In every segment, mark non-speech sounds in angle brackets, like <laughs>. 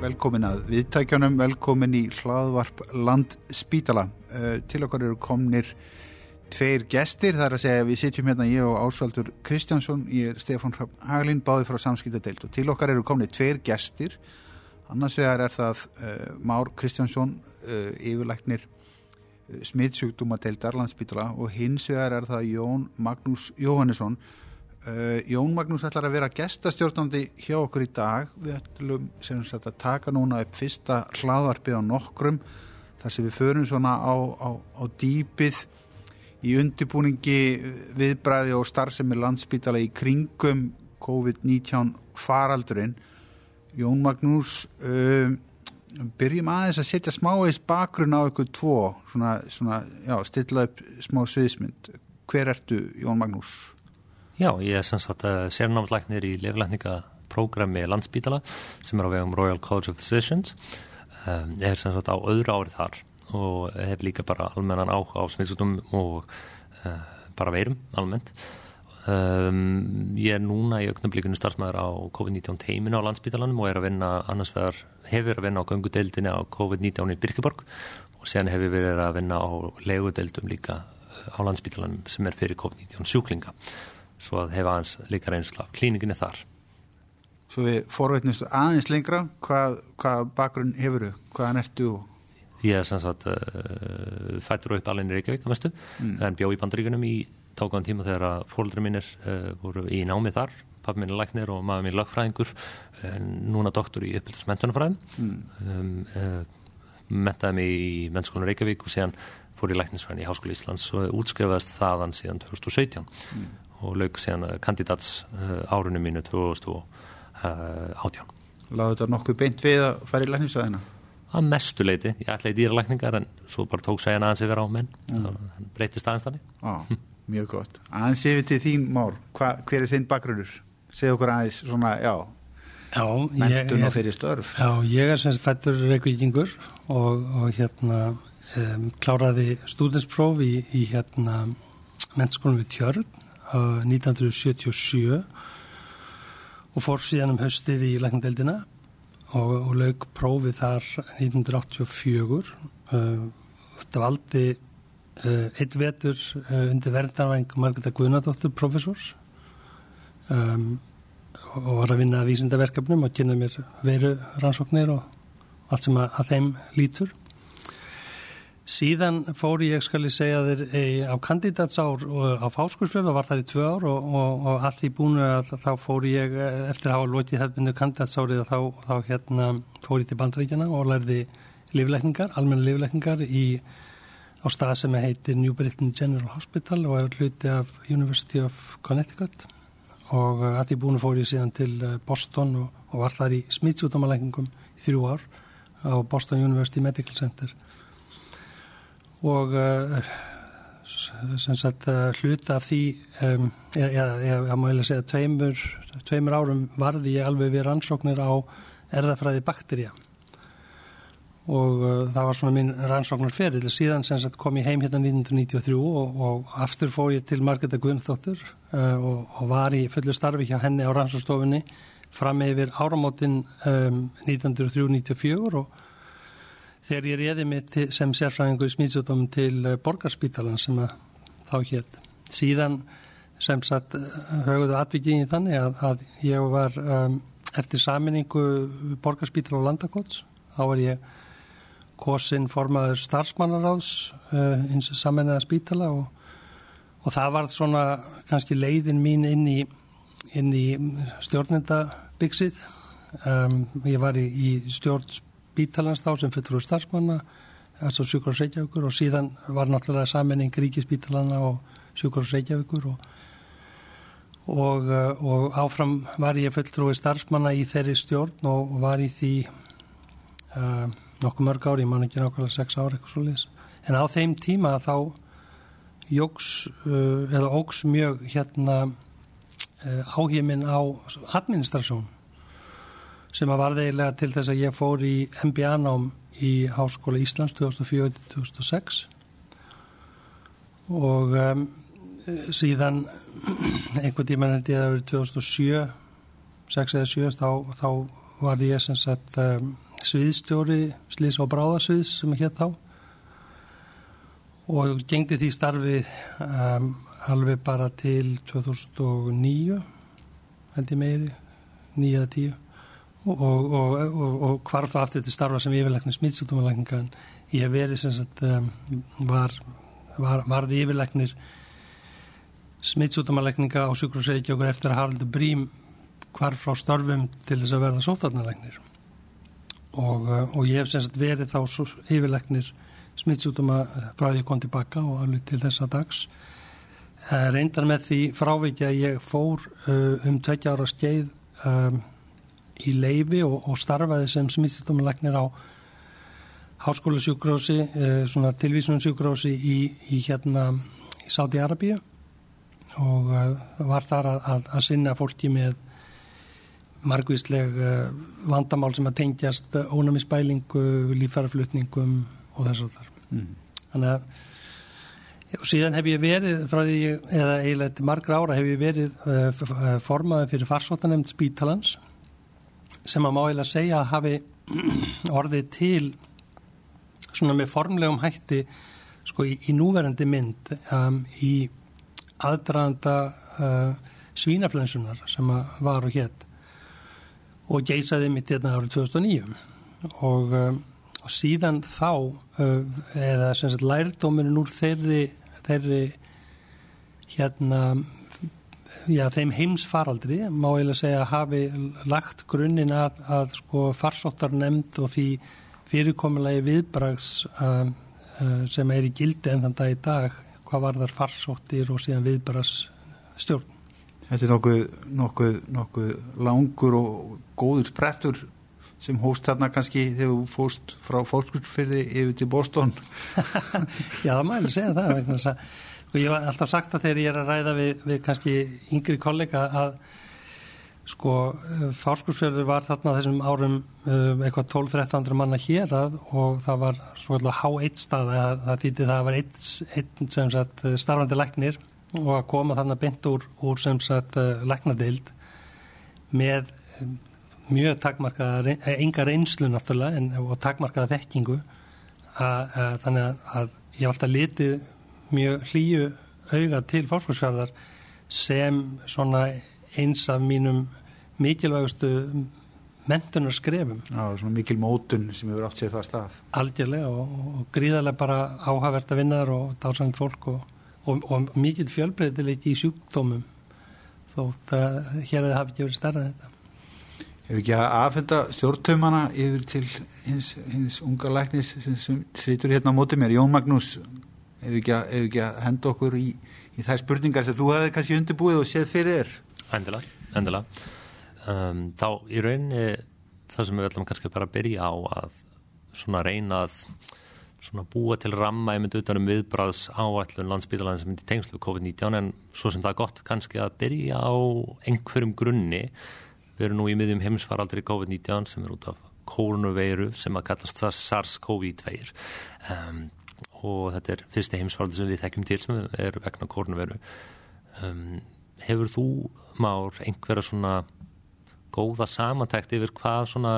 velkomin að viðtækjanum, velkomin í hlaðvarp Landspítala. Uh, til okkar eru komnir tveir gestir, það er að segja við sitjum hérna ég og Ásvaldur Kristjánsson, ég er Stefán Haglin, báði frá Samskiptadeild. Og til okkar eru komnir tveir gestir, annars vegar er það uh, Már Kristjánsson, uh, yfirleiknir smittsjúkdúmadeildar Landspítala. Og hins vegar er það Jón Magnús Jóhannesson Uh, Jón Magnús ætlar að vera gestastjórnandi hjá okkur í dag. Við ætlum sem sagt að taka núna upp fyrsta hlaðvarpið á nokkrum þar sem við förum svona á, á, á dýpið í undibúningi viðbræði og starfsemi landsbítala í kringum COVID-19 faraldurinn. Jón Magnús uh, byrjum aðeins að setja smáeis bakgrunn á ykkur tvo svona, svona já, stilla upp smá sviðismynd hver ertu Jón Magnús? Já, ég er sem sagt uh, sérnámslæknir í leflækningaprógrami landsbítala sem er á vegum Royal College of Physicians. Um, ég er sem sagt á öðru árið þar og hef líka bara almennan áhuga á smitsutum og uh, bara veirum almennt. Um, ég er núna í auknablíkunni starfsmæður á COVID-19 teiminu á landsbítalanum og er að vinna annars vegar, hefur að vinna á gangudeildinni á COVID-19 í Birkeborg og sen hefur verið að vinna á legudeildum líka á landsbítalanum sem er fyrir COVID-19 sjúklinga svo að hefa aðeins líka reynsla klíninginni þar. Svo við forveitnumstu aðeins lengra, hvað, hvað bakgrunn hefur þú? Hvaðan ertu? Ég er sem sagt uh, fættur upp alveg í Reykjavík að mestu, mm. en bjó í bandaríkunum í tókan tíma þegar fólkdra mínir uh, voru í námið þar, pappi mín er læknir og maður mín er lagfræðingur, en núna doktor í uppbyldismentunafræðin, mm. um, uh, mentaði mig í mennskólan Reykjavík og síðan fór í læknisfræðin í Háskóli Íslands og útskrifaðist þaðan síðan 2017. Mm og lauk síðan kandidats uh, árunum mínu 2018. Láðu þetta nokkuð beint við að fara í lækningsvæðina? Að mestu leiti, ég ætla í dýralækningar en svo bara tók sæjan aðeins yfir á menn mm. það breytist aðeins þannig Á, Mjög gott. Aðeins yfir til þín Hva, hver er þinn bakgrunur? Segð okkur aðeins svona, já Já, mentun og fyrir störf Já, ég er semst fættur reykvíkingur og, og hérna um, kláraði stúdenspróf í, í hérna mennskólum við Tjörn 1977 og fór síðan um höstið í læknadeildina og, og lög prófið þar 1984 uh, þetta valdi eitt vetur uh, undir verðarvæng Margreta Guðnardóttur professors um, og var að vinna að vísindaverkefnum og kynna mér veru rannsóknir og allt sem að, að þeim lítur Síðan fór ég, skal ég segja þér, á kandidatsár á fáskursfjörð og var þar í tvö ár og, og, og allt í búinu að þá fór ég eftir að hafa lótið hefðbundu kandidatsárið og þá, þá hérna fór ég til bandrækjana og lærði lífleikningar, almenna lífleikningar í, á stað sem heitir New Britain General Hospital og er hluti af University of Connecticut. Og allt í búinu fór ég síðan til Boston og, og var þar í smittsútumalækningum í þrjú ár á Boston University Medical Center og uh, sem sagt uh, hluta af því um, eða segja tveimur, tveimur árum varði ég alveg við rannsóknir á erðafræði bakterja og uh, það var svona minn rannsóknar feril síðan sagt kom ég heim hérna 1993 og, og aftur fór ég til Margreta Guðnþóttur og, og var í fullu starfi hjá henni á rannsókstofunni fram yfir áramótin um, 1903-94 og þegar ég réði mig sem sérfræðingur í smíðsjóttum til eh, borgarspítalan sem þá hétt. Síðan sem satt eh, höguðu atvikið í þannig að, að ég var um, eftir saminningu borgarspítala og landakóts. Þá var ég kosin formaður starfsmannaráðs uh, eins og saminnaða spítala og, og það var svona kannski leiðin mín inn í, inn í stjórnendabyggsið. Um, ég var í, í stjórns spítalans þá sem fyrir starfsmanna altså sjúkur og Reykjavíkur og síðan var náttúrulega saminning ríkispítalana og sjúkur og Reykjavíkur og, og, eh, og áfram var ég fulltrúi starfsmanna í þeirri stjórn og var í því uh, nokkuð mörg ári, ég man ekki nákvæmlega sex ári eitthvað svo leiðis, en á þeim tíma þá jóks uh, eða óks mjög hérna uh, áhíminn á administrasjón sem að varði eiginlega til þess að ég fór í MBA-nám í Háskóla Íslands 2004-2006 og um, síðan <clears throat> einhvern tíma held ég að það verið 2007 6 eða 7 þá, þá var ég sem sagt um, sviðstjóri Slís og Bráðarsviðs sem er hér þá. Og gengdi því starfi um, alveg bara til 2009 held ég meiri 9-10 og, og, og, og hvarfa aftur til starfa sem yfirleikni smittsjúkdómalækninga en ég hef verið sem sagt um, var, var, varði yfirleiknir smittsjúkdómalækninga á sjúkrosreikjókur eftir að Haraldur Brím hvarf frá störfum til þess að verða sótarnalæknir og, og ég hef sem sagt verið þá yfirleiknir smittsjúkdóma frá því að kom tilbaka og alveg til þessa dags. Reyndar með því fráviki að ég fór uh, um tveikja ára skeið um, í leifi og, og starfaði sem smittsjúkdómalæknir á háskóla sjúkrósi, uh, svona tilvísunum sjúkrósi í, í hérna í Sáti Arabíu og uh, var þar að, að, að sinna fólki með margvísleg vandamál sem að tengjast ónæmisbælingu, lífæraflutningum og þess að þar. Mm. Þannig að og síðan hef ég verið frá því, eða eiginlega margra ára hef ég verið uh, formaði fyrir farsvotanemnd Spítalans sem að má eiginlega segja að hafi <clears throat> orðið til svona með formlegum hætti sko í, í núverandi mynd um, í aðdraðanda uh, svínaflensunar sem að var og hétt og geysaði mitt hérna árið 2009 og um, og síðan þá uh, eða sem sagt lærdóminin úr þeirri, þeirri hérna já þeim heimsfaraldri má ég lega segja að hafi lagt grunninn að, að sko farsóttar nefnd og því fyrirkomulegi viðbrags uh, uh, sem er í gildi en þann dag í dag hvað var þar farsóttir og síðan viðbrags stjórn Þetta er nokkuð, nokkuð, nokkuð langur og góður sprettur sem hóst þarna kannski þegar þú fóst frá fólkskursfyrði yfir til Boston. <laughs> Já, það mæli segja það vegna þess að sko, ég var alltaf sagt að þegar ég er að ræða við, við kannski yngri kollega að sko fólkskursfyrði var þarna þessum árum um, eitthvað 12-13 manna hér að og það var svona H1 stað það, það þýtti það að var einn sagt starfandi læknir og að koma þarna bynt úr, úr sem sagt læknadild með mjög takmarkaða, enga reynslu náttúrulega en, og takmarkaða þekkingu að, að, þannig að, ég hef alltaf litið mjög hlýju auga til fólksfjörðar sem svona eins af mínum mikilvægustu mentunar skrefum. Já, svona mikil mótun sem hefur átt sér það stað. Algjörlega og, og gríðarlega bara áhagverta vinnar og dásand fólk og, og, og mikil fjölbreytileiki í sjúkdómum þótt að hér hefði hafið ekki verið starrað þetta. Hefur ekki að aðfenda stjórntöfumana yfir til hins, hins unga læknis sem, sem situr hérna á móti mér, Jón Magnús, hefur ekki að, hefur ekki að henda okkur í, í þær spurningar sem þú hefði kannski undirbúið og séð fyrir þér? Endilega, endilega. Um, þá í rauninni það sem við ætlum kannski bara að byrja á að svona reyna að svona búa til ramma myndi utanum viðbráðs áætlun landsbytalan sem myndi tengslu COVID-19 en svo sem það er gott kannski að byrja á einhverjum grunni Við erum nú í miðjum heimsfaraldri COVID-19 sem er út af koronaveiru sem að kallast SARS-CoV-2 um, og þetta er fyrsti heimsfaraldri sem við þekkjum til sem er vegna koronaveiru. Um, hefur þú, Már, einhverja svona góða samantækt yfir hvað svona,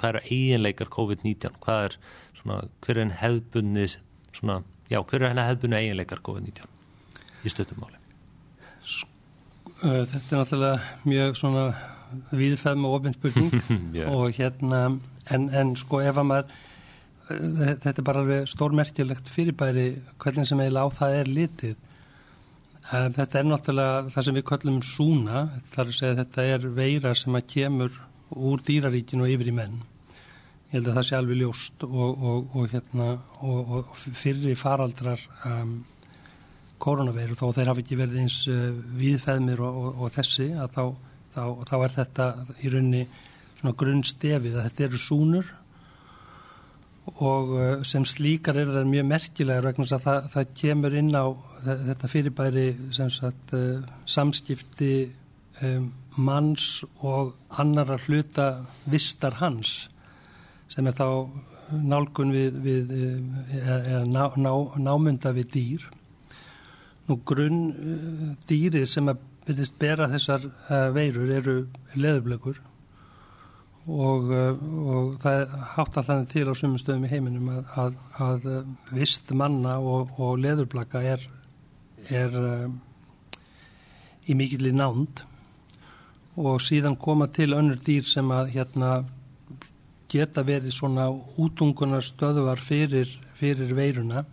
hvað eru eiginleikar COVID-19? Hvað er svona, hver er henn hefðbunni svona, já, hver er henn hefðbunni eiginleikar COVID-19 í stöttumáli? Þetta er náttúrulega mjög svona viðfæðum og ofinspurning <laughs> og hérna en, en sko ef að maður þetta er bara alveg stórmerkilegt fyrirbæri hvernig sem eiginlega á það er litið. Um, þetta er náttúrulega það sem við kallum súna þar að segja þetta er veira sem að kemur úr dýraríkinu og yfir í menn. Ég held að það sé alveg ljóst og, og, og hérna og, fyrri faraldrar um, koronaveiru þó þeir hafi ekki verið eins uh, viðfæðmir og þessi að þá þá, þá er þetta í raunni svona grunnstefið að þetta eru súnur og uh, sem slíkar eru það mjög merkilegar vegna að það, það kemur inn á þetta fyrirbæri sagt, uh, samskipti um, manns og annara hluta vistar hans sem er þá nálgun við, við eða ná, ná, námynda við dýr. Nú grunn uh, dýrið sem að byrjist bera þessar uh, veirur eru leðublökur og, uh, og það er hátt allan til á sumum stöðum í heiminum að, að, að uh, vist manna og, og leðurblaka er, er uh, í mikill í nánd. Og síðan koma til önnur dýr sem að hérna geta verið svona útungunar stöðuvar fyrir, fyrir veiruna.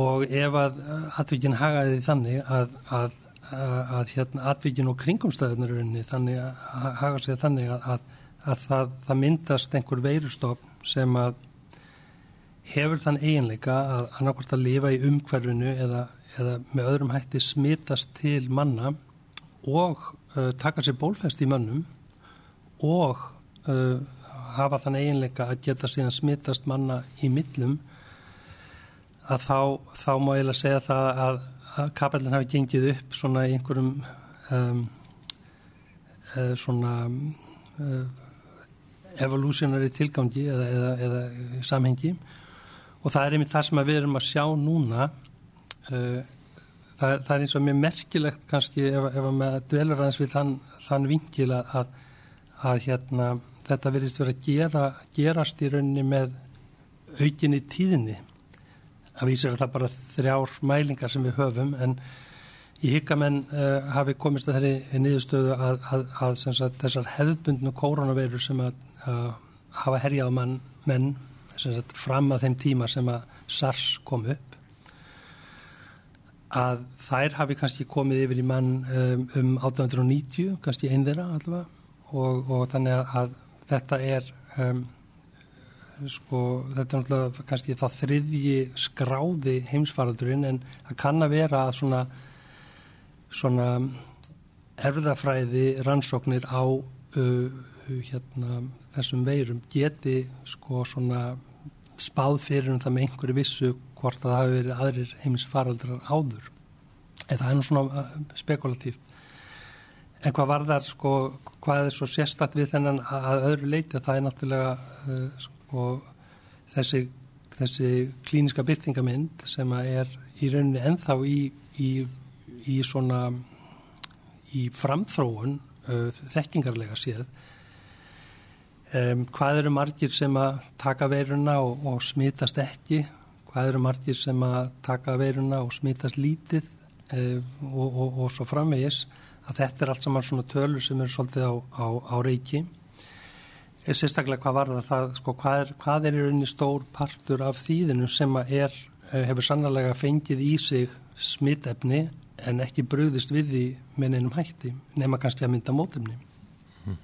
Og ef að atvikin hagaði þannig að, að, að, að hérna, atvikin og kringumstæðunar þannig að haga sig þannig að það, það myndast einhver veirustofn sem að hefur þann eiginleika að annarkort að lifa í umhverfinu eða, eða með öðrum hætti smitast til manna og uh, taka sér bólfest í mannum og uh, hafa þann eiginleika að geta síðan smittast manna í millum að þá, þá má ég lega segja það að, að kapellin hafi gengið upp svona í einhverjum um, uh, svona uh, evolúsionari tilgangi eða, eða, eða samhengi og það er einmitt það sem við erum að sjá núna uh, það, það er eins og mjög merkilegt kannski ef, ef að dvelur aðeins við þann, þann vingil að, að hérna þetta verðist verið að gera, gerast í rauninni með aukinni tíðinni. Það vísir að það bara þrjár mælingar sem við höfum en ég hygg að menn uh, hafi komist að þeirri niðurstöðu að, að, að sagt, þessar hefðbundnu koronaveirur sem að uh, hafa herjað mann, menn sagt, fram að þeim tíma sem að SARS kom upp að þær hafi kannski komið yfir í mann um, um 1890, kannski einn þeirra allavega og, og þannig að þetta er um, sko, þetta er náttúrulega kannski þá þriðji skráði heimsfaraldurinn en það kann að vera að svona svona erfðafræði rannsóknir á uh, hérna, þessum veirum geti sko svona spáð fyrir um það með einhverju vissu hvort það hafi verið aðrir heimsfaraldrar áður. En það er nú svona spekulatíft En hvað var þar, sko, hvað er svo sérstatt við þennan að öðru leiti að það er náttúrulega uh, sko, þessi, þessi klíniska byrtingamind sem er í rauninni enþá í, í, í svona í framþróun uh, þekkingarlega séð um, hvað eru margir sem að taka veiruna og, og smitast ekki? Hvað eru margir sem að taka veiruna og smitast lítið uh, og, og, og svo framvegis? Að þetta er allt saman svona tölur sem eru svolítið á, á, á reiki sérstaklega hvað var það, sko, hvað, er, hvað er í rauninni stór partur af þýðinu sem er, eh, hefur sannlega fengið í sig smittefni en ekki bröðist við því með neinum hætti nema kannski að mynda mótefni mm.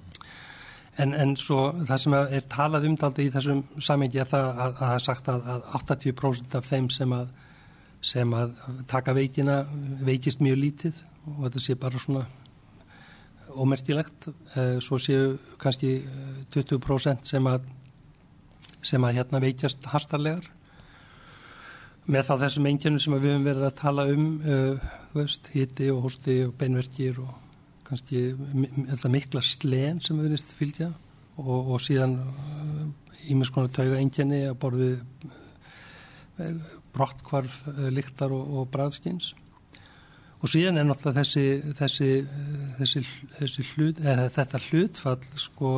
en, en svo það sem er talað umtaldi í þessum samengi er það að það er sagt að, að 80% af þeim sem að, sem að taka veikina veikist mjög lítið og þetta sé bara svona ómerkilegt. Eh, svo séu kannski 20% eh, sem að sem að hérna veikjast hastarlegar með þá þessum engjörnum sem við höfum verið að tala um uh, veist, hiti og hósti og beinverkir og kannski mikla slen sem við verðist fylgja og, og síðan ímins konar tauga engjörni að borði brottkvarf liktar og, og bræðskins Og síðan er náttúrulega þessi, þessi, þessi, þessi hlut, þetta hlutfall sko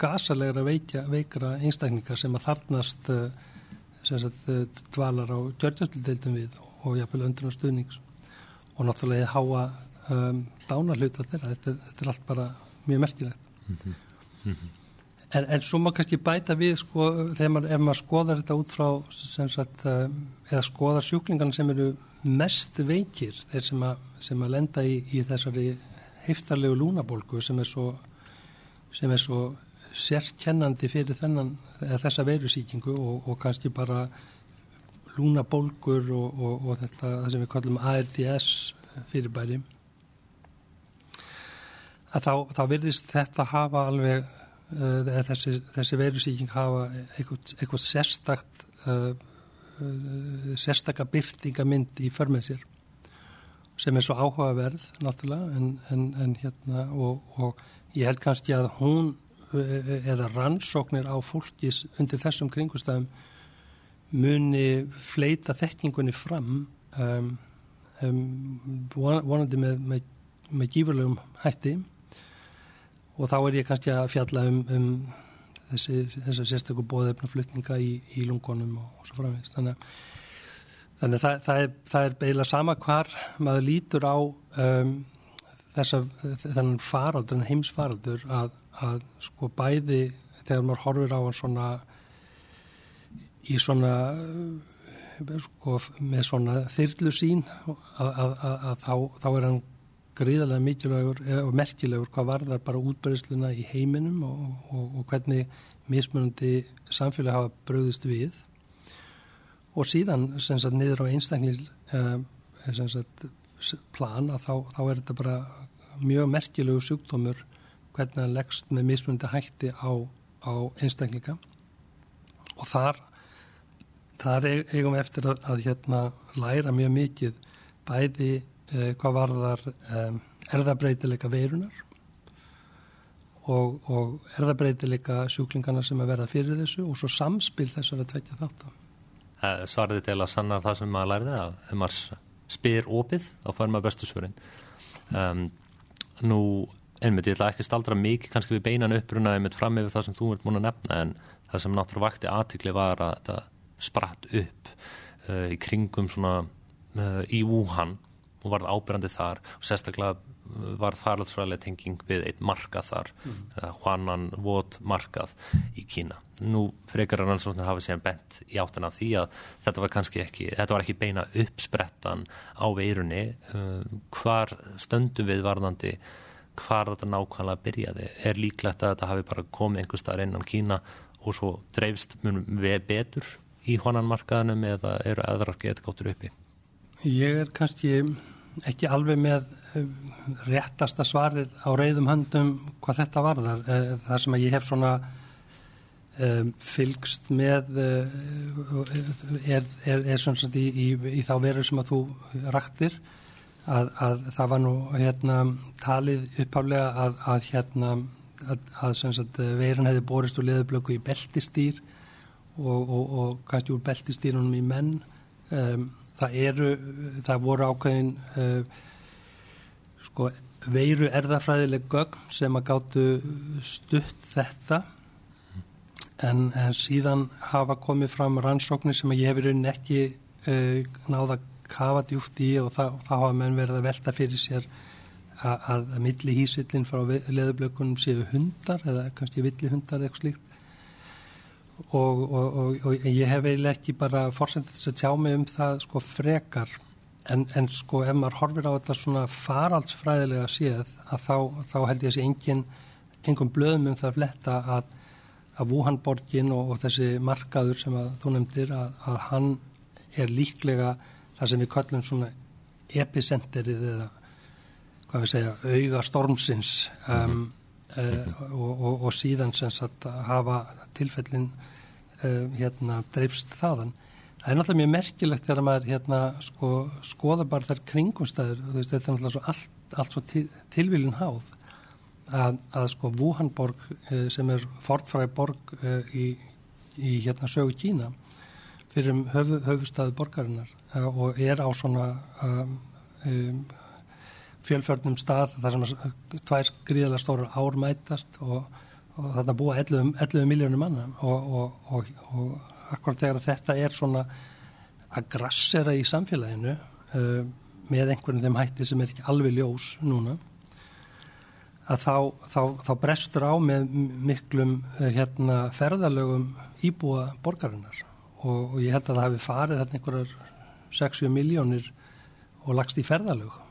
gasalegra veikja, veikra einstakningar sem að þarnast eh, sem sagt, eh, dvalar á gjörgjastludeildum við og jafnvel öndur á stuðnings og náttúrulega háa um, dánar hlutfall þeirra. Þetta, þetta er allt bara mjög merkilegt. Mm -hmm. Mm -hmm. En, en svo maður kannski bæta við sko maður, ef maður skoðar þetta út frá sem sagt, eða skoðar sjúklingarna sem eru mest veikir þeir sem að, sem að lenda í, í þessari heiftarlegu lúnabólgu sem er svo, sem er svo sérkennandi fyrir þennan, þessa veirusíkingu og, og kannski bara lúnabólgur og, og, og þetta sem við kallum ARDS fyrirbæri. Að þá, þá virðist þetta hafa alveg uh, þessi, þessi veirusíking hafa eitthvað, eitthvað sérstakt uh, Eh, sérstakka byrtingamind í förmið sér sem er svo áhugaverð náttúrulega en, en, en hérna og, og ég held kannski að hún eh, eða rannsóknir á fólkis undir þessum kringustafum muni fleita þekkingunni fram um, um, vonandi með, með, með gífurlegum hætti og þá er ég kannski að fjalla um, um þessi, sérstöku bóðefnaflutninga í, í lungunum og, og svo framvegist. Þannig, þannig það, það, er, það er beila sama hvar maður lítur á um, þessa, þennan faraldur, heimsfaraldur að, að sko bæði þegar maður horfir á hann svona í svona sko, með svona þyrlu sín að, að, að, að þá, þá er hann gríðarlega mikilvægur eh, og merkilegur hvað varðar bara útbreysluna í heiminum og, og, og hvernig mismunandi samfélag hafa bröðist við og síðan sagt niður á einstakling eh, plan að þá, þá er þetta bara mjög merkilegu sjúkdómur hvernig hann leggst með mismunandi hætti á, á einstaklinga. Og þar þar eigum við eftir að, að hérna læra mjög mikið bæði eh, hvað varðar eh, erðabreitileika veirunar og, og erðabreitileika sjúklingarna sem að verða fyrir þessu og svo samspil þessar að tvekja þátt Svariði til að sanna það sem maður læriði að ef maður spyr opið þá fær maður bestu svörin. Um, Nú, einmitt, ég ætla ekki að staldra mikið kannski við beinan uppruna einmitt fram yfir það sem þú ert múin að nefna en það sem náttúrulega vakti aðtikli var að þetta spratt upp uh, í kringum svona uh, í Wuhan og varð ábyrjandi þar og sérstaklega varð faraldsfræðilega tenging við eitt markað þar mm. Hvanan Vot markað í Kína. Nú frekar rannsóknir hafa síðan bent í áttina því að þetta var kannski ekki, þetta var ekki beina uppsprettan á veirunni uh, hvar stöndum við varðandi hvar þetta nákvæmlega byrjaði er líklegt að þetta hafi bara komið einhver staðar innan Kína og svo dreifst munum við betur í honanmarkaðanum eða eru aðrar getgáttur uppi? Ég er kannski ekki alveg með eh, réttasta svarið á reyðum höndum hvað þetta varðar. Eh, það sem að ég hef svona um, fylgst með er, er, er svona í, í, í þá verður sem að þú raktir að, að það var nú hérna talið upphálega að, að hérna að, að veirinn hefði borist úr leðublöku í beltistýr og, og, og kannski úr beltistýrunum í menn um, það eru, það voru ákveðin uh, sko veiru erðafræðileg gögn sem að gáttu stutt þetta. En, en síðan hafa komið fram rannsóknir sem ég hefur raunin ekki uh, náða kafa djúft í og það, það hafa menn verið að velta fyrir sér að, að milli hísillin frá leðublökunum séu hundar eða kannski villi hundar eitthvað slíkt. Og, og, og ég hef eiginlega ekki bara fórsendist að tjá mig um það sko frekar en, en sko ef maður horfir á þetta svona faraldsfræðilega séð að þá, þá held ég að sé engin engum blöðum um það að fletta að að Wuhanborgin og, og þessi markaður sem að þú nefndir að, að hann er líklega það sem við kallum svona epicenterið eða hvað við segja auga stormsins um, mm -hmm. uh, og, og síðan sem að hafa tilfellin uh, hérna dreifst þaðan. Það er náttúrulega mjög merkilegt þegar maður hérna sko skoða bara þær kringumstæður, veist þetta er náttúrulega svo allt, allt svo til, tilvílinn háð að, að sko Wuhanborg uh, sem er fortfræði borg uh, í, í hérna sögu Kína fyrir um höfu, höfustæðu borgarinnar og er á svona um, um, fjölförnum stað þar sem tvær gríðilega stórar ár mætast og og þarna búa 11, 11 miljónum manna og, og, og akkurat þegar þetta er svona að grassera í samfélaginu uh, með einhvern þeim hætti sem er ekki alveg ljós núna að þá, þá, þá brestur á með miklum uh, hérna, ferðalögum íbúa borgarinnar. Og ég held að það hafi farið þarna einhverjar 60 miljónir og lagst í ferðalög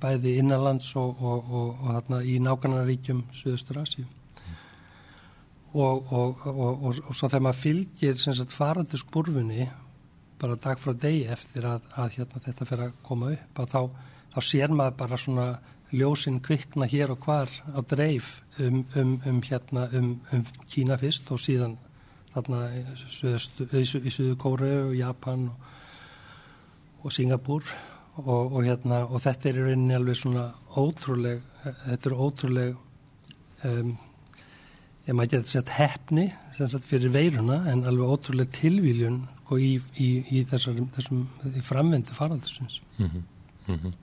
bæði innanlands og, og, og, og þarna í nákvæmnaríkjum Suðustur Asíu og, og, og, og svo þegar maður fylgir sagt, farandi skurfunni bara dag frá degi eftir að, að hérna, þetta fyrir að koma upp þá, þá sér maður bara svona ljósinn kvikna hér og hvar á dreif um, um, um, hérna, um, um Kína fyrst og síðan þarna í Suðu Kóru og Japan og Singapúr. Og, hérna, og þetta er í rauninni alveg svona ótrúleg þetta er ótrúleg um, ég maður geta sett hefni sagt, fyrir veiruna en alveg ótrúlega tilvíljun og í, í, í þessar, þessum framvendu faraldusins mm -hmm. mm -hmm.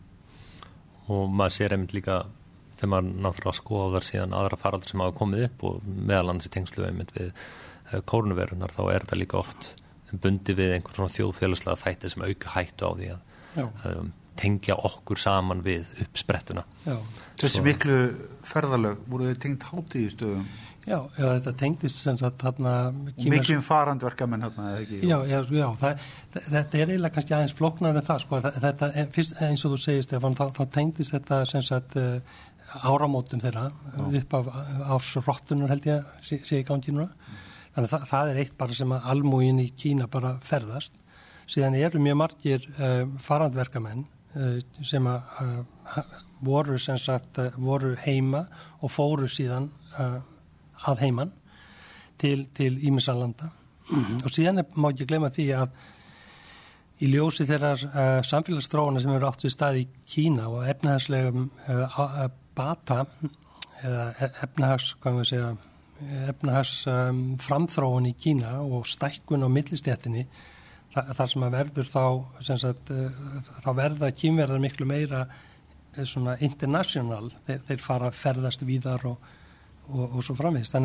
og maður sér einmitt líka þegar maður náttúrulega skoðar síðan aðra faraldur sem hafa komið upp og meðal annars í tengslu einmitt við kórnuverunar þá er þetta líka oft bundi við einhvern svona þjóðfélagslega þætti sem auka hættu á því að um, tengja okkur saman við uppsprettuna. Já. Þessi Svo. miklu ferðalög, voru þau tengt hátíð í stöðum? Já, já, þetta tengdist sem sagt þarna... Mikið farandverkamenn hérna, eða ekki? Já, já, já það, þetta er eiginlega kannski aðeins floknar en það, sko, þetta, fyrst eins og þú segist, Stefán, þá, þá tengdist þetta sem sagt uh, áramótum þeirra já. upp af ársrottunar held ég sé, sé í ganginu mm. þannig að það, það er eitt bara sem að almúin í Kína bara ferðast síðan eru mjög margir uh, farandverkamenn uh, sem að voru sem sagt voru heima og fóru síðan að heiman til, Ímisanlanda mm -hmm. og síðan er, má ekki glemja því að í ljósi þeirrar uh, samfélagsstróna sem eru átt við stað í Kína og efnahagslegum uh, bata eða e, efnahags, hvað við segja efnahags um, framþróun í Kína og stækkun á millistjættinni þa þar sem að verður þá sagt, þá verða kýmverðar miklu meira svona international þeir, þeir fara að ferðast víðar og og, og svo framvegist.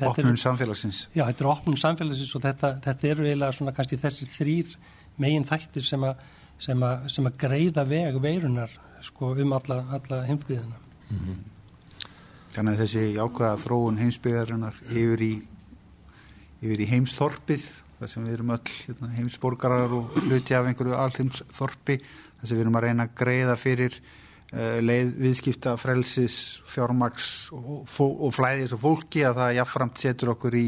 Opnum samfélagsins. Já, þetta er opnum samfélagsins og þetta, þetta eru eiginlega svona kannski þessi þrýr megin þættir sem að, sem að, sem að greiða veg veirunar sko, um alla, alla heimsbyðina. Mm -hmm. Þannig að þessi ákvaða þróun heimsbyðarinnar yfir í, yfir í heimsþorpið þar sem við erum öll hérna, heimsborgarar og hluti af einhverju alþjómsþorpi þar sem við erum að reyna að greiða fyrir leið viðskipta frelsis, fjármaks og, og flæðis og fólki að það jáfnframt setur okkur í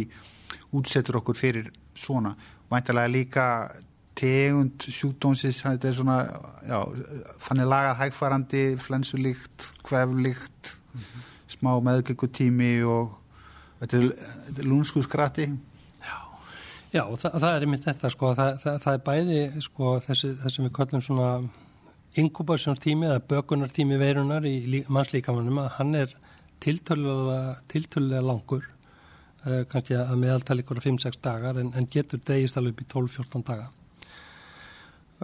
útsetur okkur fyrir svona væntalega líka tegund svona já, þannig lagað hægfarandi flensulíkt, hveflíkt mm -hmm. smá meðgöngutími og þetta er, er lúnskuðskrati Já, já það, það er einmitt þetta sko, það, það, það er bæði sko þessi, þessi við kallum svona inkubationstími eða bökunartími veirunar í mannslíkamannum að hann er tiltölulega langur uh, kannski að meðaltali ykkur 5-6 dagar en, en getur dreigist alveg upp í 12-14 daga.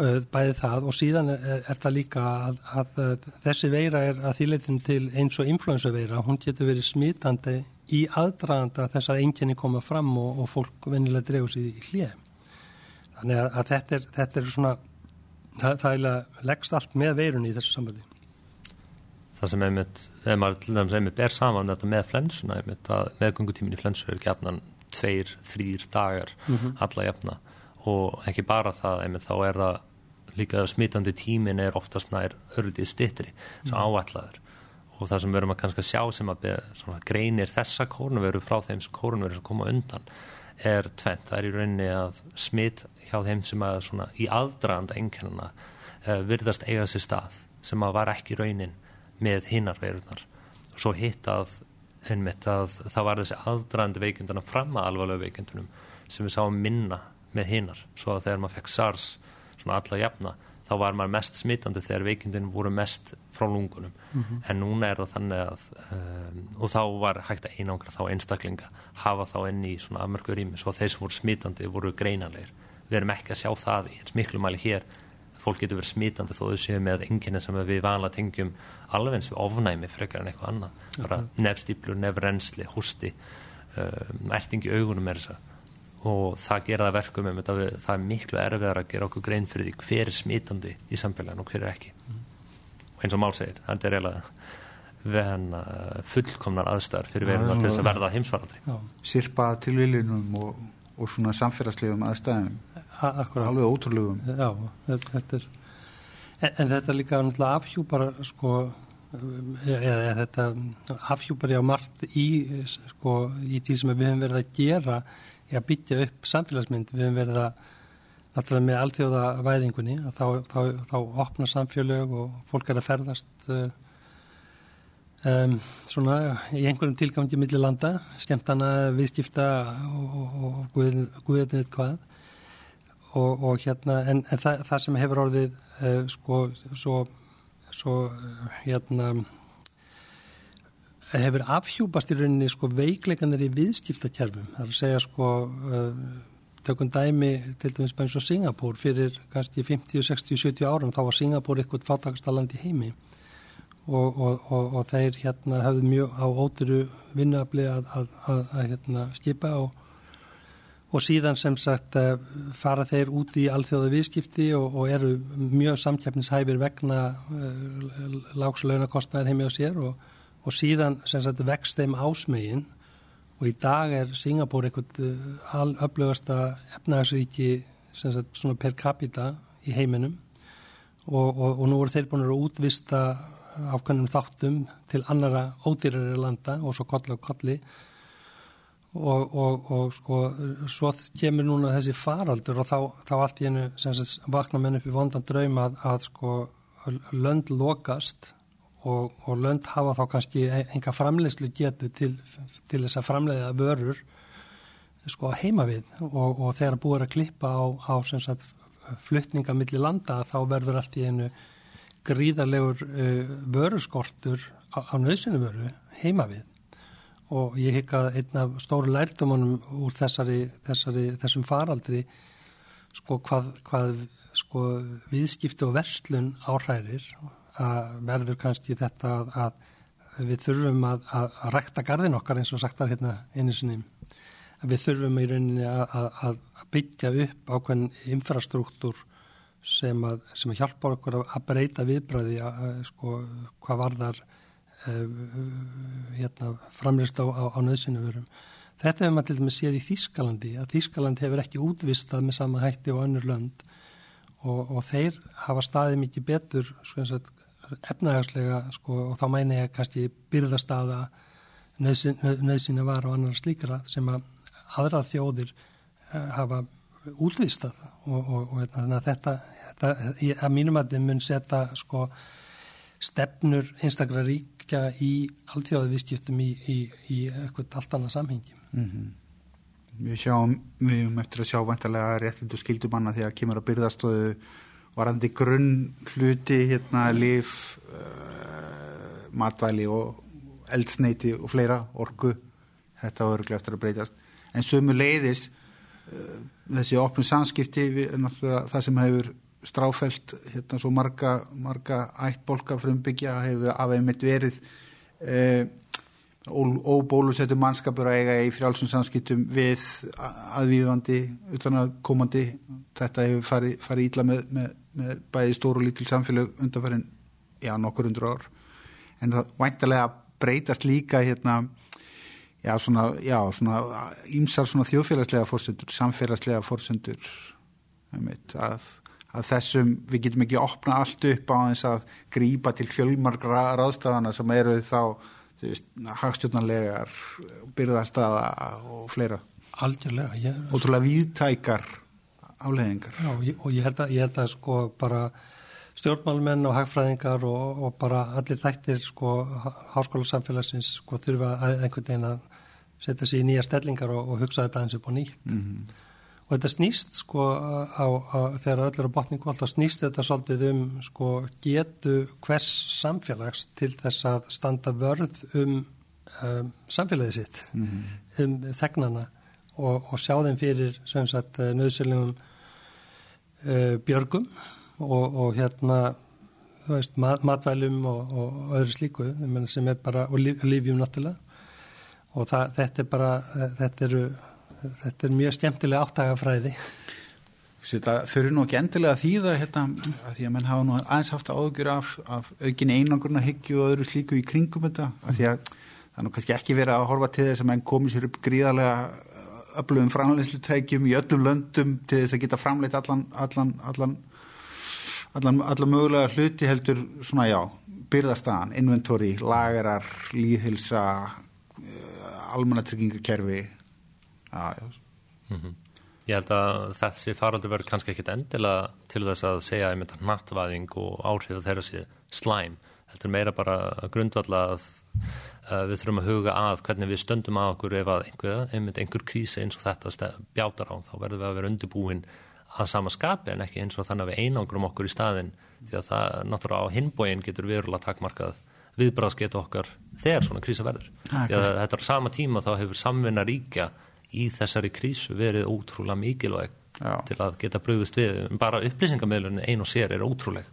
Uh, bæði það og síðan er, er, er það líka að, að, að þessi veira er að þýleitin til eins og influensaveira, hún getur verið smitandi í aðdraganda þess að enginni koma fram og, og fólk venilega dreigur sér í hlið þannig að, að þetta, er, þetta er svona það, það leggst allt með veirunni í þessu sambandi Það sem einmitt, þegar maður til dæmis einmitt er saman þetta með flensuna einmitt að meðgöngutímin í flensu er gætnan tveir, þrýr dagar mm -hmm. alla jafna og ekki bara það einmitt þá er það líka smitandi tímin er oftast nær örlítið stittri sem mm. áætlaður og það sem við erum að kannski sjá sem að be, greinir þessa kórnveru frá þeim sem kórnveru sem koma undan er tvent, það er í rauninni að smitt hjá þeim sem að svona í aðdraganda einkennuna uh, virðast eiga sér stað sem að var ekki raunin með hinnar veirunar og svo hitt að einmitt að það var þessi aðdragandi veikindana fram að alvarlega veikindunum sem við sáum minna með hinnar svo að þegar maður fekk SARS svona alla jafna þá var maður mest smittandi þegar veikindin voru mest frá lungunum mm -hmm. en núna er það þannig að um, og þá var hægt að einangra þá einstaklinga hafa þá inn í svona afmörku rými svo þeir sem voru smittandi voru greinanleir við erum ekki að sjá það í eins miklu mæli hér fólk getur verið smittandi þó þau séu með enginni sem við vanlega tengjum alveg eins við ofnæmi frekar en eitthvað annað -hmm. nefstýplur, nefrensli, hústi um, ertingi augunum er þess að og það gera það verkum um þetta við, það er miklu erfiðar að gera okkur grein fyrir því hver er smitandi í samfélaginu og hver er ekki. Mm. og eins og Mál segir, þetta er eiginlega fullkomnar aðstæðar fyrir verðum til þess að verða heimsvaraldri Sirpa tilviljunum og, og svona samfélagslegum aðstæðum. Alveg ótrúlegum. Já, þetta er en, en þetta líka afhjúpar sko eða þetta afhjúpar ég á margt í sko í því sem við hefum verið að gera að byggja upp samfélagsmynd. Við hefum verið að náttúrulega með alþjóða væðingunni að þá, þá, þá opna samfélög og fólk er að ferðast um, svona í einhverjum tilgangi millir landa, skemmtana viðskipta og, og, og guðið við hvað. Og, og hérna en, en það, það sem hefur orðið uh, sko svo, svo hérna hefur afhjúpast í rauninni sko veikleikanir í viðskiptakjærfum. Það er að segja sko uh, tökum dæmi til dæmis eins og Singapúr fyrir kannski 50, 60, 70 árum þá var Singapúr eitthvað fátakasta land í heimi og, og, og, og þeir hérna hafðu mjög á ótyru vinnuafli að, að, að, að hérna, skipa og, síðan sem sagt eh, fara þeir út í alþjóða viðskipti og eru mjög samkjæfnishæfir vegna uh, lágslaunakostnæðir heimi á sér og síðan sem sagt vext þeim ásmegin. Og í dag er Singapúr eitthvað alöflugasta efnagsríki sem sagt per capita í heiminum. Og, og, og nú voru þeir búin að útvista ákveðnum þáttum til annara ódýrari landa og svo kolli og kolli. Og, og sko svo kemur núna þessi faraldur og þá, þá allt í hennu vakna menn upp í vondan draum að, að sko lönd lokast og, og lönd hafa þá kannski enga framleiðslu getu til, til þess að framleiða vörur sko heima við og, og þegar búið að klippa á, á sagt, fluttninga millir landa þá verður allt í einu gríðarlegur uh, vöruskortur á, á nöðsynum vöru heima við og ég hikka einn af stóru lærtumunum úr þessari, þessari, þessum faraldri sko hvað, hvað sko viðskipti og verslun áhrærir að verður kannski þetta að, að við þurfum að, að, að rækta gardin okkar eins og sagtar hérna einu sinni við þurfum í rauninni að byggja upp ákveðin infrastruktúr sem sem að hjálpa okkur að breyta viðbræði sko, hvað varðar uh, hérna, framlist á, á, á nöðsinu verum. Þetta hefur maður til dæmis séð í Þískalandi að Þískaland hefur ekki útvistað með sama hætti og önnur lönd og, og þeir hafa staðið mikið betur sko, efnahagslega sko, og þá mæna ég kannski byrðastaða nöðsina var og annar slíkra sem að aðrar þjóðir uh, hafa útvistað og, og, og að þetta, þetta að mínum að þið mun setja sko stefnur einstaklega ríkja í alltjóðu viðskiptum í, í, í eitthvað allt annað samhengi. Mm -hmm. Við sjáum, við eftir að sjá vantarlega réttindu skildumanna að kemur að byrðastöðu varandi grunn hluti, hérna, lif, uh, matvæli og eldsneiti og fleira, orgu, þetta var öruglega eftir að breytast. En sömu leiðis uh, þessi opnum samskipti það sem hefur stráfælt hérna svo marga, marga ættbolka frumbyggja hefur af einmitt verið eh, óbólusettu mannskapur að eiga í frjálsum samskiptum við aðvífandi utan að komandi þetta hefur farið, farið íla með, með, með bæði stóru og lítil samfélag undanfærin já nokkur undur ár. En það væntalega breytast líka hérna já, svona, já, svona ímsar svona þjóðfélagslega fórsendur, samfélagslega fórsendur að, að þessum, við getum ekki opna allt upp á þess að grípa til fjölmargra ráðstafana sem eru þá hagstjórnarlegar byrðarstaða og fleira. Algjörlega ég, Ótrúlega víðtækar áleðingar Já, og ég held að, ég held að sko bara stjórnmálmenn og hagfræðingar og, og bara allir þættir sko háskóla samfélagsins sko þurfa einhvern veginn að setja sér í nýja stellingar og, og hugsa þetta eins og nýtt mm -hmm. og þetta snýst sko á, á, þegar öll er á botningu alltaf snýst þetta svolítið um sko getu hvers samfélags til þess að standa vörð um, um samfélagið sitt mm -hmm. um þegnana og, og sjá þeim fyrir sem sagt nöðsynlegum uh, björgum og hérna þú veist mat, matvælum og öðru slíku sem er bara og lífjum náttúrulega. Og það, þetta er bara þetta, eru, þetta er mjög skemmtilega áttagafræði Þetta þurfi nú ekki endilega að þýða hérna, að því að menn hafa nú aðeins haft áhugjur af, af aukin einangurna hyggju og öðru slíku í kringum þetta að því að það nú kannski ekki verið að horfa til þess að menn komi sér upp gríðarlega öflugum framleyslu í öllum löndum til þess að geta framleitt allan allan, allan, allan, allan mögulega hluti heldur svona já, byrðastagan, inventory, lagarar, líðhilsa almannatryggingakerfi Já, já mm -hmm. Ég held að þessi faraldur verður kannski ekkit endilega til þess að segja að nattvæðing og áhrif þeirra sé slæm heldur meira bara grundvalla að við þurfum að huga að hvernig við stöndum að okkur ef að einhver, einmitt einhver krísi eins og þetta bjátar á þá verður við að vera undirbúin að sama skapi en ekki eins og þannig að við einangrum okkur í staðin því að það náttúrulega á hinbóin getur verulega takmarkað viðbráðsget okkar þegar svona krísa verður. Ah, Því að þetta er sama tíma þá hefur samvinna ríkja í þessari krísu verið ótrúlega mikilvæg Já. til að geta bröðist við. Bara upplýsingamöðlun ein og sér er ótrúleg.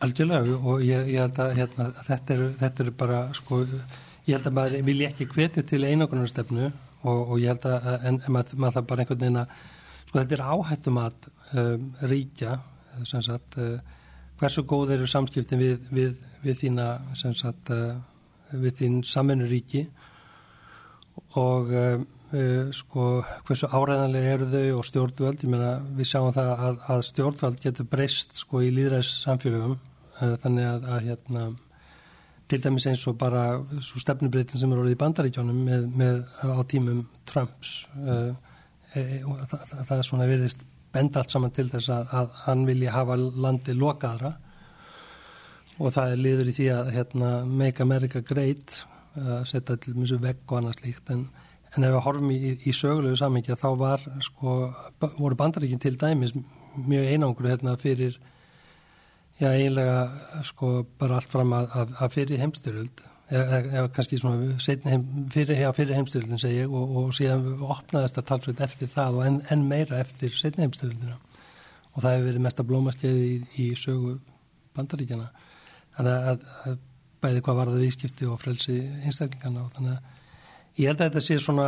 Algjörlega og ég, ég held að hérna, þetta, er, þetta er bara sko, ég held að maður vilja ekki hvetja til einogunarstefnu og, og ég held að en, maður, maður það bara einhvern veginn að sko þetta er áhættum að um, ríkja sem sagt uh, hversu góð eru samskiptin við, við, við þína sem sagt uh, við þín sammennuríki og um, Uh, sko, hversu áræðanlega eru þau og stjórnvöld, ég meina við sjáum það að, að stjórnvöld getur breyst sko í líðræðs samfélögum þannig að, að hérna til dæmis eins og bara svo stefnubreytin sem er orðið í bandaríkjónum með, með á tímum Trumps uh, e, það, það er svona veriðist benda allt saman til þess að, að hann vilja hafa landi lokaðra. Og það er liður í því að hérna, make America great að setja til mjög vegg og annars líkt en En ef við horfum í, í sögulegu samhengi þá var, sko, voru bandaríkinn til dæmis mjög einangur hérna fyrir, já, einlega, sko, bara allt fram að, að, að fyrir heimstyrjöld, eða, kannski svona heim, fyrir, fyrir heimstyrjöldin segi ég og, og síðan opnaðist að talsveit eftir það og enn en meira eftir setni heimstyrjöldina og það hefur verið mesta blómaskeið í, í sögu bandaríkjana. Þannig að, að bæði hvað var það viðskipti og frelsi einstaklingana og þannig að Ég held að þetta sé svona,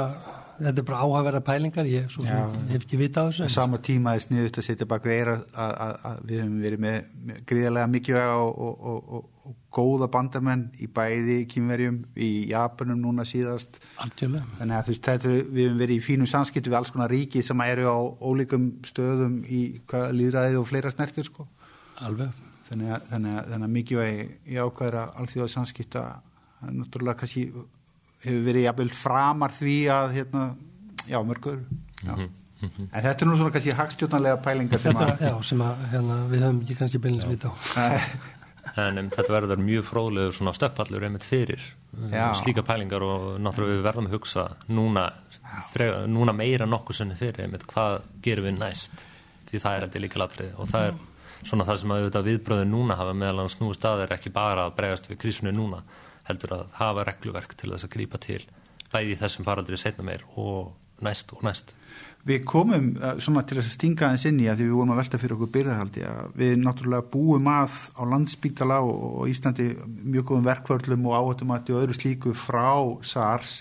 þetta er bara áhaverða pælingar, ég svo, Já, hef ekki vita á þessu. Samma tíma er sniðut að setja bak veira að, við hefum verið með, með gríðarlega mikilvæga og, og, og, og góða bandamenn í bæði kýmverjum, í Japanum núna síðast. Algjörlega. Þannig að þú veist, þetta, við hefum verið í fínum samskiptu við alls konar ríki sem eru á ólíkum stöðum í líðræði og fleira snertir, sko. Alveg. Þannig að, að, að mikilvægi í ákvæðra allþjóða samskipta, er náttúrulega kannski hefur verið jafnvel framar því að hérna, já, mörgur já. Mm -hmm. en þetta er nú svona kannski hagstjónanlega pælingar sem að, já, sem að hérna, við höfum ekki kannski beinlega svita á en um, þetta verður mjög fróðlegur svona stöppallur einmitt fyrir já. slíka pælingar og náttúrulega við verðum að hugsa núna, frega, núna meira nokkuð senni fyrir einmitt hvað gerum við næst því það er eitthvað líka latrið og það er svona það sem að viðbröðu núna hafa meðal hann snúi staðir ekki bara að bregast við krísunni núna heldur að hafa regluverk til þess að grýpa til bæði þessum faraldri setna meir og næst og næst. Við komum uh, svona til þess að stinga aðeins inn í að því við vorum að velta fyrir okkur byrðahaldi að við náttúrulega búum að á landspítala og Íslandi mjög góðum verkvörlum og áhættumati og öðru slíku frá SARS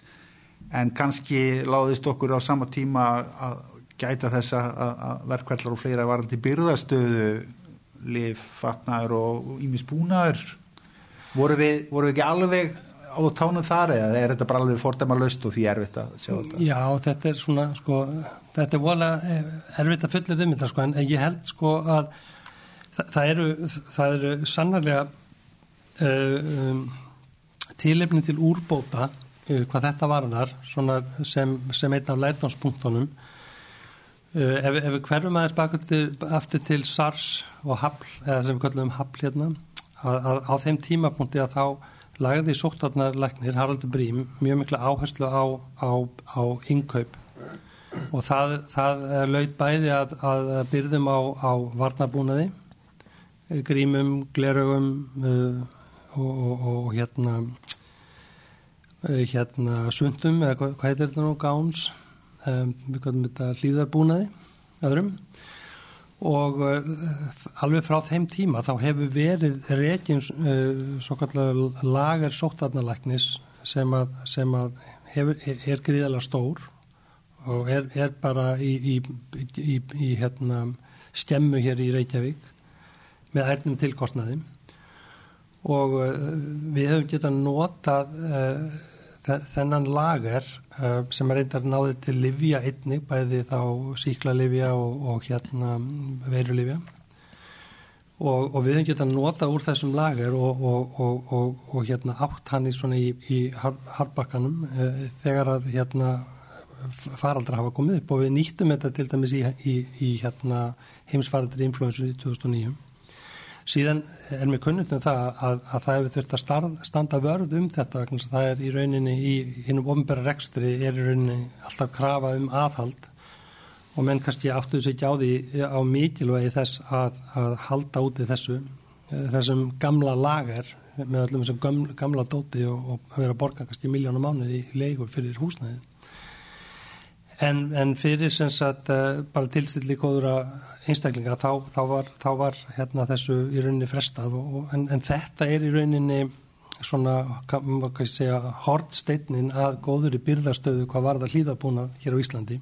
en kannski láðist okkur á sama tíma að gæta þess að verkvörlar og fleira varandi byrðastöðu lif, fatnaður og ímisbúnaður voru við, voru við ekki alveg á tánum þar eða er þetta bara alveg fordæma löst og því erfitt að sjá þetta? Já, þetta er svona, sko, þetta er vola eh, erfitt að fulla um þetta, sko, en ég held, sko, að það, það eru, það eru sannarlega uh, um, tilefni til úrbóta uh, hvað þetta varðar, svona sem, sem einn af lærdámspunktunum uh, ef, ef við hverfum aðeins baka aftur til SARS og HAPL, eða sem við kallum HAPL hérna að, á þeim tímapunkti að þá lagði sóttarnarleiknir Haraldur Brím mjög miklu áherslu á, á, á innkaup. Og það, það laud bæði að, að byrðum á, á varnarbúnaði grímum, glerögum uh, og, og, og hérna uh, hérna sundum eða hvað, heitir þetta nú, gáns um, við komum þetta hlýðarbúnaði öðrum og uh, alveg frá þeim tíma þá hefur verið reygin uh, svo kallar lagar sóttvarnalæknis sem að, sem að hefur, er gríðalega stór og er, er bara í, í, í, í hérna, stemmu hér í Reykjavík með ærnum tilkostnaði. Og uh, við hefum getað notað þennan lager uh, sem er reyndar náðið til livja einnig, bæði þá síkla livja og, og hérna veiru livja og, og við höfum getað nota úr þessum lager og, og hérna átt hann í svona í, í harbakkanum uh, þegar að hérna faraldra hafa komið upp. Og við nýttum þetta til dæmis í, í, í hérna heimsfaraldri influensu í 2009 síðan er mér kunnult um það að, að það hefur þurft að starf, standa vörð um þetta vegna það er í rauninni í hinnum ofnbæra rekstri er í rauninni alltaf krafa um aðhald. Og menn kannski áttuðu sig ekki á því á mikilvægi þess að, að halda úti þessu þessum gamla lager með öllum þessum gamla, dóti og, og vera að borga kannski miljónum mánuði í leikur fyrir húsnæði En, en fyrir sem sagt uh, bara tilstilli góðra einstaklinga þá, þá var, þá var hérna þessu í rauninni frestað og, en, en þetta er í rauninni svona, hvað ég segja, hortsteinin að góður í byrðarstöðu hvað var það hlýðabúnað hér á Íslandi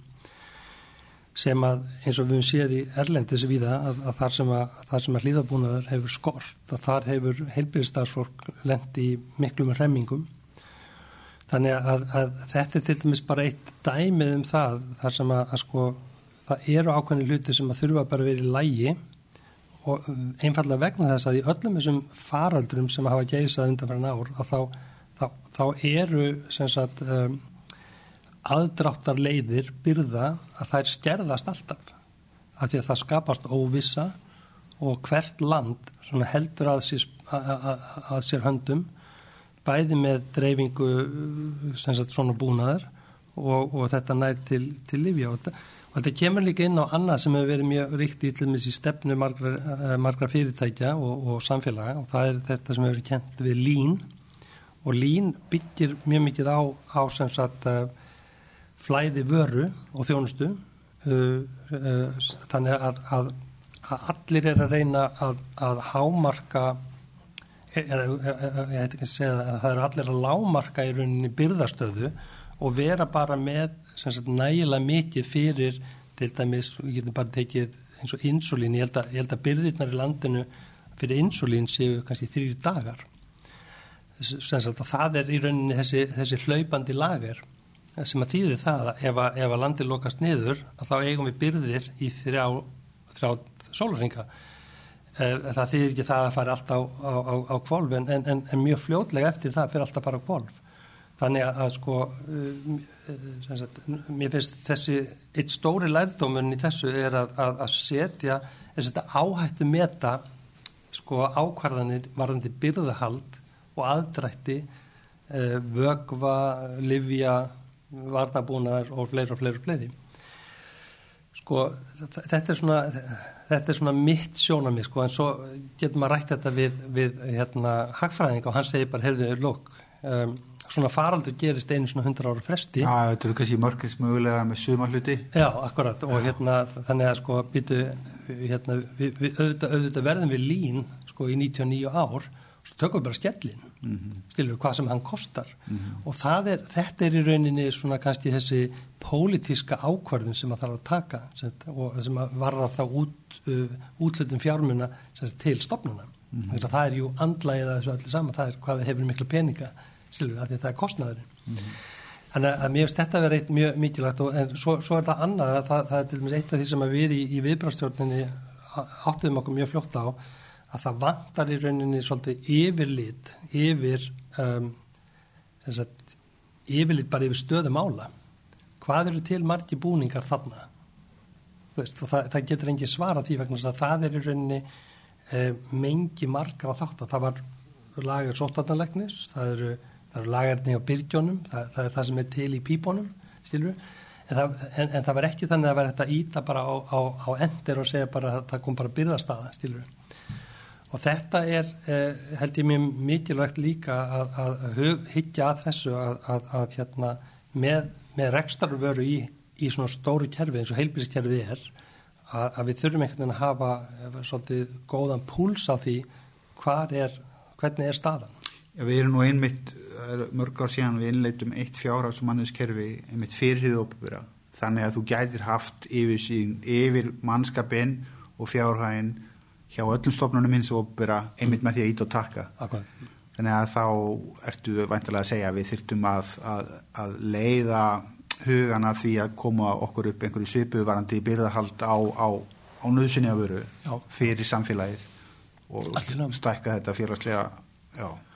sem að eins og við höfum séð í Erlendis viða að, að þar sem að, að, að hlýðabúnaðar hefur skort að þar hefur heilbyrðistarsfólk lendi miklum remmingum Þannig að, að þetta er til dæmis bara eitt dæmið um það þar sem að, að sko það eru ákveðni hluti sem að þurfa bara að vera í lægi og einfallega vegna þess að í öllum þessum faraldurum sem hafa geysað undan fyrir ár að þá, þá, þá eru sagt, um, aðdráttar leiðir byrða að þær stjerðast alltaf. Af því að það skapast óvissa og hvert land heldur að sér, að sér höndum bæði með dreifingu sagt, svona búnaðar og, og þetta nær til, til Lífja. Og, og þetta kemur líka inn á annað sem hefur verið mjög ríkt í stefnu margra, eh, margra fyrirtækja og, og samfélaga og það er þetta sem hefur kent við lín og lín byggir mjög mikið á, á sagt uh, flæði vöru og þjónustu uh, þannig að, að, að allir er að reyna að, að hámarka eða ég heit ekki að segja að það eru allir að lámarka í rauninni byrðastöðu og vera bara með sagt, nægilega mikið fyrir til dæmis, við getum bara tekið eins og insulín, ég held að, ég held að byrðirnar í landinu fyrir insulín séu kannski þrýri dagar. Sagt, það er í rauninni þessi, þessi hlaupandi lager sem að þýðir það að, ef að landi lokast niður að þá eigum við byrðir í þrjá, þrjá sólurringa það þýðir ekki það að fara alltaf á, á, á kvolv en, en, en mjög fljótlega eftir það fyrir alltaf bara á kvolv þannig að, að sko uh, sagt, mér finnst þessi eitt stóri lærdómun í þessu er að, að, að setja áhættu meta sko ákvarðanir varðandi byrðahald og aðdrætti vögva, livja varnabúnaðar og fleiri og fleiri og fleiri. Sko þetta er svona þetta er svona mitt sjónami sko en svo getur maður rætt þetta við, við hérna hagfræðing og hann segir bara heyrðu lók um, svona faraldur gerist einu svona hundra ára fresti. Já, þetta eru kannski mörgis mögulega með sumarluti Já, akkurat og hérna þannig að sko býtu hérna auðvitað, auðvitað verðum við lín sko í 99 ár svo tökum við bara skellin mm -hmm. stilur við hvað sem hann kostar mm -hmm. og er, þetta er í rauninni svona kannski þessi pólitíska ákvarðun sem að þarf að taka sem, og sem að varða þá út, uh, útlutum fjármuna sem, til stopnuna mm -hmm. það er jú andlægið að þessu allir saman það er hvað hefur miklu peninga stilur við að þetta er kostnaðurinn Þannig að mér finnst þetta að vera eitt mjög mikilvægt og en svo, svo er það annað að það, það er til dæmis eitt af því sem við í, í viðbrastjórninni áttuðum okkur mjög fljótt á að það vantar í rauninni svolítið yfirlit yfir um, sagt, yfirlit bara yfir stöðum ála hvað eru til margi búningar þarna? Veist, það, það getur engi svara því vegna að það er í rauninni um, mengi margar að þátt að það var lagar sótvarnarlegnis það eru, eru lagarni á byrgjónum það, það er það sem er til í pípunum stilur En það, en, en það var ekki þannig að það var þetta íta bara á, á, á endur og segja bara að það kom bara byrðastaða, stílur við. Og þetta er, eh, held ég mér mikilvægt líka að, að higgja að þessu að, að, að hérna, með, með rekstarveru í, í svona stóru kerfi eins og heilbíðiskerfi er að við þurfum einhvern veginn að hafa eh, svolítið góðan púls á því er, hvernig er staðan. Já, við erum nú einmitt, mörg ár síðan við innleitum eitt fjárhás manninskerfi einmitt fyrirhið ópera. Þannig að þú gætir haft yfir, sín, yfir mannskapin og fjárhægin hjá öllum stofnunum hins og byrja einmitt með því að ít og taka Akkurat. þannig að þá ertu vantilega að segja við þyrtum að, að, að leiða hugana því að koma okkur upp einhverju svipuvarandi byrðarhald á, á, á veru já. fyrir samfélagið og stækka þetta félagslega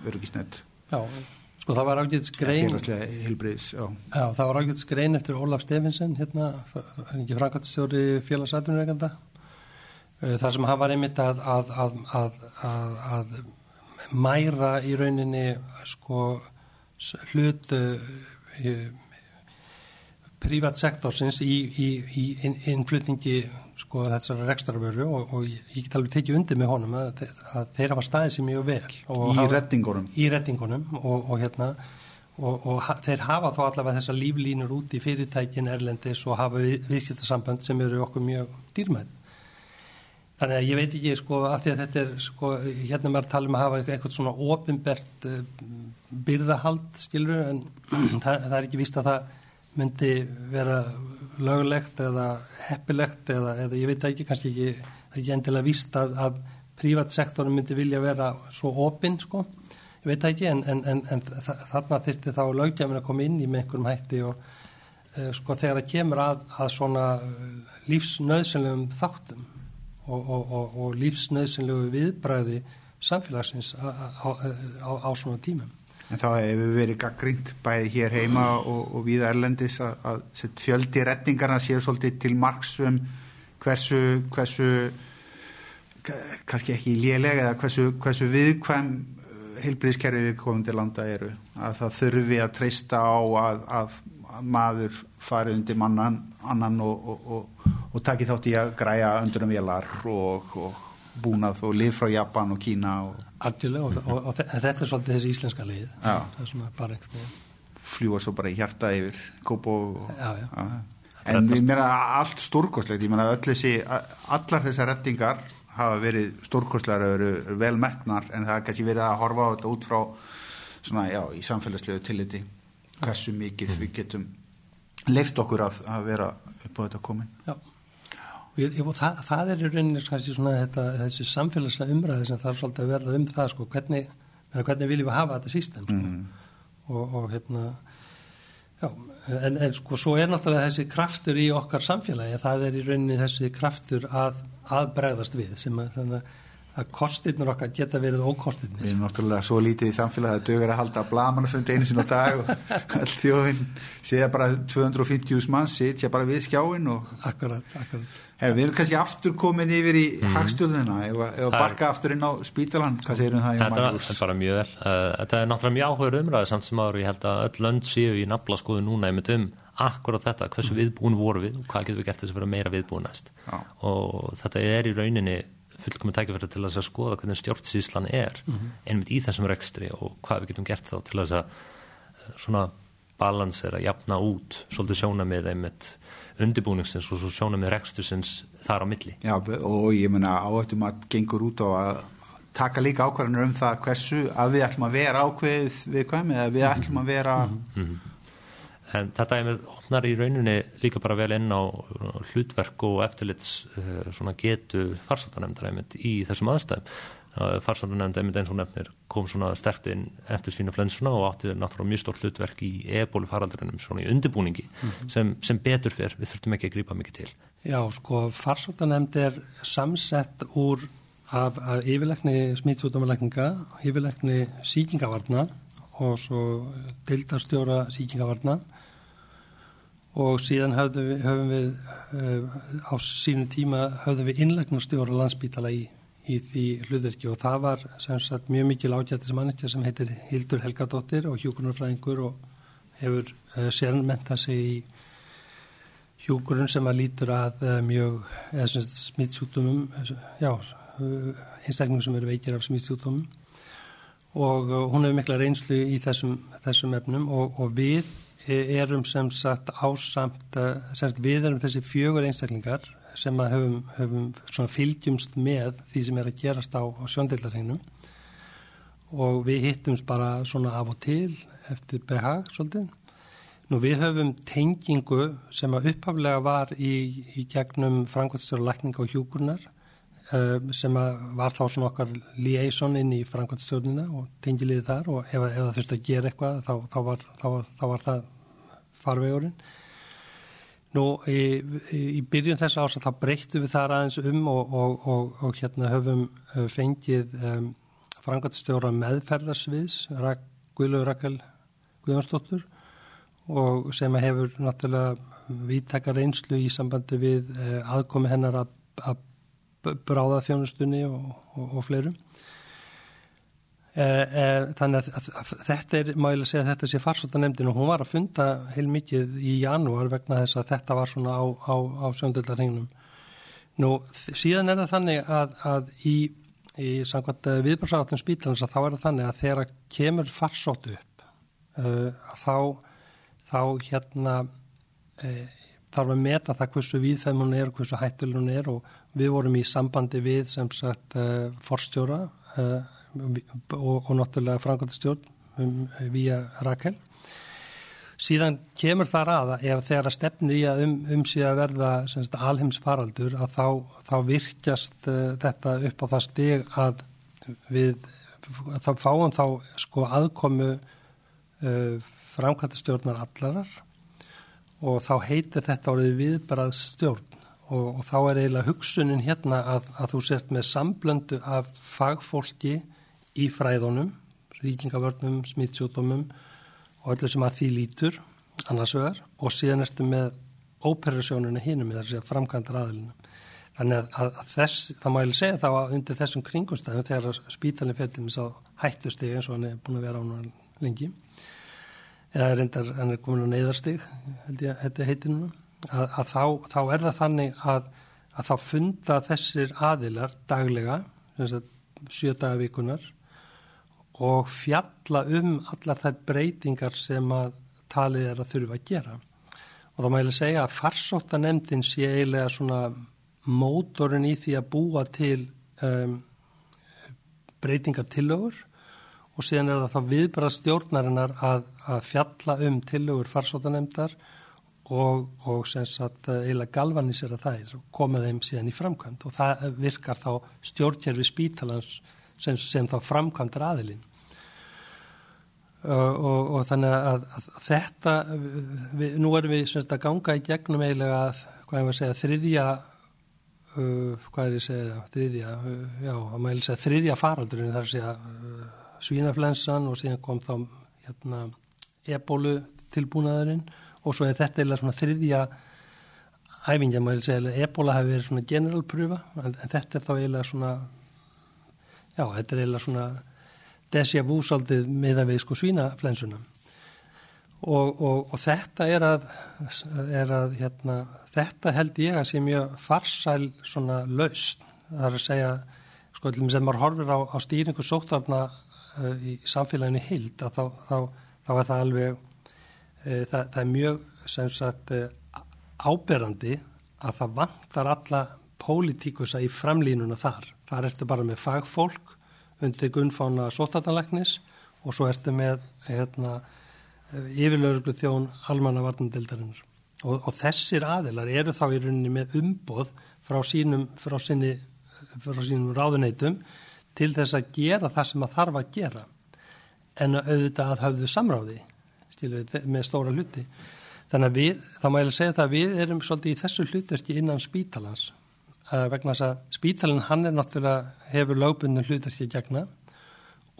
örugisnett Já, sko það var ágætt skrein félagslega hilbriðs já. já, það var ágætt skrein eftir Ólaf Stefinsen hérna, henni frangatstjóri félagsætunreikanda Eh, þar sem hann var einmitt að, að, að, að mæra í rauninni sko hlut uh, privatsektorsins í, í, í innflutningi sko þessari rekstarvöru og, og ég get alveg tekið undir með honum að, að þeir hafa staðið sér mjög vel í rettingunum í rettingunum og, og hérna og, þeir hafa þá allavega þessa líflínur út í fyrirtækin Erlendis og hafa við, viðskiptasamband sem eru okkur mjög dýrmætt þannig að ég veit ekki sko af því að þetta er sko hérna maður tala um að hafa eitthvað svona ofinbert uh, byrðahald skilur en <clears throat> það, það er ekki víst að það myndi vera lögulegt eða heppilegt eða, eða ég veit ekki kannski ekki, ekki endilega víst að, að prívatsektorinn myndi vilja vera svo opinn sko. Ég veit ekki en, en, en, en þarna þurfti þá lögjafin að koma inn í með einhverjum hætti og uh, sko þegar það kemur að, að svona lífsnöðsynlegum þáttum og, og, og, og lífsnöðsynlegu viðbræði samfélagsins á, á, á, á svona tímum. En þá hefur verið gaggrínt bæði hér heima og við Erlendis að, að fjöldi retningarna séu svolítið til margsum hversu, hversu kannski ekki lélega eða hversu, hversu viðkvæm heilbríðskerfið við komum til landa eru að það þurfi að treysta á að, að maður fari undir mannan annan og, og, og, og taki þátt í að græja undir um vélar og búnað og lif frá Japan og Kína Algjörlega og þetta er svolítið þessi íslenska lið. Það er svona bara einhvern fljúar svo bara í hjarta yfir já. en mér er allt stórkoslegt ég þessi allar þessar rettingar hafa verið stórkostlar og eru vel metnar en það er kannski verið að horfa á þetta út frá svona, já, í samfélagslegu tilliti hversu mikið við getum leift okkur að, að vera upp á þetta komin Já, ég, og það, það er í rauninni kannski svona þetta, þessi samfélagslega umræði sem þarf svolítið að verða um það sko, hvernig, hvernig viljum við hafa þetta sístem sko. mm. og, og hérna já, en, en sko svo er náttúrulega þessi kraftur í okkar samfélagi, það er í rauninni þessi kraftur að að bregðast við sem að, þannig að kostirnur okkar geta verið ókostirnir. Við erum náttúrulega svo lítið í samfélagi að dögur að halda blamannafundi einu sinna dag og <laughs> all þjóðin séða bara 250.000 mann sitja bara við skjáin og akkurat, akkurat. Hef, við erum kannski aftur komin yfir í mm. hagstjóðina eða bakka aftur inn á spítalan hvað segir um það? Þetta er bara mjög vel uh, þetta er náttúrulega mjög áhugur umræði samt sem áður ég held að öll lönd séu í nafla skoðu núna einmitt um akkurat þetta, hversu viðbúin voru við og hvað getur við gert þess að vera meira viðbúin næst Já. og þetta er í rauninni fullkomið tækifæri til að skoða hvernig stjórnsíslan er mm -hmm. einmitt í þessum rekstri og hvað við getum gert þá til að eh, svona balansera, jafna út svolítið sjóna með einmitt undirbúningsins og sjóna með rekstusins þar á milli. Já og ég menna áhættum að gengur út á að taka líka ákvarðanur um það hversu að við ætlum að vera ákveð við hvað með að við ætlum að vera mm -hmm en þetta er með opnar í rauninni líka bara vel inn á hlutverk og eftirlits svona getu farsóttanemndar einmitt í þessum aðstæðum. Farsóttanemnd einmitt eins og nefnir kom svona stert inn eftir svína flensuna og átti náttúrulega mjög stórt hlutverk í ebólu faraldurinnum svona í undirbúningi mm -hmm. sem, sem betur fyrr, við þurftum ekki að grípa mikið til. Já, sko, farsóttanemnd er samsett úr af, af yfirleikni smítsútumalækninga yfirleikni síkingavarna og svo deildarstjóra síkingavarna og síðan höfðum við, höfum við uh, á sínu tíma höfðum við innlegnarstjóra landsbítala í, í því hlutverki. Og það var sagt, mjög mikil ágættis mannitja sem heitir Hildur Helgadóttir og hjúgrunarfræðingur og hefur uh, sérnmenta sig í hjúgrun sem að lítur að uh, mjög smitsjúkdumum já, einstaklingum sem eru veikir af smitsjúkdumum og hún hefur mikla reynslu í þessum, þessum efnum og, og við erum sem sagt ásamt, eh, sem við erum þessi fjögur einstaklingar sem að höfum, höfum fylgjumst með því sem er að gerast á, á sjóndeildarheinum og við hittumst bara svona af og til eftir behag svolítið. Nú við höfum tengingu sem að upphaflega var í, í gegnum frangværtstjóra lækninga og hjúkurnar uh, sem að var þá svona okkar liaison inn í frangværtstjórnina og tengiliði þar og ef, ef það þurfti að gera eitthvað þá, þá, var, þá, var, þá var það farvegurinn. Nú í, í byrjun þess að það breyttu við þar aðeins um og, og, og, og hérna höfum fengið um, frangatstjóra meðferðarsviðs, Guðlaug Rakel Guðjónsdóttur og sem hefur náttúrulega viðtakar einslu í sambandi við uh, aðkomi hennar að, að bráða þjónustunni og fleirum. Eh, eh, þannig að, að þetta er, má ég lega segja að þetta sé farsóttanemndin og hún var að funda heil mikið í janúar vegna þess að þetta var svona á, á, á söndöldarhengnum. Nú síðan er það þannig að, að í, í samkvæmt eh, viðbársáttun spítalans að þá er það þannig að þegar kemur farsóttu upp uh, þá, þá hérna uh, þarf að meta það hversu viðfæm hún er og hversu hættul hún er og við vorum í sambandi við sem sagt uh, forstjóra og, og náttúrulega frangandastjórn um, via Rakel. Síðan kemur það aða ef þegar að stefni í að um, um síðan að verða sagt, alheimsfaraldur að þá, þá virkjast þetta upp á það stig að við þá fáum þá sko aðkomu uh, framkvæmtastjórnar allarar og þá heitir þetta orðið viðbarað stjórn og, og þá er eiginlega hugsunin hérna að, að þú sért með samblöndu af fagfólki í fræðunum, ríkingavörnum, smittsjótumum og öllu sem að því lítur annars vegar og síðan ertu með óperasjónuna með þess að framkvæmdar aðilina. Þannig að, að, að þess, það mæli segja þá að undir þessum kringumstæðum þegar spítalinn fyrir þess að hættustegi eins og hann er búin að vera á hann lengi eða reyndar hann er komin á neyðarstig held ég að þetta heitir núna að, að þá, þá er það þannig að þá funda þessir aðilar daglega sjö dagavíkunar og fjalla um allar þær breytingar sem að talið er að þurfa að gera. Og þá mæli segja að farsóttanemdin sé eiginlega svona mótorinn í því að búa til um, breytingar tillögur og síðan er það þá viðbara stjórnarinnar að, að fjalla um tillögur farsóttanemdar og, og sagt eiginlega galvanisera þær og koma þeim síðan í framkvæmt og það virkar þá stjórnkerfi spítalans sem, sem þá framkvæmdar aðilinn. Og, og, og þannig að, að þetta, við, nú erum við semst að ganga í gegnum eiginlega, hvað ég var að segja, þriðja uh, hvað er ég að segja, þriðja, uh, já, að maður segja þriðja faraldurinn þar að segja uh, svínaflensan og síðan kom þá hérna ebólu tilbúnaðurinn og svo er þetta eða svona þriðja æfingja, maður segja, ebóla hefur verið svona generalpröfa, en, en þetta er þá eða svona, já, þetta er eða svona desja vúsaldið meðan við sko svínaflensuna. Og, og, og þetta er að, er að hérna, þetta held ég að sé mjög farsæl svona laust það er að segja sko sem maður horfir á, á stýringu sóttarna uh, í samfélaginu hild að þá, þá, þá er það alveg uh, það, það er mjög sem sagt uh, áberandi að það vantar alla pólitíkusa í framlínuna þar þar ertu bara með fagfólk undir gunnfána sóttarnalæknis og svo ertu með hérna, yfirlauruglu þjón almanna varnandildarinnar og, og þessir aðilar eru þá í rauninni með umboð frá sínum, frá sinni, frá sínum ráðuneytum til þess að gera það sem að þarf að gera. En auðvitað að hafðu samráði stílur, með stóra hluti. Þannig að við, þá má ég að segja það að við erum svolítið í þessu hlutverki innan spítalans. að vegna þess að spítalinn hann er náttúrulega hefur lögbundin hlutverki gegna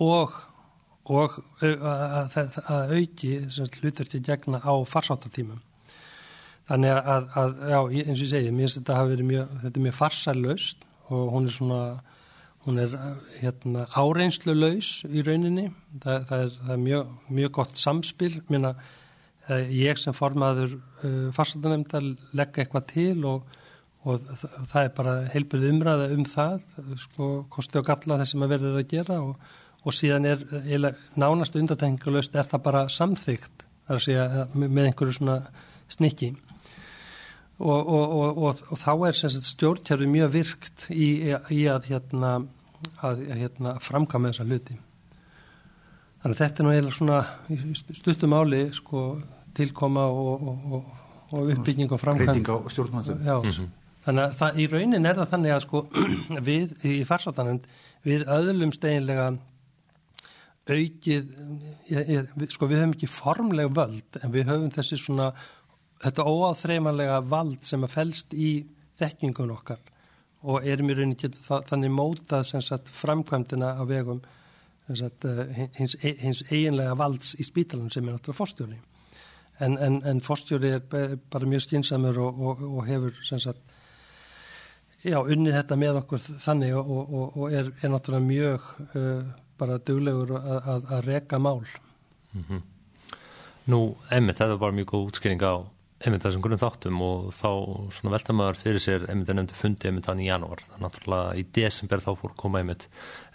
og, og að, að, að auki hlutverki gegna á farsáttartímum. Þannig að, að, já, eins og ég segi, mér finnst þetta að vera mjög, þetta er mjög farsællaust og hún er svona, hún er hérna áreinslu laus í rauninni. Það, það, er, það er mjög, mjög gott samspil. Mér finnst ég sem formaður uh, farsættanemndar leggja eitthvað til og, og það er bara heilbyrð umræða um það, sko, kosti og galla þess sem að verður að gera og, og síðan er, er nánast undatengulegst er það bara samþygt, þar að segja með einhverju svona snikki. Og, og, og, og þá er stjórnkjörfi mjög virkt í, í að, hérna, að hérna, framkama þessa hluti. Þannig að þetta er nú eiginlega svona stuttum áli sko, tilkoma og uppbygging og framkvæm. Reyting á stjórnmjöndum. Já, mm -hmm. Þannig að það, í raunin er það þannig að sko, <clears throat> við í farsáttanend við öðlum steginlega aukið, ég, ég, sko við höfum ekki formleg völd en við höfum þessi svona þetta óáþreimanlega vald sem að fælst í þekkingun okkar og erum í rauninni þannig mótað sagt, framkvæmdina á vegum sagt, eh, hins, hins eiginlega valds í spítalunum sem er náttúrulega fórstjóri en, en, en fórstjóri er bara mjög skinsamur og, og, og hefur sagt, já, unnið þetta með okkur þannig og, og er, er náttúrulega mjög uh, bara duglegur að, að, að reka mál mm -hmm. Nú, emmi, þetta er bara mjög góð útskýring á einmitt þessum grunn þáttum og þá svona velta maður fyrir sér einmitt að nefndi fundi einmitt þannig í janúar þannig að náttúrulega í desember þá fór koma einmitt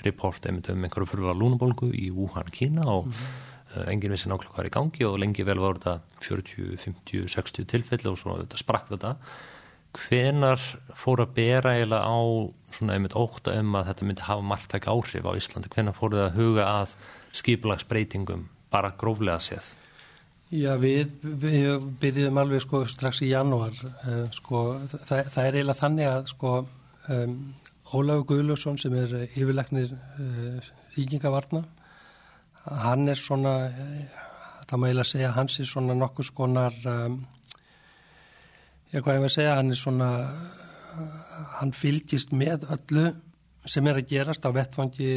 report einmitt um einhverju fyrirvara lúnabólgu í Wuhan, Kína og mm -hmm. enginn vissi nákvæmlega hvað er í gangi og lengi vel var þetta 40, 50, 60 tilfelli og svona þetta sprakk þetta hvenar fór að bera eiginlega á svona einmitt óta um að þetta myndi hafa margtæk áhrif á Íslandi, hvenar fór það að huga að skiplagsbreytingum bara gróflega séð? Já, við, við byrjuðum alveg sko strax í janúar uh, sko, það, það er eiginlega þannig að sko um, Ólafur Guðljósson sem er yfirleiknir uh, ríkingavarna hann er svona uh, það má eiginlega segja hans er svona nokkus konar um, já hvað ég var að segja, hann er svona hann fylgist með öllu sem er að gerast á vettfangi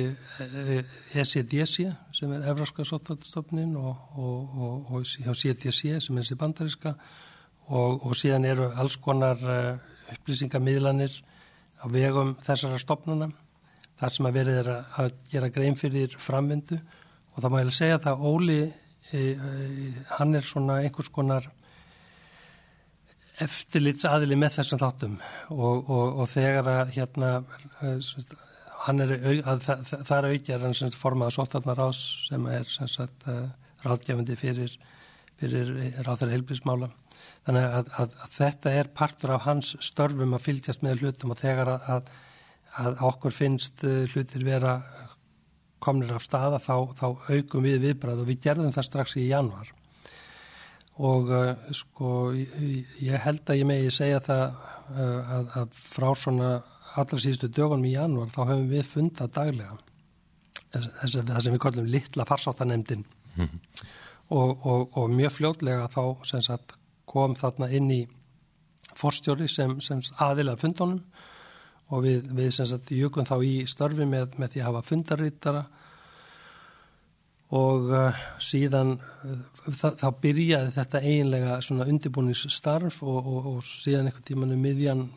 ECDC eh, sem er Evraska Sottvaldstofnin og, og, og, og CDC sem er þessi bandariska og síðan eru alls konar eh, upplýsingamíðlanir á vegum þessara stopnuna þar sem að verið að gera grein fyrir framvindu. Og það má ég að segja að Óli eh, hann er svona einhvers konar eftirlits aðili með þessum þáttum. Og, og, og þegar að hérna eh, hann er að það er aukjar hann sem formaða sótarnar ás sem er sem sagt uh, ráðgefandi fyrir, fyrir ráðar heilbísmála þannig að, að, að þetta er partur af hans störfum að fylgjast með hlutum og þegar að, að okkur finnst uh, hlutir vera komnir af staða þá, þá aukum við viðbræð og við gerðum það strax í januar og uh, sko ég held að ég megi segja það uh, að, að frá svona allra síðustu dögunum í janúar þá hefum við fundað daglega þess að það sem við kallum litla farsáttanemdin mm -hmm. og, og, og mjög fljótlega þá sagt, kom þarna inn í forstjóri sem, sem aðilega fundunum. Og við, við jökum þá í störfi með, með því að hafa fundarítara og uh, síðan uh, þá byrjaði þetta eiginlega svona undirbúningsstarf og, og, og síðan einhvern tímanu miðjan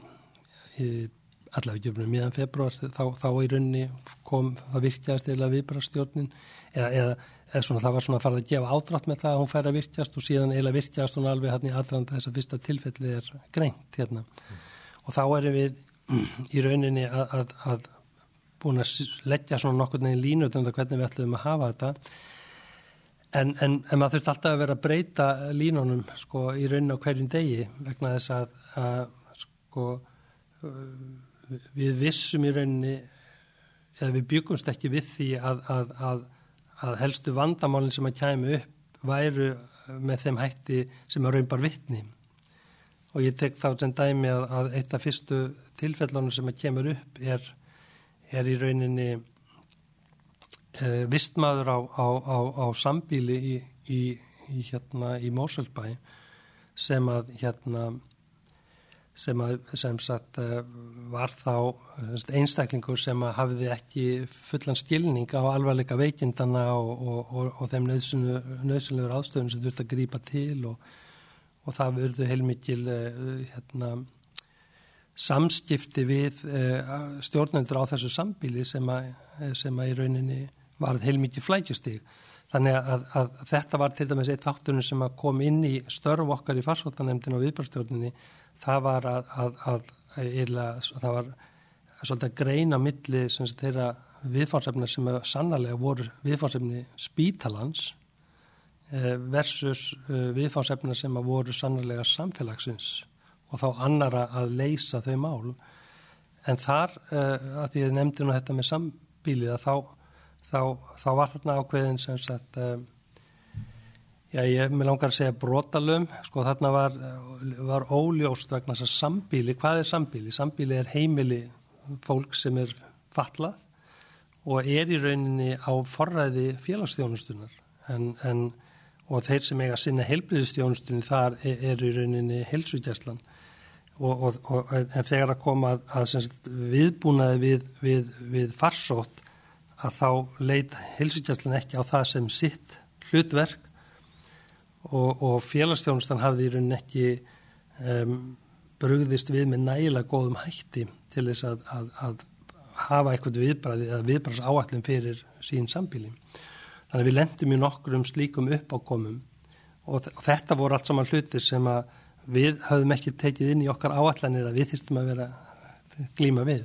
allavega ekki um miðjan februar þá, þá í raunni kom það virkjast eða viðbrastjórnin eða, eða, eða svona, það var svona að fara að gefa ádrátt með það að hún fær að virkjast og síðan eða virkjast hún alveg hann í aðranda þess að fyrsta tilfelli er greint hérna mm. og þá erum við í rauninni að, að, að búin að leggja svona nokkur neginn línu um það hvernig við ætlum að hafa þetta. En, en, en maður þurft alltaf að vera að breyta línunum sko í raunin á hverjum degi vegna þess að, að sko við vissum í rauninni eða við byggumst ekki við því að, að helstu vandamálinn sem að kæmu upp væru með þeim hætti sem að raun bar vittni og ég tek þá sem dæmi að eitt af fyrstu tilfellunum sem að kemur upp er er í rauninni uh, vistmaður á, á, á, á sambíli í, í, í, hérna, í Mósölbæ sem að hérna sem að sem sagt uh, var þá einstaklingur sem að hafiði ekki fullan skilning á alvarleika veikindana og, og, og, og þeim nöðsynlegur ástöðum sem þurft að grípa til og það verður heilmikil uh, hérna samskipti við uh, stjórnendur á þessu sambíli sem að, eh, sem að í rauninni var heilmikið flækjustíg. Þannig að, að þetta var til dæmis eitt þátturinn sem kom inn í störf okkar í farsvöldanemndin og viðbrastjórninni. Það var að, að eila, það var svolítið greina milli sem þeirra viðfársefna sem sannarlega voru viðfársefni spítalans eh, versus viðfársefna sem voru sannarlega samfélagsins og þá annara að leysa þau mál. En þar uh, að að nefndi nú þetta með sambílið að þá, þá, þá var þarna ákveðin sem sagt uh, já ég með langar að segja brotalum sko þarna var, var óljóst vegna þess að sambíli, hvað er sambíli? Sambíli er heimili fólk sem er fatlað og er í rauninni á forræði félagsstjónustunar en, en og þeir sem eiga sinna heilbriðistjónustunni þar er, er í rauninni helsugjæslan og, og, og, en þegar að koma að, að sagt, viðbúnaði við, við, við farsótt að þá leit hilsugjastlan ekki á það sem sitt hlutverk og félagsstjónustan hafði í rauninni ekki um, brugðist við með nægilega góðum hætti til þess að, að, að hafa eitthvað viðbræði eða viðbræðs áallin fyrir sín sambíli. Þannig að við lendum í nokkrum slíkum uppákomum og þetta voru allt saman hlutir sem að við höfum ekki tekið inn í okkar áallanir að við þýrstum að vera glíma við.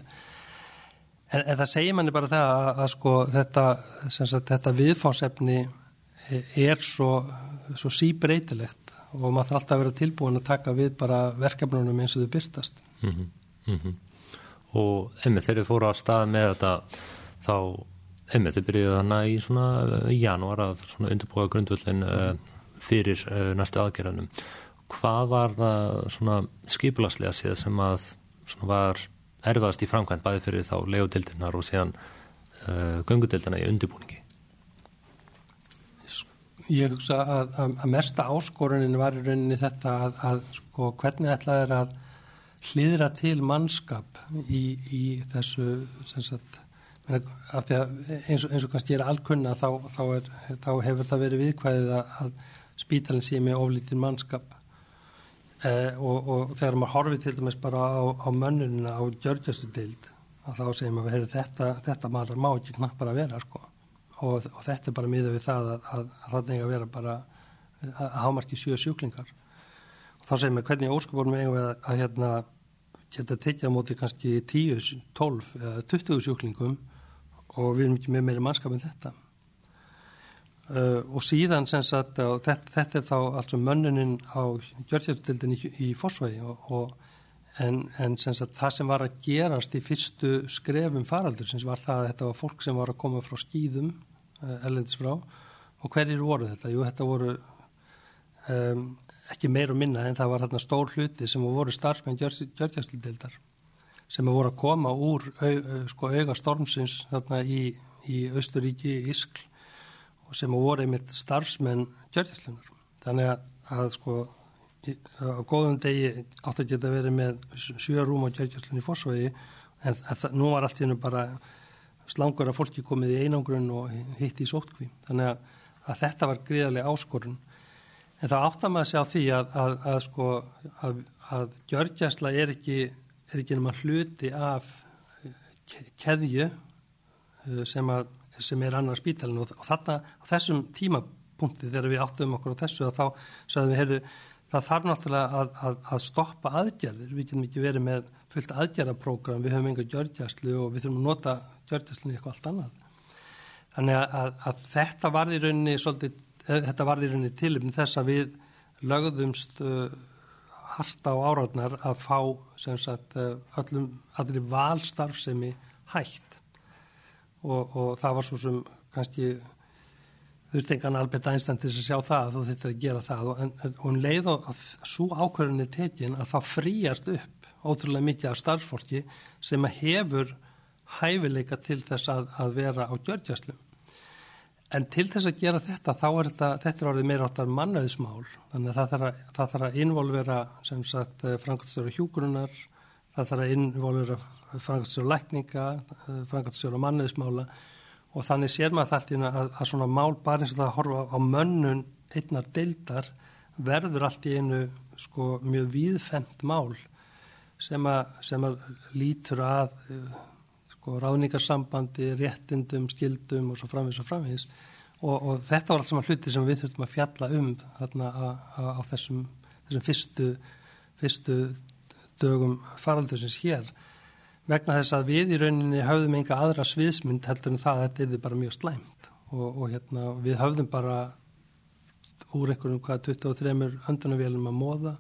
En, en það segir manni bara það að, að sko þetta, þetta viðfánsefni er svo, svo síbreytilegt og maður þarf alltaf að vera tilbúin að taka við bara verkefnunum eins og þau byrtast. Mm -hmm, mm -hmm. Og einmitt þegar þið fóru á stað með þetta þá, einmitt þið byrjuðu þannig í svona í janúar að undirbúa grundvöldin uh, fyrir uh, næstu aðgerðanum. Hvað var það svona skipulaslega síðan sem að var erfaðast í framkvæmt bæði fyrir þá legodildinnar og síðan uh, göngudildina í undirbúningi? Ég hugsa að, að, að mesta áskorunin var í rauninni þetta að, að sko, hvernig ætlaði er að hlýðra til mannskap í, í þessu sagt, eins, og, eins og kannski er alkunna þá, þá, er, þá hefur það verið viðkvæðið að spítalinn sé með oflítið mannskap eh, og, og þegar maður horfið til dæmis bara á, á mönnunina á gjörgjastu dild að þá segir maður þetta, þetta maður má ekki knapp bara vera sko. Og, og þetta er bara miða við það að, að, að það nefnir að vera bara að hámarki sjö sjúklingar. Og þá segir mér hvernig óskapunum eigum við að, að hérna geta tekja á móti kannski 10, 12 eða 20 sjúklingum og við erum ekki með meiri mannskap en þetta uh, og síðan sem sagt þetta, þetta er þá alls um mönnunin á gjörðhjörnstildin í, í fósvægi og, og en, en sagt, það sem var að gerast í fyrstu skrefum faraldur sem var það að þetta var fólk sem var að koma frá skýðum ellendis frá og hverjir voru þetta? Jú, þetta voru um, ekki meir og minna en það var hérna stór hluti sem voru starfsmenn gjörgjastildildar sem voru að koma úr au, sko, auga stormsins þarna í, í Östuríki, Ískl og sem voru einmitt starfsmenn gjörgjastlunar. Þannig að, að sko á góðum degi átt að geta verið með sjö rúm á gjörgjastlunni í fórsvægi en það, nú var allt í hennu bara slangur að fólki komið í einangrun og hitt í sótkví. Þannig að, að þetta var gríðarlega áskorun. En það maður að segja á því að, að, að sko, gjörgjæsla er ekki, er ekki náma hluti af keðju uh, sem, sem er annar spítalinn og, þarna á þessum tímapunkti þegar við áttum okkur á þessu þá sagðum við, heyrðu, það þarf náttúrulega að stoppa aðgerðir. Við getum ekki verið með fullt aðgerðarprogram, við höfum enga gjörgjæslu og við þurfum að nota gjörgjæslinni eitthvað allt annað. Þannig að, að, að þetta var í rauninni svolítið, eh, þetta var í rauninni tilum þess að við lögðumst uh, harta á áraðnar að fá sem sagt uh, öllum, allir valstarfsemi hægt og, og það var svo sem kannski þurftengan Albert Einstein til að sjá það að þú þurftir að gera það og, en, og hún leið og að svo ákvörðinni tekin að það fríast upp ótrúlega mikið af starfsfólki sem hefur hæfileika til þess að, að vera á gjörgjastlum. En til þess að gera þetta, þá er þetta, þetta er orðið meira áttar mannauðsmál. Þannig að það þarf að, það þarf að involvera, sem sagt, eh, frangatstjóra hjúkurunar, það þarf að involvera frangatstjóra lækninga, eh, frangatstjóra mannauðsmála og þannig sér maður það að, að svona mál bara eins og það að horfa á mönnun einnar deildar verður allt í einu sko mjög víðfemt mál sem að, sem að lítur að eh, sko, ráðningarsambandi, réttindum, skildum og svo framvís og framvís og, og þetta var allt saman hluti sem við þurftum að fjalla um þarna á, þessum, þessum fyrstu, fyrstu dögum faraldursins hér vegna þess að við í rauninni höfðum enga aðra sviðsmynd heldur en það að þetta er bara mjög slæmt. Og, og hérna, við höfðum bara úr einhvern hvað 23 öndunavélum að móða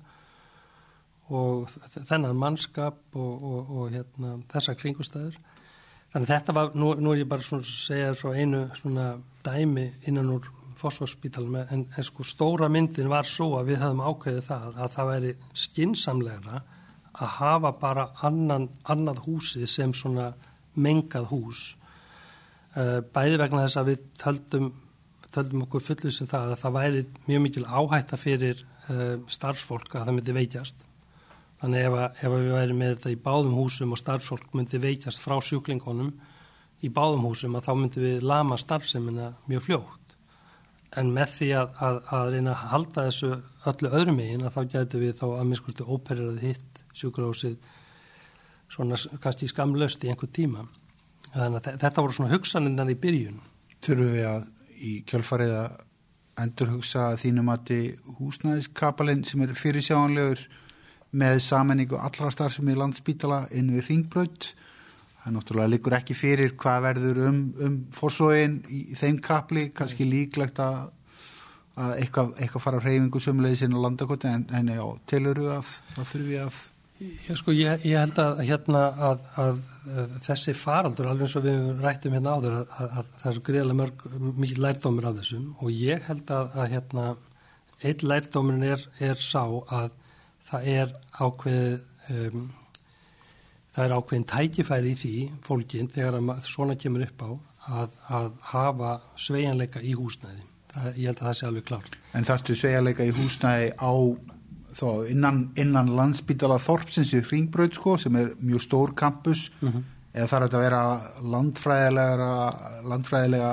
og þennan mannskap og, og, og hérna, þessa kringustæður Þannig þetta var, nú, nú er ég bara svona að segja frá einu svona dæmi innan úr fósfórspítalum en, en sko stóra myndin var svo að við höfum ákveðið það að það væri skinsamlegra að hafa bara annan, annað húsið sem svona mengað hús uh, bæði vegna þess að við töldum, töldum okkur fullið sem um það að það væri mjög mikil áhætta fyrir uh, starfsfólk að það myndi veikjast Þannig ef, að, ef að við væri með þetta í báðum húsum og starfsfólk myndi veikast frá sjúklingunum í báðum húsum að þá myndi við lama starfsemina mjög fljótt. En með því að, að, reyna að halda þessu öllu öðrum megin að þá gætu við þá að miskurti óperiraði hitt sjúkrahúsið svona kannski skamlaust í einhver tíma. Þannig að þetta voru svona hugsanindan í byrjun. Þurfum við að í kjálfarið að endur hugsa þínum að húsnæðiskapalinn sem er fyrirsjáanlegur með sammenningu allra starfsemi í landsbítala inn við ringbraut það náttúrulega likur ekki fyrir hvað verður um, um fórsóin í þeim kapli kannski líklegt að að eitthvað, eitthvað fara á hreyfingu sömulegið sinna landakoti en, en já, teluru að það þurfi að Já, sko, ég, ég held að, hérna, að, að, að þessi farandur, alveg eins og við rættum hérna áður, að, að það er greiðlega mörg, mikið lærdómur af þessum og ég held að hérna, einn lærdómurinn er, er sá að það er ákveð, um, það er ákveðin tækifæri í því fólkin þegar svona kemur upp á að hafa sveianleika í húsnæði. Það, ég held að það sé alveg klárt. En þarftu sveianleika í húsnæði á þó innan, innan landsbítala Þorpsins í Ringbröð sko sem er mjög stór kampus mm -hmm. eða þarf þetta að vera landfræðilega landfræðilega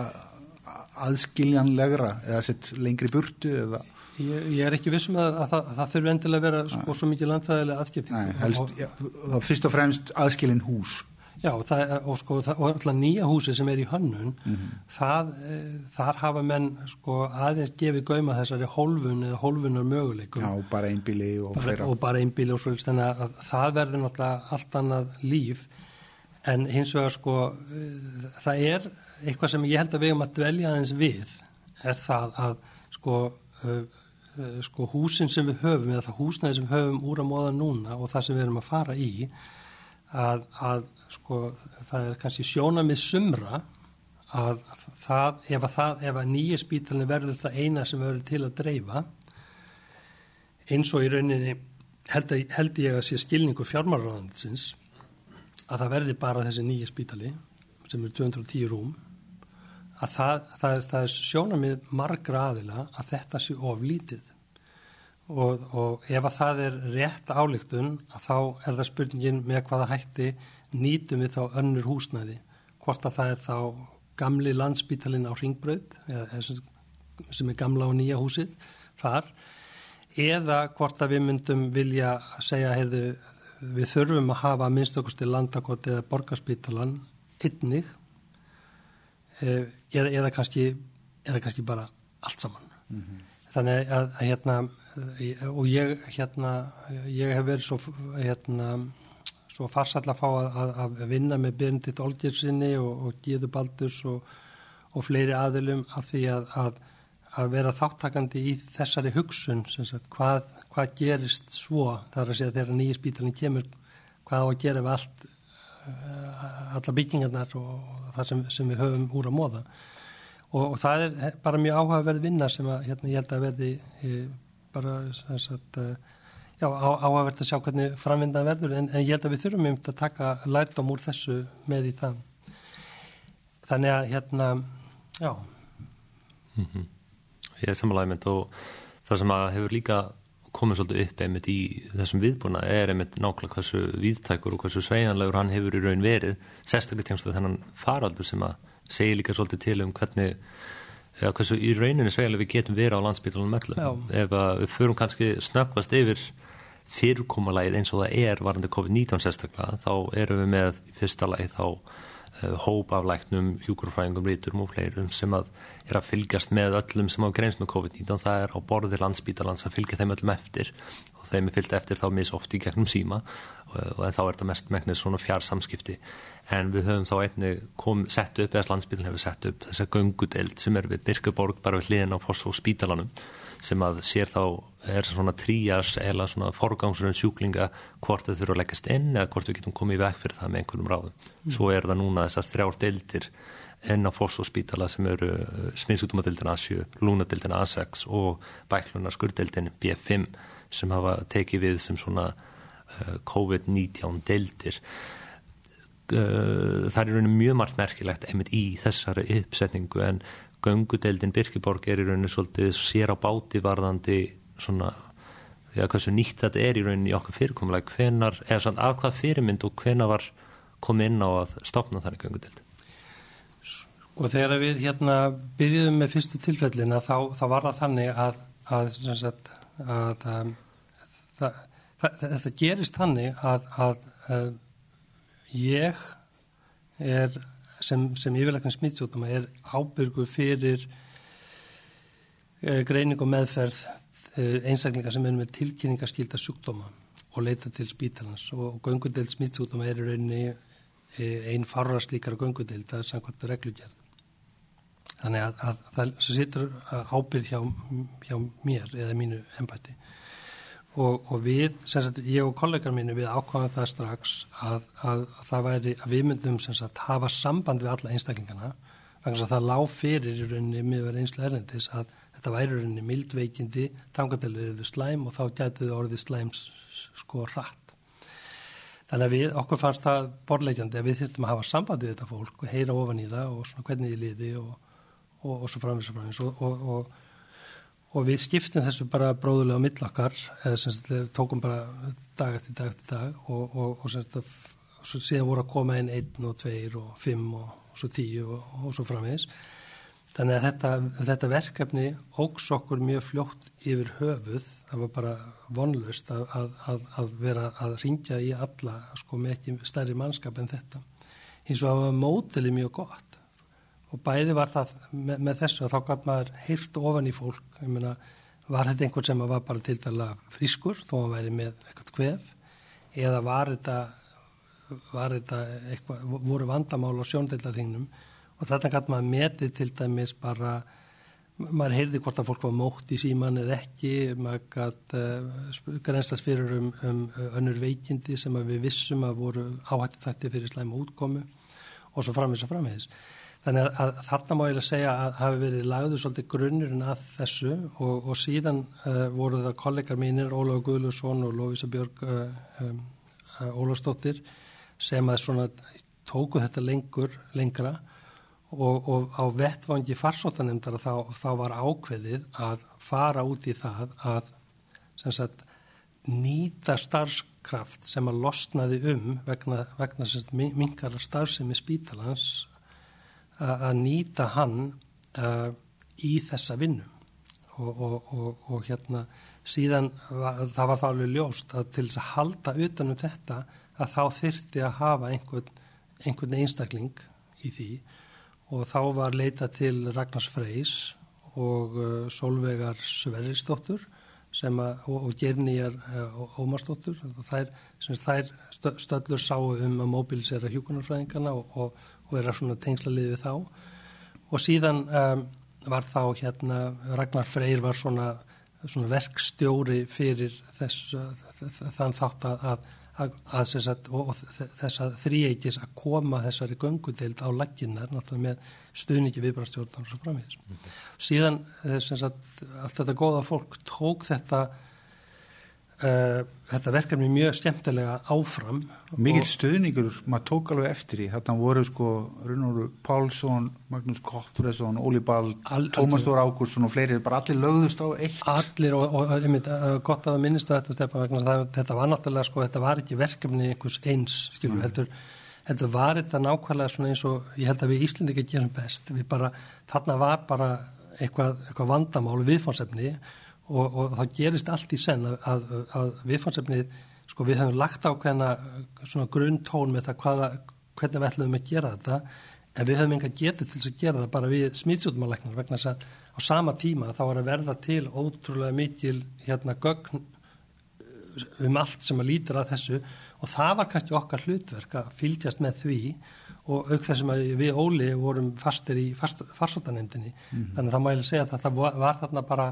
aðskiljanlegra eða sett lengri burtu eða? Ég, ég er ekki vissum að, að, að það þurfi endilega að vera sko, svo mikið landfræðilega aðskipting Nei, helst, ja, þá fyrst og fremst aðskilin hús Já, það, og sko, það, og alltaf nýja húsi sem er í hönnun, mm -hmm. það, e, þar hafa menn sko aðeins gefið gauma þessari hólfun eða hólfunar möguleikum. Já, bara einbíli og fleira. Og bara einbíli og svolítið, þannig að það verður náttúrulega allt annað líf, en hins vegar sko, e, það er eitthvað sem ég held að við erum að dvelja aðeins við, er það að sko, e, sko húsin sem við höfum, eða það húsnæði sem við höfum úr að móða núna og það sem við erum að fara í, að, að sko það er kannski sjónamið sumra að það, ef að það, ef að nýja spítalinn verður það eina sem verður til að dreifa eins og í rauninni held, að, held ég að sé skilningu fjármáraðansins að það verði bara þessi nýja spítali sem er 210 rúm að það, það, það er sjónamið margra aðila að þetta sé oflítið og, og ef að það er rétt álíktun að þá er það spurningin með hvaða hætti nýtum við þá önnur húsnæði hvort að það er þá gamli landsbítalinn á ringbröð sem er gamla og nýja húsið þar eða hvort að við myndum vilja segja heyrðu, við þurfum að hafa minnstakosti landakoti eða borgarspítalan einnig eða, eða, kannski, eða kannski bara allt saman mm -hmm. þannig að, að hérna og ég hérna ég hef verið svo hérna svo farsall að fá að, að vinna með Bernditt Olgersinni og, og Gíðu Baldurs og, og fleiri aðilum að því að, að, að vera þáttakandi í þessari hugsun sagt, hvað, hvað gerist svo? Þar að segja þegar nýja spítalinn kemur hvað á að gera við allt uh, alla byggingarnar og það sem, sem við höfum úr að móða og, og það er bara mjög áhugaverð vinna sem að hérna, ég held að verði eh, bara sagt, uh, já, áhagvert að sjá hvernig framvindan verður en, en ég held að við þurfum um að taka lærdom úr þessu með í það þannig að hérna já mm -hmm. Ég er samanlæg mynd og það sem að hefur líka komið svolítið upp einmitt í þessum viðbúna er einmitt nákvæmlega hversu viðtækur og hversu sveianlegur hann hefur í raun verið sérstaklega tengstu þennan faraldur sem að segja líka svolítið til um hvernig Já, hversu í rauninni sveianlega við getum verið á landsbytunum mellum. Ef við förum kannski snöggvast yfir fyrirkomulægið eins og það er varandi COVID-19 sérstaklega þá erum við með fyrsta lagi þá uh, hóp af læknum, hjúkurfræðingum, ríturum og fleirum sem að er að fylgjast með öllum sem á greins með COVID-19. Það er á borðir landsbítalans að fylgja þeim öllum eftir og þeim er fylgt eftir þá misoft í gegnum síma og, og þá er það mest megnir svona fjársamskipti en við höfum þá einni sett upp, eða landsbítalin hefur sett upp þessa göngudeld sem er við Birkeborg bara við hliðin á Foss og spítalanum sem að sér þá er svona trías eða svona forgangsröðun sjúklinga hvort þau þurfa að leggast inn eða hvort við getum komið í veg fyrir það með einhverjum ráðum. Mm. Svo er það núna þessar þrjár deildir enn á fósfóspítala sem eru uh, smiðsútumadeildin A7, lúnadeildin A6 og bæklunar skurdeildin B5 sem hafa tekið við sem svona uh, COVID-19 deildir. Uh, það er mjög margt merkilegt einmitt í þessari uppsetningu en göngudeldin Birkiborg er í rauninu svolítið sér á báti varðandi svona, já, hversu nýtt þetta er í rauninu í okkar fyrirkomulega, hvenar, eða svona af hvað fyrirmynd og hvenar var komið inn á að stopna þannig göngudeld? Og þegar við hérna byrjuðum með fyrstu tilfellina þá, þá var það þannig að, að, sagt, að, að það, þetta gerist þannig að, að ég er sem, sem yfirleikna smittsjótama er ábyrgu fyrir uh, greining og meðferð uh, einstaklingar sem er með tilkynningaskýlda sjúkdóma og leita til spítalans. Og, göngudeld smittsjótama er uh, einn farra slíkara göngudeld það er samkvæmt reglugjörð þannig að, að það sittur ábyrð hjá, hjá mér eða mínu ennbætti og, og við, sagt, ég og kollegar mínu við ákvæðum það strax að, að, að væri að við myndum sagt, hafa samband við alla einstaklingana vegna að það lág fyrir í rauninni með einslu erlendis að þetta væri rauninni mildveikindi, tangantilega eru þau slæm og þá gætu þau orðið slæms sko rætt. Þannig að við, okkur fannst það borleikjandi að við þurftum að hafa sambandi við þetta fólk og heyra ofan í það og svona hvernig þið liði og, og, og svo framins og framins og, og við skiptum þessu bara bróðulega á millakkar, tókum bara dag eftir dag eftir dag og svo síðan voru að koma inn einn og tveir og fimm og svo tíu og svo framins Þannig að þetta, þetta verkefni ógs okkur mjög fljótt yfir höfuð, það var bara vonlust að, að, að vera að ringja í alla sko með ekki stærri mannskap en þetta. Hins vegar var mótili mjög gott og bæði var það með, með þessu að þá gaf maður hýrt ofan í fólk, meina var þetta einhvern sem var bara til dala frískur þó að væri með eitthvað kvef? Eða var þetta, var þetta eitthvað, voru vandamál á sjóndeilarhingnum og þetta gæti maður metið til dæmis bara, maður heyrði hvort að fólk var mótt í síman eða ekki, maður gæti uh, grænstast fyrir um, um önnur veikindi sem við vissum að voru áhætti þætti fyrir slæma útkomu. Og svo framins og framins. Þannig að, að þarna má ég að segja að hafi verið lagðu svolítið grunnurinn að þessu og, og síðan uh, voru það kollegar mínir, Ólaug Guðlusson og Lófísa Björg uh, um, uh, Ólaustóttir sem að svona tóku þetta lengur, lengra og, og á vettvangi farsóttanemndara þá, þá var ákveðið að fara út í það að sagt, nýta starfskraft sem að losnaði um vegna, vegna minkarar starfsemi spítalans að nýta hann uh, í þessa vinnu. Og, og, og hérna síðan var, það var þá alveg ljóst að til þess að halda utanum þetta að þá þyrti að hafa einhvern, einhvern einstakling í því. Og þá var leita til Ragnars Freys og uh, Solveigar Sverrisdóttur að, og, og Gernýjar uh, Ómarsdóttur. Þær, þær stöllur sáu um að mobilisera hjókunarfræðingarna og, og, vera svona tengsla liðið þá og síðan um, var þá hérna Ragnar Freyr var svona, svona verkstjóri fyrir þess, þann þátt að, að að, að sagt, og, og þess að þrýeikis að koma þessari göngudeild á lagginnar með stuðningi viðbrastjórnar og svo framvegis. Mm -hmm. Síðan eh, sagt, allt þetta góða fólk tók þetta Uh, þetta verkefni mjög skemmtilega áfram Mikið stuðningur, maður tók alveg eftir í þarna voru sko Rúnur Pálsson, Magnús Kottfræsson Óli Bald, Tómas Dór Ágúrsson og fleiri, bara allir lögðust á eitt. Allir og, og, og einmitt, gott að minnist að þetta Stefán, það, þetta var náttúrulega sko, þetta var ekki verkefni einhvers eins skilur, heldur, heldur var þetta nákvæmlega svona eins og ég held að við Íslandi ekki gerum best, við bara, þarna var bara eitthvað, eitthvað vandamál viðfónsefni og, og þá gerist allt í senn að, að, að viðfansefnið, sko við höfum lagt ákveðna svona grunntón með það hvaða, hvernig við ætlum að gera þetta en við höfum enga getið til þess að gera það bara við smíðsjótumalæknar vegna þess að á sama tíma þá var að verða til ótrúlega mikil hérna gögn uh, um allt sem að lítur að þessu og það var kannski okkar hlutverk að fylgjast með því og auk þessum að við Óli vorum fastir í farsótanemdini mm -hmm. þannig að það mæli segja að það var þarna bara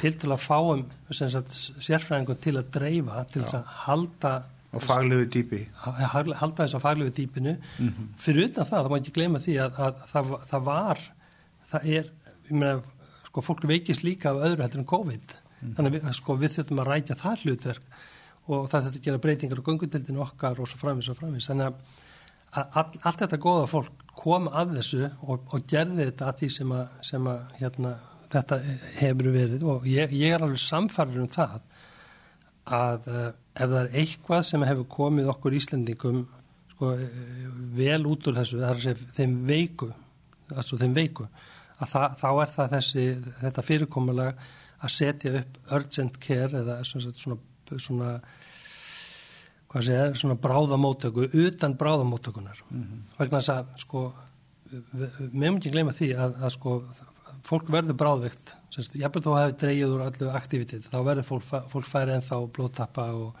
til til að fáum sérfræðingum til að dreifa til þess að halda á faglegu dýpi. Halda þess á faglegu dýpinu. Mm -hmm. fyrir utan það, það má ekki gleyma því að, að, að það, það var það er, ég meina, sko fólk veikist líka af öðru heldur en COVID. Mm -hmm. þannig að sko, við þurfum að rætja það hlutverk og það að gera breytingar á gungutildinu okkar og svo framins og framins þannig að all, allt þetta góða fólk kom að þessu og, og gerði þetta að því sem að, sem að hérna þetta hefur verið og ég, ég er alveg samfarrir um það að uh, ef það er eitthvað sem hefur komið okkur Íslendingum sko, vel út úr þessu, það er að segja þeim veiku, altså þeim veiku að það, þá er það þessi, þetta fyrirkomulega að setja upp urgent care eða svona, svona, svona hvað sé ég, svona bráðamótöku utan bráðamótökunar mm -hmm. vegna þess að sko við mögum ekki gleyma því að, að sko fólk verður bráðvikt. Jafnveg þó hefur dreyið úr allu aktivitet þá verður fólk, fólk færi ennþá blóttappa og,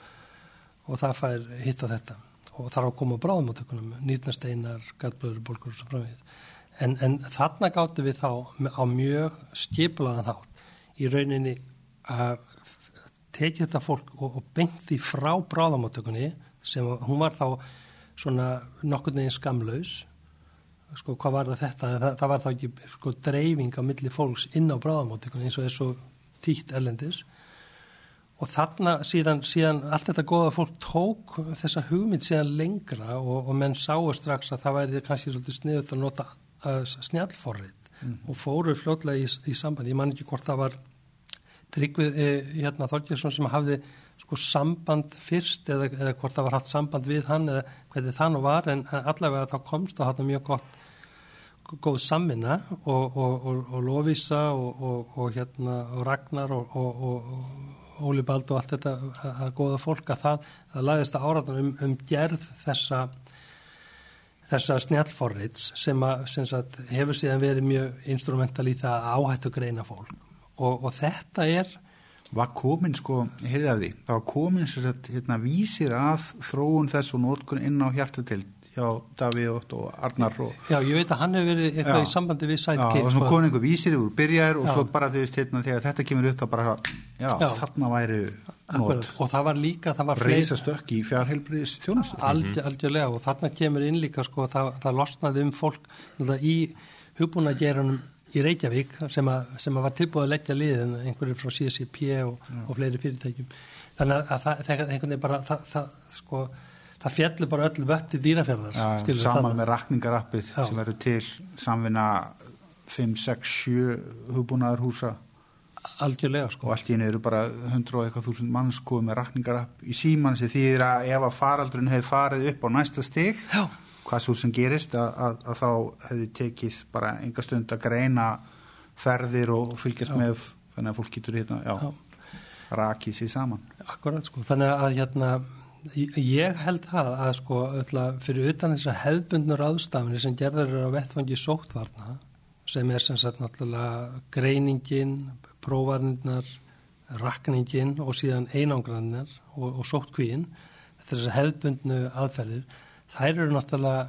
og það fær hitt á þetta. Og þarf að koma bráðmáttökunum nýrnasteinar, gatblöður, bólkur og svo framvegið en, en þarna gáttu við þá á mjög skiplaðan hátt í rauninni að tekið þetta fólk og, og beint því frá bráðamáttökunni sem hún var þá svona nokkur neginn skamlaus sko hvað var það þetta? Það, það var þá ekki sko dreifing á milli fólks inn á bráðamáttökunni eins og er svo tíkt ellendis og þarna síðan, síðan allt þetta goða fólk tók þessa hugmynd síðan lengra og, og menn sáu strax að það væri kannski svolítið sniðut að nota uh, snjálforrið mm. og fóru fljóðlega í, í samband, ég man ekki hvort það var Tryggvið eh, hérna, Þorgjarsson sem hafði sko samband fyrst eða, eða hvort það var hatt samband við hann eða hvernig það nú var en allavega þá komst það hatt mjög gott góð samvinna og, og, og, og Lovisa og hérna Ragnar og Óli Bald og allt þetta að góða fólk að það, það lagðist að áraðan um, um gerð þessa þessa snjálforriðs sem, að, sem sagt, hefur síðan verið mjög instrumental í það að áhættu greina fólk. Og, og þetta er Var komin sko, heyrði af því, það var komin sem sagt, hérna, vísir að þróun þess og nótkun inn á hjartatild hjá Davíð og Arnar og... Já, ég veit að hann hefur verið eitthvað já, í sambandi við Sidekick. Já, og svo sko. komin einhver vísir yfir byrjaður og já. svo bara þú veist hérna þegar þetta kemur upp þá bara, já, já. þarna væri nót. Og það var líka, það var Reisa stökk í fjárheilbriðis þjónustu. Algjör, algjörlega og þarna kemur inn líka sko, það, það losnaði um fólk í hugbúnageranum í Reykjavík sem að, sem að var tilbúið að leggja liðin einhverju frá CSCP og, og fleiri fyrirtækjum. Þannig að það, einhvern veginn bara, það, það sko það fjallir bara öll vötti dýrafjörðar ja, saman með rakningarappið sem verður til samvinna 5, 6, 7 hugbúnaðar húsa algjörlega sko. Og allt í henni eru bara 100 og eitthvað þúsund manns skoð með rakningarapp í síman sem þýðir að ef að faraldrun hefur farið upp á næsta stig já. hvað svo sem gerist að, að, að þá hefur tekið bara enga stund að greina ferðir og fylgjast já. með þannig að fólk getur hérna já, rakið sér saman. Akkurat sko, þannig að hérna Ég held það að sko fyrir utan þessar hefðbundnur áðstafni sem gerður á vettfangi sóttvarna sem er sem sagt náttúrulega greiningin, prófarnirnar, rakningin og síðan einangrannar og, og sóttkvíin þetta er þessar hefðbundnu aðferðir þær eru náttúrulega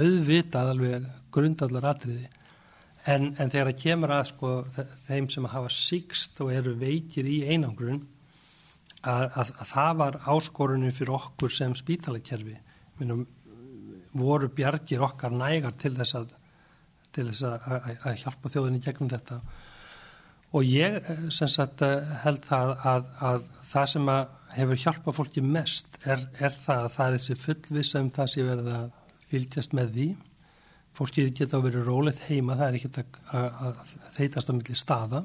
auðvitað alveg grundallar atriði en, en þegar það kemur að sko þeim sem hafa síkst og eru veikir í einangrun að, að, að það var áskorunum fyrir okkur sem spítalakerfi. Voru bjargir okkar nægar til þess að til þess að, hjálpa þjóðinni gegnum þetta. Og ég eh, sagt, eh, held það að það sem hefur hjálpa fólki mest er, er það að það er þessi fullvisa um það sem verða fylgjast með því. Fólkið geta verið rólegt heima það er ekki að þeitast á milli staða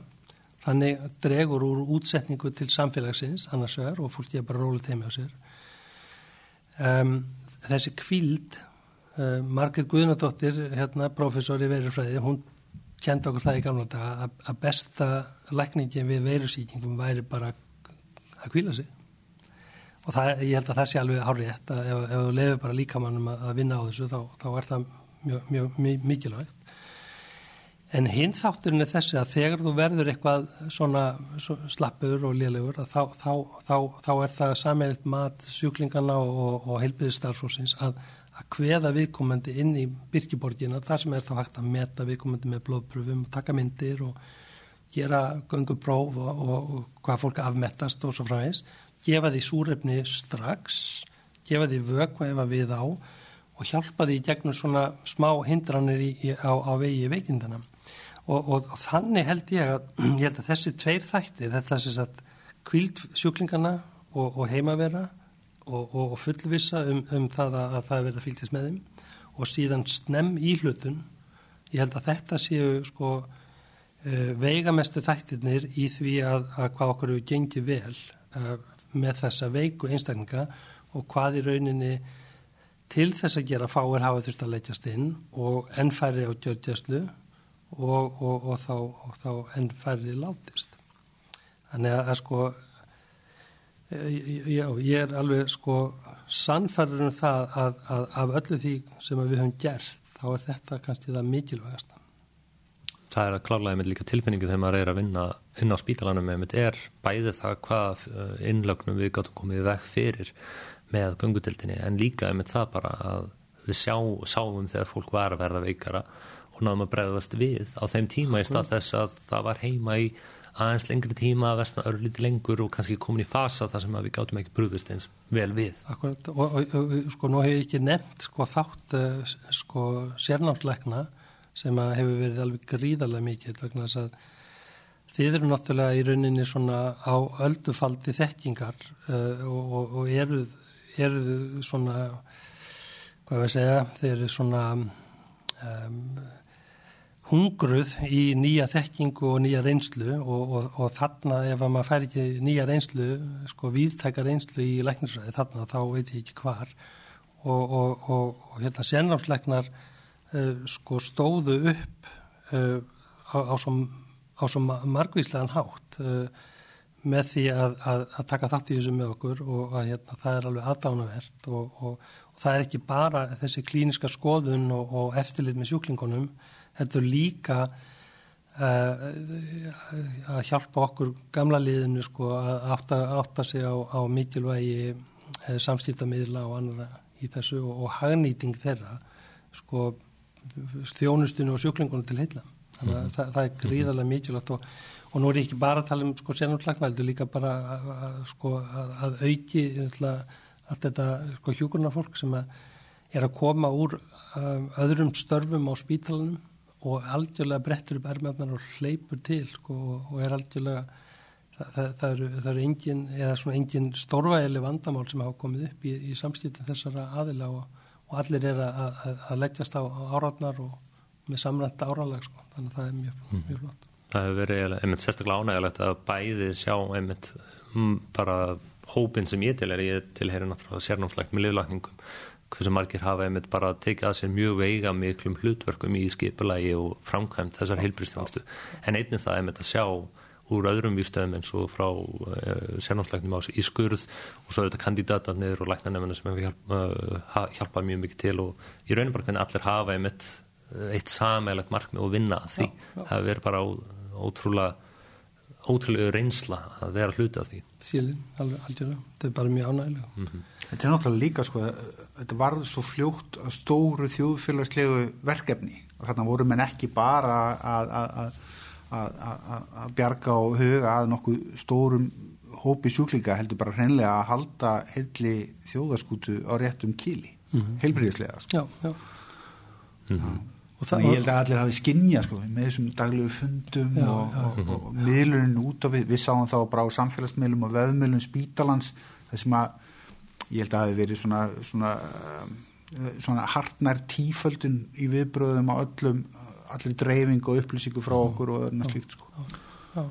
Þannig dregur úr útsetningu til samfélagsins annars vegar og fólki er bara rólið teimi á sér. Um, þessi kvíld, uh, Margit Guðnadóttir, hérna professor í veirufræði, hún kenda okkur það í gamla daga að, besta lækningin við veirusíkingum væri bara að kvíla sig. Og það, ég held að það sé alveg hárið að ef, þú lefur bara líkamannum að vinna á þessu þá, þá er það mjög, mjög, mjög mikilvægt. En hinn þátturinn er þessi að þegar þú verður eitthvað svona slappur og liðlegur þá, þá, þá, þá er það sammeilitt mat sjúklingana og, og heilbyrðistarfsfólksins að, að hveða viðkomandi inn í byrkiborgina þar sem er þá hægt að meta viðkomandi með blóðpröfum, taka myndir og gera göngupróf og, og, og hvað fólk afmettast og svo fræðis, gefa því súrefni strax, gefa því vögva við á og hjálpa því gegnum svona smá hindranir í, á, á vegi veikindana og, og, og þannig held ég að, ég held að þessi tveir þættir, þetta er að kvíld sjúklingana og, og heimavera og fullvisa um, um það að, að það er verið að fylgjast með þeim og síðan snem í hlutun ég held að þetta séu sko uh, veigamestu þættirnir í því að, að hvað okkur eru gengið vel uh, með þessa veiku einstaklinga og hvað í rauninni til þess að gera fáir hafa þurft að leitjast inn og ennfæri á gjörgjastlu og, og, og, þá, og þá enn færri látist. Þannig að, að sko, e, já, ég er alveg sko sannfærður um það að, að af öllu því sem við höfum gert, þá er þetta kannski það mikilvægast. Það er að klálega með líka tilfinningu þegar maður er að vinna inn á spítalanum með er bæði það hvað e, innlögnum við gáttum komið veg fyrir með gungutildinni en líka með það bara að við sjá, sáum þegar fólk var að verða veikara og náðum að bregðast við á þeim tíma í stað þess að það var heima í aðeins lengri tíma að vestna örlíti lengur og kannski komin í fasa þar sem við gátum ekki brúðist eins vel við. Akkurat, og, og, og sko nú hefur ég ekki nefnt sko þátt sko sérnámsleikna sem að hefur verið alveg gríðarlega mikið vegna þess að þið eru náttúrulega í rauninni svona á öldufaldi þekkingar uh, og, og eruð, eruð svona hvað við segja, þeir eru svona um, hungruð í nýja þekkingu og nýja reynslu og, og, og þarna ef maður fær ekki nýja reynslu, sko viðtækja reynslu í læknisræði þarna þá veit ég ekki hvar. Og, og hérna sennámsleiknar uh, sko stóðu upp uh, á, á svo margvíslegan hátt uh, með því að, að, að taka þátt í þessu með okkur og að hérna, það er alveg aðdánavert og það er ekki bara þessi klíniska skoðun og eftirlit með sjúklingunum er líka uh, að hjálpa okkur gamla liðinu sko, að átta, átta sig á, á mikilvægi uh, samskiptamiðla og annara í þessu og, og hagnýting þeirra sko, þjónustinu og sjúklingunum til heila þannig að mm -hmm. það, það er gríðarlega mikilvægt og, og nú er ég ekki bara að tala um sko er líka bara að, að, sko, að, að auki allt þetta sko hjúkurnafólk sem er að koma úr um, öðrum störfum á spítalanum og algjörlega brettur upp ermefnar og hleypur til sko, og er algjörlega það, það, það eru, eru engin, engin stórvægileg vandamál sem hafa komið upp í, í samskiptum þessara aðila og, og allir er að, að, að leggjast á áratnar og með samrænt áralag sko. þannig að það er mjög, mm. mjög flott Það hefur verið einmitt sérstaklega ánægilegt að bæði sjá einmitt bara hópin sem ég til er ég til heyri náttúrulega sérnámslægt með liðlakningum hversu margir hafa einmitt bara tekið að sér mjög veiga miklum hlutverkum í skipulagi og framkvæmt þessar heilbristjónustu en einnig það einmitt að sjá úr öðrum výstöðum eins og frá uh, eh, sérnámslæknum á í skurð og svo auðvitað kandidatarnir og læknarnefnir sem hefur hjálp, uh, hjálpað mjög mikið til og í rauninu bara hvernig allir hafa einmitt eh, eitt samægilegt markmið og vinna því. Það verður bara ótrúlega ótrúlega reynsla að vera hluti af því. Sílinn, alveg algjörlega, þetta er bara mjög ánægilega mm -hmm. Þetta er náttúrulega líka sko þetta varður svo fljótt að stóru þjóðfélagslegu verkefni og þarna voru menn ekki bara að að bjarga og huga að nokkuð stórum hópi sjúklinga heldur bara hreinlega að halda heilli þjóðaskútu á réttum kíli mm -hmm. heilbríðislega sko. Já, já mm -hmm. Og það, ég held að allir hafi skinnja sko, með þessum daglegu fundum já, og, og, og, og miðlurinn út af við, við sáum þá bara á samfélagsmiðlum og veðmiðlum spítalans þessum að ég held að það hafi verið svona, svona, svona hartnær tíföldun í viðbröðum á öllum, allir dreifing og upplýsingu frá okkur og öðruna slíkt sko. Já,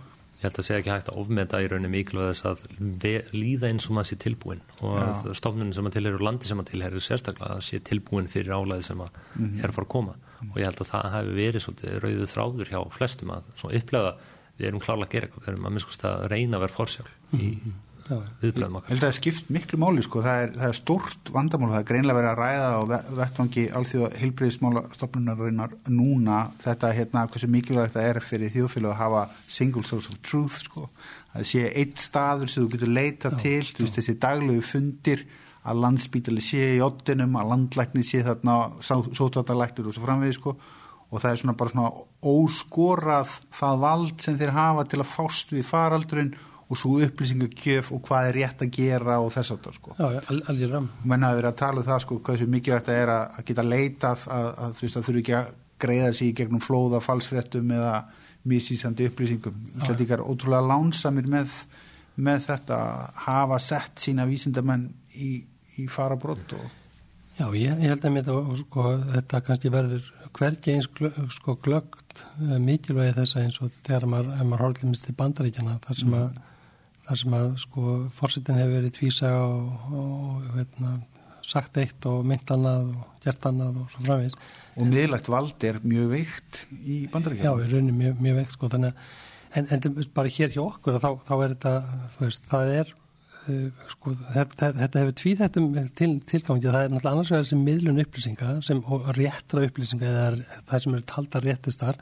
Ég held að segja ekki hægt að ofmeta í rauninni mikilvæg þess að líða eins og maður sé tilbúin og að ja. stofnunum sem maður tilherir og landi sem maður tilherir sérstaklega að sé tilbúin fyrir álæði sem maður mm -hmm. er að fara að koma og ég held að það hefur verið svolítið rauðið þráður hjá flestum að upplega við erum klála að gera eitthvað, við erum að miskust að reyna að vera fórsjálf mm -hmm. í viðbröðum okkar. Ég held að það skipt miklu máli sko, það er, það er stort vandamál, það er greinlega verið að ræða á vettvangi alþjóða heilbreyðismála stopnunarinnar núna þetta hérna hversu mikilvægt það er fyrir þjóðfélag að hafa single source of truth sko, að sé eitt staður sem þú getur leita já, til, þú veist þessi daglegu fundir að landsbítali sé í ottinum, að landlækni sé þarna sótatalæknir og svo framvegi sko. Og það er svona bara svona óskorað það vald sem þeir hafa til að fást við faraldurinn og svo upplýsingakjöf og hvað er rétt að gera og þess það sko. Já, ram menn að vera að tala um það sko hvað sem mikilvægt að er að geta leitað að, að þú veist að þurfu ekki að greiða sér í gegnum flóða, falsfrettum eða mísísandi upplýsingum. Íslandíkar er ótrúlega lánsamir með, með þetta að hafa sett sína vísindamenn í, í farabrott og Já, ég, ég held að mér þetta, sko, þetta kannski verður hvergi eins glöggt sko, mikilvægi þess að eins og þegar maður, maður horfður minnst í bandaríkjana þar sem að mm þar sem að sko fórsetin hefur verið tvísa og, og veitna, sagt eitt og mynd annað og gert annað og svo framvegis. Og miðlægt vald er mjög veikt í bandaríkjum? Já, í rauninni mjög, mjög veikt sko þannig að en, en bara hér hjá okkur þá, þá er þetta, þú veist, það er uh, sko þetta, þetta hefur tvíð þetta til, tilgangi það er náttúrulega annars vegar sem miðlun upplýsinga sem, og réttra upplýsinga eða það sem eru talda réttistar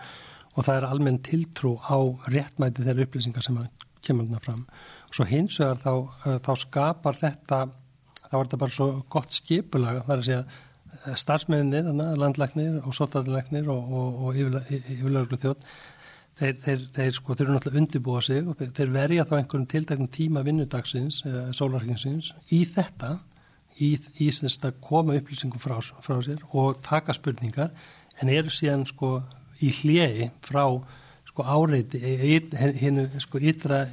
og það er almenn tiltrú á réttmæti þeirra upplýsingar sem kemur þarna fram. Og svo hins vegar þá, eh, þá skapar þetta, þá er þetta bara svo gott skipulag, það er að segja starfsmenninir, landlæknir og sótaðarlæknir og, og, og yfirlöglu þjótt þeir, þeir, þeir sko þurfu náttúrulega undirbúa sig og þeir, þeir verja þá einhverjum tildæknum tíma vinnudagsins, eh, sólarhenginsins í þetta, í, í þess að koma upplýsingum frá, frá sér og taka spurningar en eru síðan sko í hljegi frá sko áreiti, hennu sko ytra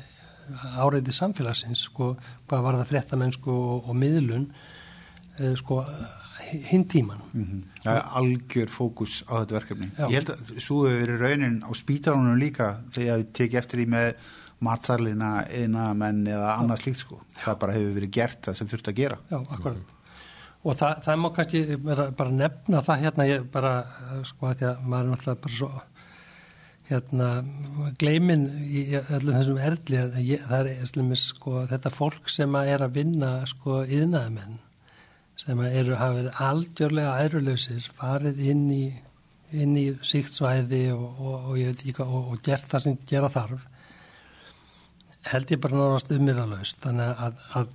áreiti samfélagsins sko hvað var það fréttamennsku og, og miðlun eh, sko hinn tíman. Mm -hmm. Það er algjör fókus á þetta verkefni. Já. Ég held að svo hefur verið raunin á spítalunum líka þegar við tekið eftir því með matsalina, eina menn eða annað slíkt sko. Það bara hefur verið gert það sem þurft að gera. Já, akkurat. Og það, það má kannski bara, bara nefna það hérna, ég bara, sko að því að maður er náttúrulega bara svo hérna, gleimin í öllum þessum erli að ég, það er slummis, sko, þetta fólk sem er að vinna sko yðnaðamenn sem eru hafið algjörlega aðrulausir farið inn í, inn í síktsvæði og, og, og ég veit ekki hvað og, og gert það sem gera þarf held ég bara náðast ummiðalust þannig að, að,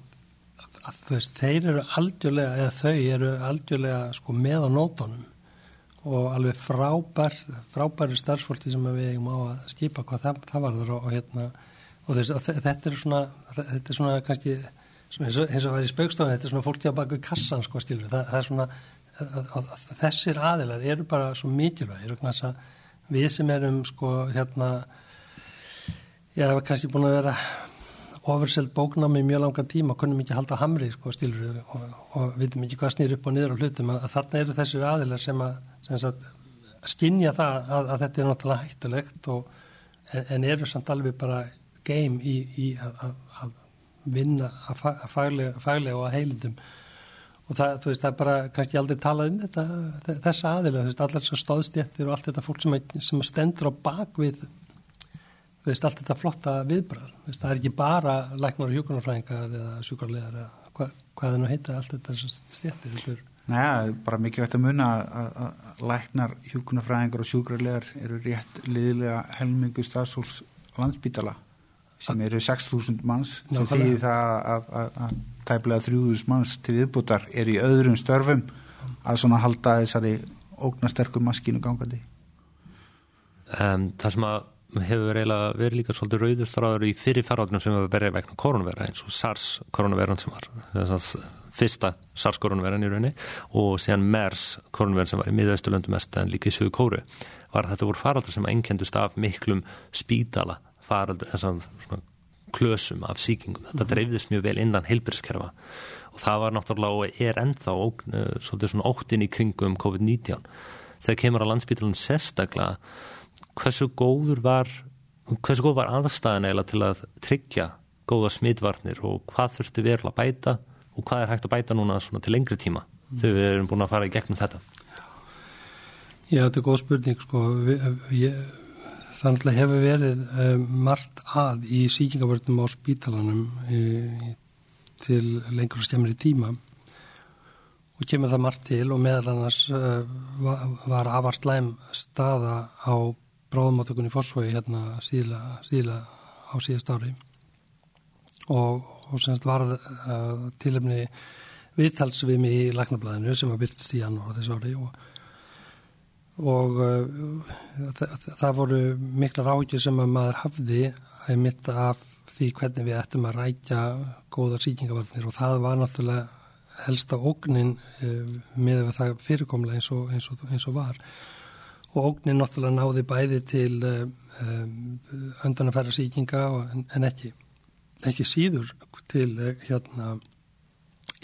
að, að veist, þeir eru algjörlega eða þau eru algjörlega sko, með á nótonum og alveg frábær frábæri starfsfólki sem við eigum á að skipa hvað það, það var þar og hérna og þetta er svona þetta er svona kannski eins og það er í spaukstofan, þetta er svona fólk hjá baka kassan sko skilur, það, það er svona að, að, að þessir aðilar eru bara svo mikilvæg, við sem erum sko hérna ég hef kannski búin að vera ofurselt bóknámi í mjög langan tíma kunnum ekki halda hamri sko stílur og, og vitum ekki hvað snýr upp og niður á hlutum að, að þarna eru þessir aðilar sem að sagt, skinja það að, að þetta er náttúrulega hættulegt og, en, en eru samt alveg bara game í, í að, að vinna að faglega, faglega og að heilindum. Og það, þú veist, það er bara kannski aldrei talað um þetta, þessa aðila allar þessar stóðstjættir og allt þetta fólk sem, sem stendur á bakvið þú veist, allt þetta flotta viðbröð, veist, það er ekki bara læknar og hjókunarfræðingar eða sjúkarlegar eða hva, hvað það nú heita allt þetta stjættir Næja, bara mikið veit að munna að læknar, hjókunarfræðingar og sjúkarlegar eru rétt liðilega helmingu stafsóls landsbítala sem eru 6.000 manns sem þýðir það að, að, að tæplega 3.000 manns til viðbútar er í öðrum störfum að svona halda þessari ógnasterkum maskínu gangandi. Um, Það sem að hefur eiginlega verið líka svolítið rauðurstráður í fyrir faráttunum sem hefur verið vegna koronavera eins og SARS koronaveran sem var þess að fyrsta SARS koronaveran í rauninni og síðan MERS koronaveran sem var í miðausturlöndum mest en líka í sögu kóru var þetta voru faráttur sem einkendust af miklum spítala faraldur, svona klösum af síkingum. Þetta mhm. dreifðist mjög vel innan heilbyrðiskerfa og það var náttúrulega og er ennþá svolítið svona óttin í kringum COVID-19. Þegar kemur á landsbytulun sérstaklega, hversu góður var, hversu góð var aðstæðan eiginlega til að tryggja góða smitvarnir og hvað þurfti verulega að bæta og hvað er hægt að bæta núna til lengri tíma mm. þegar við erum búin að fara í gegnum þetta? Já, þetta er góð spurning sko. Ég Þannig að hefur verið um, margt að í síkingavörnum á spítalanum e, til lengur og skemmri tíma og kemur það margt til og meðal annars uh, var afar slæm staða á bráðmátökunni fórsvögi hérna síðla, síðla á síðast ári og, og semst var uh, tilumni viðtalsvimi í Læknablaðinu sem var byrtist í janúar þessu ári og og uh, það, það voru mikla rákjur sem að maður hafði að mitta af því hvernig við ættum að rækja góðar síkingavarnir og það var náttúrulega helsta ógnin uh, með það fyrirkomlega eins og, eins, og, eins og var. Og ógnin náttúrulega náði bæði til uh, um, öndanafæra síkinga en, en ekki, ekki síður til uh, hérna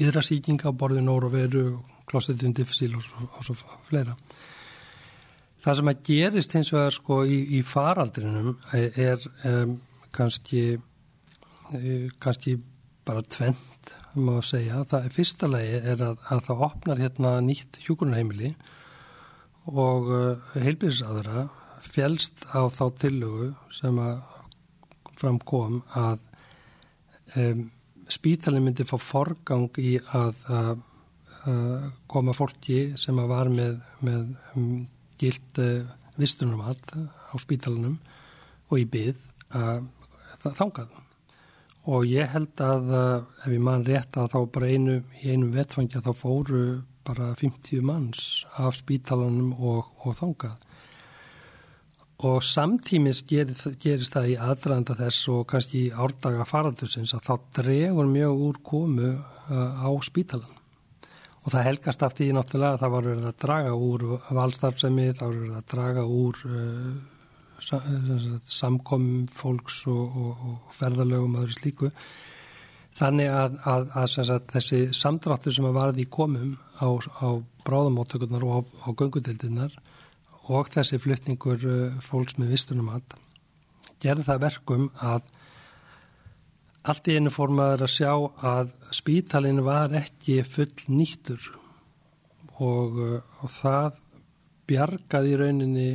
yðra síkinga, borðin og veru, klósetum diffisíl og, og svo fleira Það sem að gerist hins vegar sko í, í faraldrinum er um, kannski, uh, kannski bara tvent, má segja. Það er fyrsta lagi er að, að það opnar hérna nýtt hjúkurunheimili og uh, heilbyrðisadra fjelst á þá tillögu sem að framkom að um, spítalinn myndi fá forgang í að, að, að koma fólki sem að var með, með um, gilt uh, vistunumall á spítalunum og í byð að þangað og ég held að uh, ef ég mann rétt að þá bara einu, í einum vettfangja þá fóru bara 50 manns af spítalanum og, og þangað. Og samtímis gerist, gerist það í aðdraðanda þess og kannski í árdaga faraldursins að þá dregur mjög úr komu uh, á spítalan. Og það helgast af því náttúrulega að það var verið að draga úr valstarfsemi, það var verið að draga úr uh, samkomum fólks og, og, og ferðalögum öðru slíku. Þannig að, að, að, að þessi samdráttur sem að varði í komum á, á bráðamáttökurnar og á, á göngutildinnar og þessi flytningur uh, fólks með vistunum að gerði það verkum að allt í einu formaður að sjá að spítalinn var ekki full nýttur og, uh, og það bjargaði í rauninni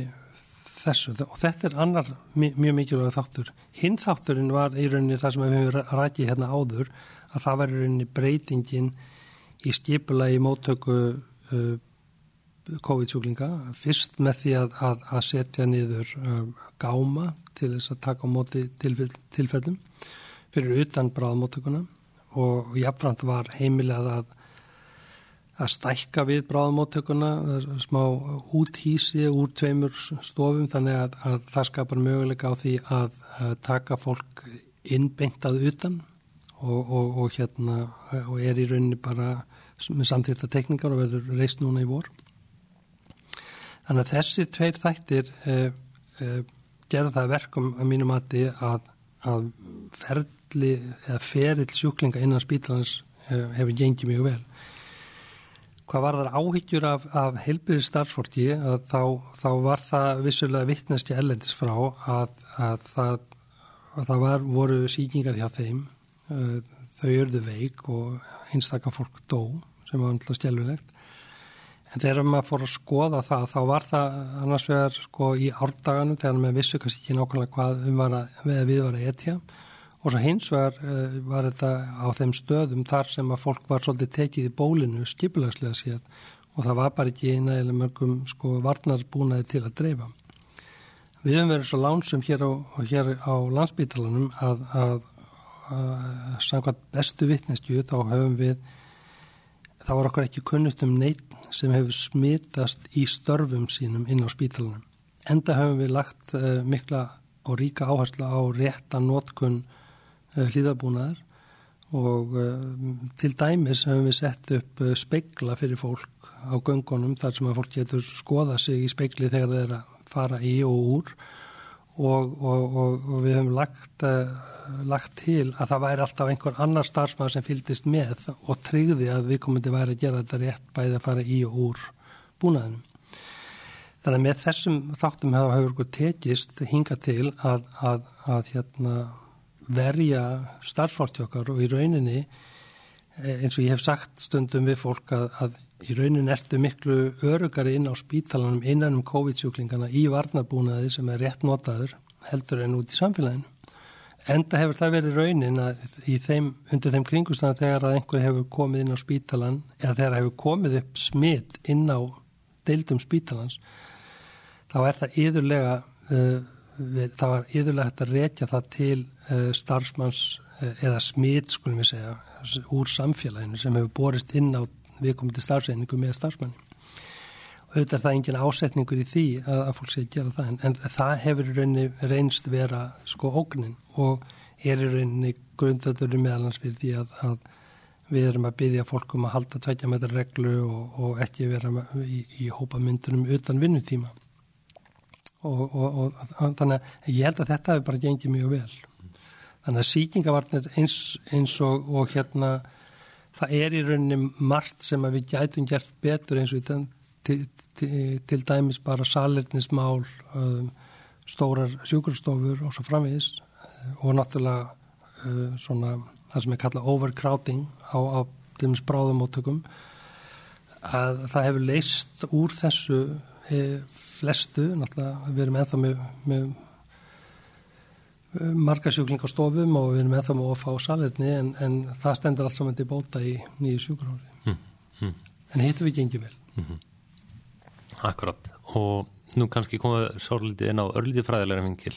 þessu og þetta er annar mjög mikilvæg þáttur. Hinn þátturinn var í rauninni það sem við hefum rækið hérna áður að það var í rauninni breytingin í skipulagi móttöku uh, COVID-sjúklinga. Fyrst með því að, að, að setja niður um, gáma til þess að taka á móti tilfell, tilfellum fyrir utan bráðmóttökuna og jáfnframt var heimilegað að, að stækka við bráðmóttökuna smá úthísi úr tveimur stofum þannig að það skapar möguleika á því að taka fólk innbeintað utan og, og, og hérna og er í rauninni bara með samþýrta tekníkar og verður reist núna í vor Þannig að þessi tveir þættir eh, eh, gerða það verkum að mínum að, að ferli eða ferill sjúklinga innan spítalans eh, hefur gengið mjög vel. Hvað var þar áhyggjur af, af heilbyrði starfsfólki að þá, þá var það vissulega vittnesti ellendis frá að, að það, að það var, voru síkingar hjá þeim, eh, þau örðu veik og einstakar fólk dó sem var alltaf stjálfilegt En þegar maður fór að skoða það, þá var það annars vegar sko í árdaganum þegar maður vissu kannski ekki nákvæmlega hvað um var að, við var að etja og svo hins vegar uh, var þetta á þeim stöðum þar sem að fólk var svolítið tekið í bólinu skipulagslega séð og það var bara ekki nægilega mörgum sko varnarbúnaði til að dreifa. Við höfum verið svo lánsum hér á, á landsbítalanum að, að, að samkvæmt bestu vittnestju þá höfum við þá var okkur ekki kunnugt um neitt sem hefur smitast í störfum sínum inn á spítalunum. Enda höfum við lagt uh, mikla og ríka áherslu á rétta nótkun uh, eh, hlýðabúnaðar og uh, til dæmis höfum við sett upp speigla fyrir fólk á göngunum þar sem að fólk getur skoða sig í speigli þegar þeir að fara í og úr og, og, og, við höfum lagt, uh, lagt til að það væri alltaf einhver annar starfsmæður sem fylgist með og tryggði að við að væri að gera þetta rétt bæði að fara í og úr búnaðinum. Þannig að með þessum þáttum hafa hefur tekist hinga til að, að, að hérna, verja starfsfólktjókar og í rauninni eh, eins og ég hef sagt stundum við fólk að, að í raunin ertu miklu örugari inn á spítalanum innan um COVID-sjúklingana í varnarbúnaði sem er rétt notaður heldur en út í samfélaginu. Enda hefur það verið raunin að þeim, undir þeim kringustana þegar að einhver hefur komið inn á spítalan eða þegar hefur komið upp smitt inn á deildum spítalans þá er það yðurlega uh, það var yðurlega hægt að rekja það til uh, starfsmanns uh, eða smitt skulum við segja úr samfélaginu sem hefur borist inn á viðkomandi starfseiningu með starfsmanni. Auðvitað er það engin ásetningur í því að, að fólk sé að gera það en, en það hefur rauninni reynst vera sko ógnin og er í rauninni grundöður meðalans fyrir því að, að við erum að byggja fólkum að halda tveitja metra reglu og, og ekki vera í, í hópa myndunum utan vinnutíma. Og, og, og þannig að ég held að þetta hefur bara gengið mjög vel. Þannig að síkingavarnir eins, eins og hérna það er í rauninni margt sem við gætum gert betur eins og til, til, til dæmis bara salernismál, um, stórar sjúkurstofur og svo framvegis uh, og náttúrulega uh, svona það sem er kallað overcrowding á, á dæmis bráðumóttökum að það hefur leist úr þessu eh, flestu, náttúrulega við erum ennþá með, með marga sjúkling á stofum og við erum eða með að fá salerni en, en það stendur allt saman til bóta í nýju sjúkurhári mm, mm. en hittum við gengið vel mm -hmm. Akkurat og nú kannski komið sórlítið inn á örlítið fræðilega vingil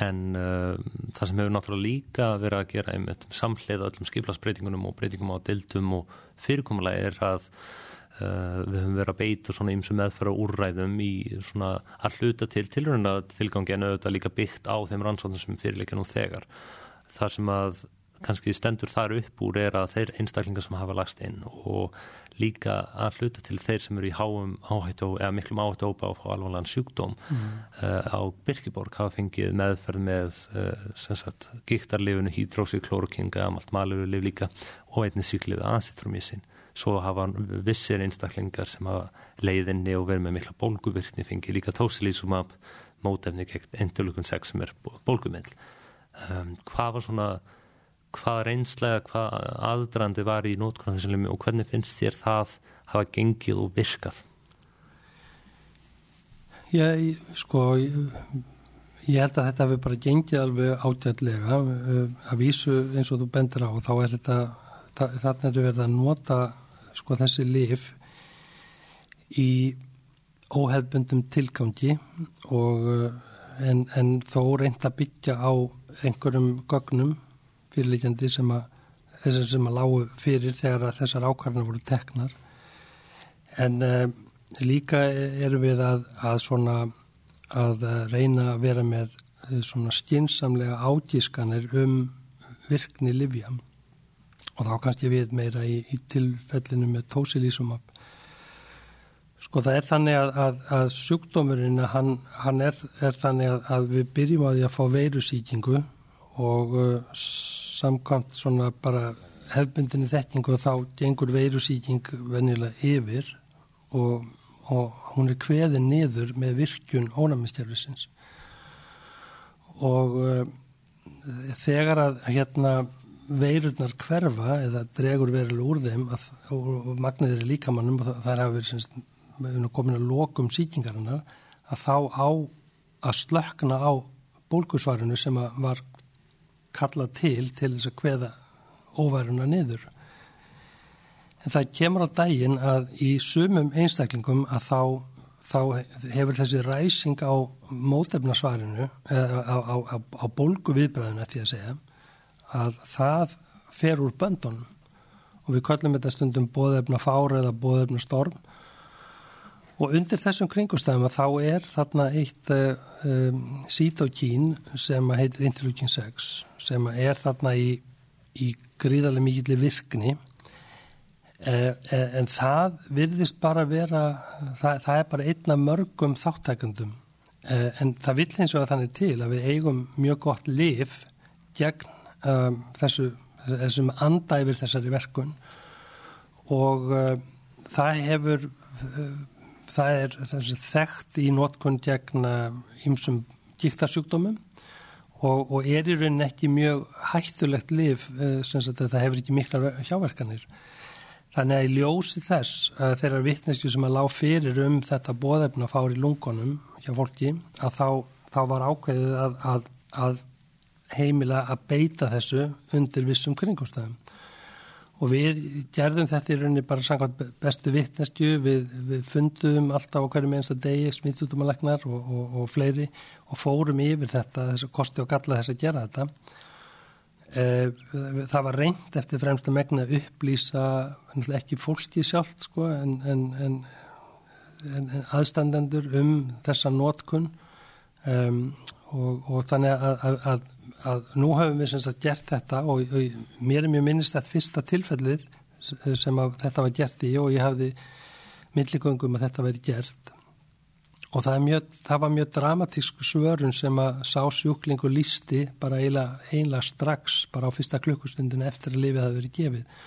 en uh, það sem hefur náttúrulega líka verið að gera einmitt samhleið öllum skiplarsbreytingunum og breytingum á dildum og fyrirkomulega er að við höfum verið að beita svona ymsum meðfæra úrræðum í svona að hluta til tilröna tilgangi en auðvitað líka byggt á þeim rannsóknum sem fyrirleika nú þegar. Þar sem að kannski stendur þar upp úr er að þeir einstaklingar sem hafa lagst inn og líka að hluta til þeir sem eru í háum áhættu eða miklum áhættu ópa á alvanlegan sjúkdóm mm. uh, á Birkiborg hafa fengið meðferð með uh, gíktarlifinu, hydroxyklorokinga amalt malurlif líka og einnig síklifið aðsittrumísin svo hafa vissir einstaklingar sem hafa leiðinni og verið með mikla bólguvirkni fengið líka tósilísumab mótefni gegn endurlukun 6 sem er bólgumill um, hvað var svona hvað reynslega, hvað aðdrandi var í nótkunna þessum limmi og hvernig finnst þér það hafa gengið og virkað? Já, sko ég, ég held að þetta hefur bara gengið alveg átjætlega að vísu eins og þú bendur á og þá er þetta þarna er verið að nota sko þessi lif í óhefbundum tilgangi og en, en þó reynd að byggja á einhverjum gögnum fyrirleikjandi sem að þessar sem að lágu fyrir þegar að þessar ákvarðanar voru teknar. En uh, líka erum við að, að svona að reyna að vera með eh, svona skinsamlega ágískanir um virkni livja og þá kannski við meira í, í tilfellinu með tósilísumab Sko það er þannig að, að, að sjúkdómurinn hann, hann er, er þannig að við byrjum á því að fá veirusíkingu og uh, samkvæmt svona bara hefbundinni þekkingu þá gengur veirusíking venilega yfir og, og hún er kveðin niður með virkjun ónæmistjárfisins og uh, þegar að hérna veirurnar hverfa eða dregur verilega úr þeim að, og, magniðir er líkamannum og það, er að vera komin að lokum síkingarinnar að þá á að slökna á bólkusvarinu sem var kalla til til þess að hveða óværuna niður. En það kemur á daginn að í sumum einstaklingum að þá, þá hefur þessi ræsing á mótefnasvarinu, á, á, á, á bólgu viðbræðinu eftir að segja, að það fer úr böndunum. Og við kallum þetta stundum bóðefna fára eða bóðefna storm Og undir þessum kringustæðum að þá er þarna eitt um, sítokín sem heitir interleukin 6 sem er þarna í, í gríðarlega mikillir virkni. Eh, en það virðist bara vera, það, það er bara einna mörgum þáttækundum eh, en það vill eins og að þannig til að við eigum mjög gott lif gegn um, þessu, þessum andæfir þessari verkun og uh, það hefur uh, það er þessi þekkt í nótkunn gegn ímsum gíktarsjúkdómum og, og er í rauninni ekki mjög hættulegt liv eh, sem að það hefur ekki mikla hjáverkanir. Þannig að í ljósi þess að þeirra vittneski sem að lág fyrir um þetta bóðefna fári lungunum hjá fólki að þá, þá var ákveðið að, að, að heimila að beita þessu undir vissum kringumstæðum. Og við gerðum þetta í rauninni bara samkvæmt bestu vittnestju, við, við fundum alltaf á hverjum einsta degi smittsútumalegnar og, og, og fleiri og fórum yfir þetta, þess að kosti og galla þess að gera þetta. E, það var reynd eftir fremst að megna upplýsa ekki fólki sjálft sko, en, en, en, en aðstandendur um þessa nótkunn um, og, og þannig að, að, að að nú hefum við sem sagt gert þetta og, og mér er mjög minnist þetta fyrsta tilfellið sem þetta var gert í og ég hafði milligöngum að þetta veri gert. Og það, mjög, það var mjög dramatísk svörun sem að sá sjúklingu lísti bara einlega strax bara á fyrsta klukkustundin eftir að lifið hafi verið gefið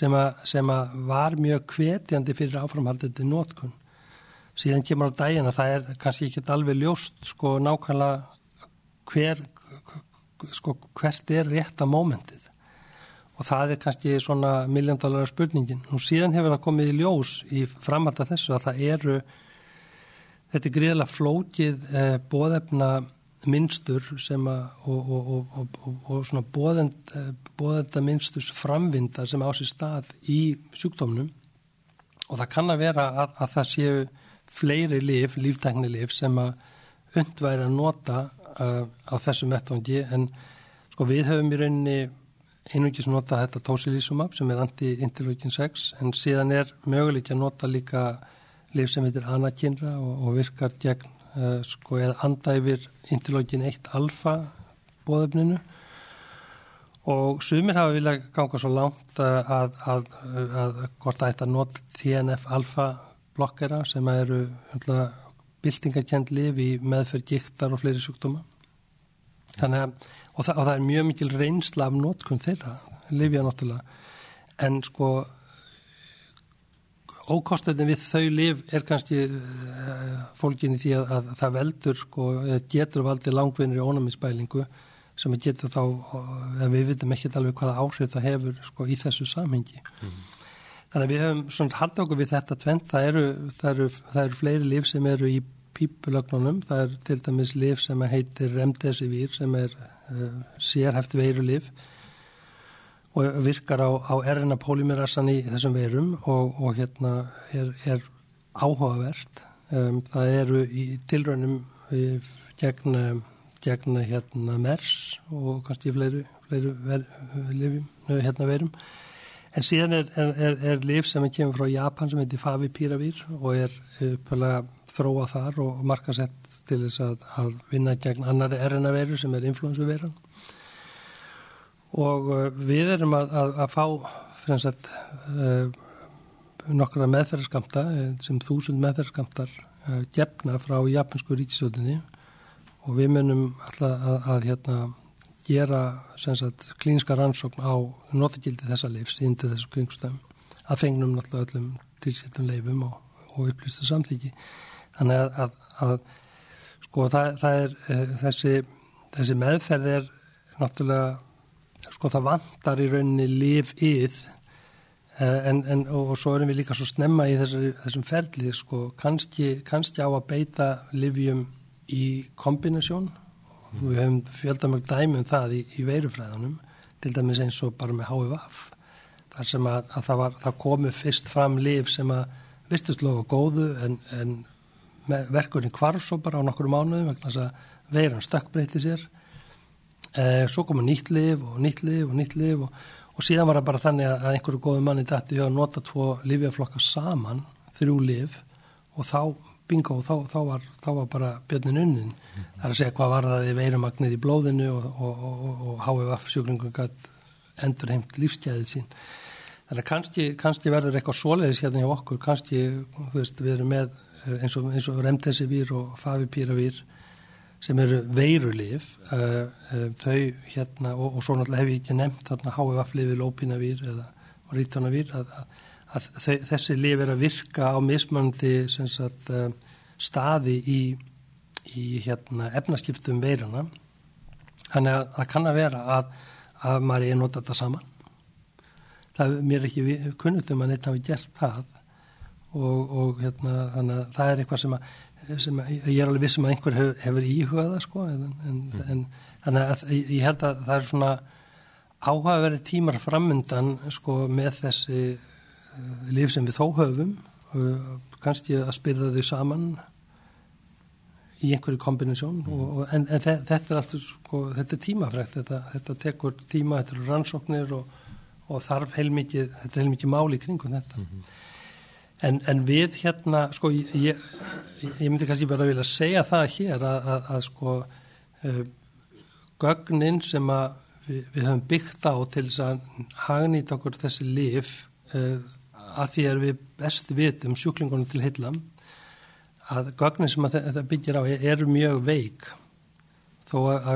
sem að, sem að var mjög kvetjandi fyrir áframhaldandi nótkun síðan kemur á daginn að það er kannski ekki alveg ljóst sko nákvæmlega hver sko, hvert er rétta mómentið og það er kannski svona miljóndalara spurningin. Nú síðan hefur það komið í ljós í framhald af þessu að það eru þetta er gríðilega flókið eh, bóðefna minnstur sem að og, og, og, og svona bóðend, bóðenda minnsturs framvindar sem á sér stað í sjúkdómnum og það kann að vera að, að það séu fleiri lif, líftækni lif sem að undværi að nota á þessum vettvangi. En sko við höfum í rauninni einungis nota þetta tósilísumab sem er anti-interleukin 6 en síðan er möguleik að nota líka lif sem heitir anakinra og, og virkar gegn uh, sko eða andæfir interleukin 1 alfa bóðöfninu og sumir hafa viljað ganga svo langt uh, að, að, að, að hvort það ætti að nota TNF alfa blokkera sem eru bildingakend liv í meðferð gíktar og fleiri sjúkdóma þannig að og, þa og það er mjög mikil reynsla af nótkunn þeirra, lifja náttúrulega en sko ókostöðin við þau liv er kannski uh, fólkinni því að, að það veldur sko, getur valdi langvinnir í ónæmisbælingu sem getur þá, uh, við vitum ekki alveg hvaða áhrif það hefur sko, í þessu samhengi. Mm. Þannig að við höfum svona haldið okkur við þetta tvent, það eru, það eru, það eru fleiri liv sem eru í pípulögnunum, það er til dæmis liv sem heitir remdesivir sem er uh, sérhæft veirulif og virkar á, á RNA polymerassan í þessum veirum og, og hérna er, er áhugavert. Um, það eru í tilrönum gegn, gegn hérna MERS og kannski fleiri, fleiri ver, lifjum, hérna veirum. En síðan er, er, er liv sem er kemur frá Japan sem heitir Favipiravir og er upplega þróa þar og markasett til þess að, að vinna gegn annari RNA veiru sem er influensu veiran og uh, við erum að, að, að fá sagt, uh, nokkra meðferðarskamta eh, sem þúsund meðferðarskamtar gefna frá japansku ríkisöldinni og við munum alltaf að, að hérna, gera sagt, klíniska rannsókn á notagildi þessa leifs índu þessu kringstæðum að fengnum náttúrulega öllum tilsettum leifum og, og upplýsta samþyggi þannig að, að sko það, það er uh, þessi, þessi meðferð er náttúrulega sko það vantar í rauninni líf íð eh, en, en, og, og svo erum við líka svo snemma í þessari, þessum ferli sko kannski, kannski á að beita livjum í kombinasjón mm. við höfum fjöldamögg dæmi um það í, í veirufræðunum til dæmis eins og bara með HVF þar sem að, að það, var, það komu fyrst fram liv sem að virtust lofa góðu en, en verkurinn kvarf svo bara á nokkur mánuðum vegna þess að veiran stökkbreyti sér Eh, svo komu nýtt liv og nýtt liv og nýtt liv og, og síðan var það bara þannig að einhverju góðu manni dætti að nota tvo livjaflokka saman, þrjú liv og þá, bingo, þá, þá, var, þá var bara björnin unnin mm -hmm. það er að segja hvað var það í veirumagnið í blóðinu og, og, og HVF sjúklingur gætt endur heimt lífsgæðið sín þannig að kannski, kannski verður eitthvað svoleiðis hérna hjá okkur, kannski veist, við erum með eh, eins og, og remdesivir og favipíravir sem eru veirulif uh, uh, þau hérna og, og svo náttúrulega hef ég ekki nefnt þarna HVF-lifi, lópinavýr eða rítanavýr að, að, að þessi lif er að virka á mismöndi sagt, uh, staði í, í hérna, efnaskiptum veiruna. Þannig að það kann að vera að, að maður er notað þetta saman. Það er mér ekki kunnutum að neitt hafi gert það. Og, og hérna, þannig að það er eitthvað sem að sem ég er alveg vissum að einhver hefur, hefur íhugaða sko en, en, mm. en þannig að ég held að það er svona áhugaverið tímar framundan sko með þessi líf sem við þó höfum kannski að spyrða þau saman í einhverju kombinasjón og, en, en þetta er alltaf sko, þetta er tímafrækt, þetta, þetta tekur tíma, þetta eru rannsóknir og, og þarf heilmikið, þetta er heilmikið máli kringum þetta mm -hmm. En, en við hérna, sko, ég, ég, ég myndi kannski bara vilja segja það hér að, að, að sko, uh, gögnin sem að við, við höfum byggt á til þess að hagnýta okkur þessi lif uh, að því er við best vitum sjúklingunum til heillam, að gögnin sem að þetta byggir á eru mjög veik. Þó að,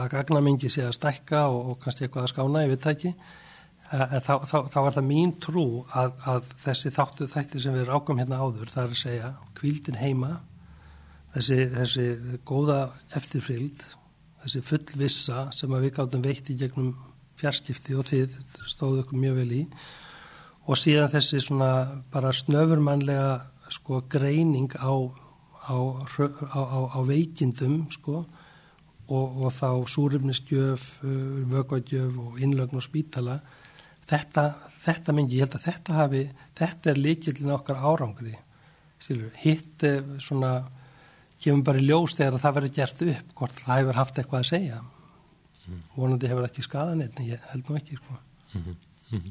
að gagnamengi sé að stækka og, og kannski eitthvað að skána, ég veit það ekki. Eh, þá, þá, þá var það mín trú að, að þessi þáttu þætti sem við rákum hérna áður, það er að segja kvíldin heima, þessi, þessi góða eftirfylgd, þessi fullvissa sem við gáttum veitt í gegnum fjarskipti og þið stóðu okkur mjög vel í og síðan þessi svona bara snöfurmannlega sko greining á, á, á, á veikindum sko og, og þá súrifnisgjöf, vöggvægjöf og innlögn og spítala þetta, þetta mingi, ég held að þetta hafi, þetta er líkillin okkar árangri Sýlur, hitt eh, svona kemur bara í ljós þegar það verður gert upp hvort það hefur haft eitthvað að segja mm. vonandi hefur ekki skadan en ég held nú ekki sko. mm -hmm.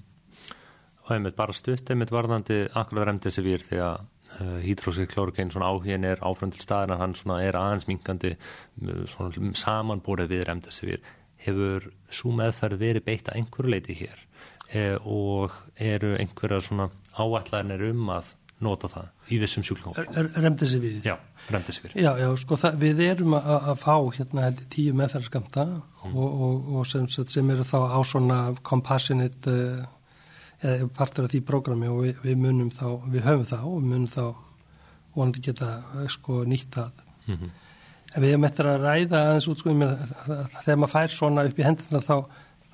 Og einmitt bara stutt einmitt varðandi akkurat remdesivir þegar uh, eh, hydroxyklorokein svona áhugin er áfram til staðin að hann svona er aðeins minkandi svona samanbúrið við remdesivir. Hefur svo meðferð verið beitt að einhverju leiti hér? Eh, og eru einhverja svona áallarnir um að nota það í þessum sjúklingum? Remdesivir? Já, remdesivir. Já, já, sko það, við erum að, að fá hérna heldur tíu meðferðarskamta mm. og, og, og sem, sem eru þá á svona compassionate uh, partur af því prógrami og við, við munum þá, við höfum þá og munum þá vonandi geta eh, sko nýtt það mm -hmm. en við hefum eftir að ræða aðeins út sko þegar maður fær svona upp í hendina þá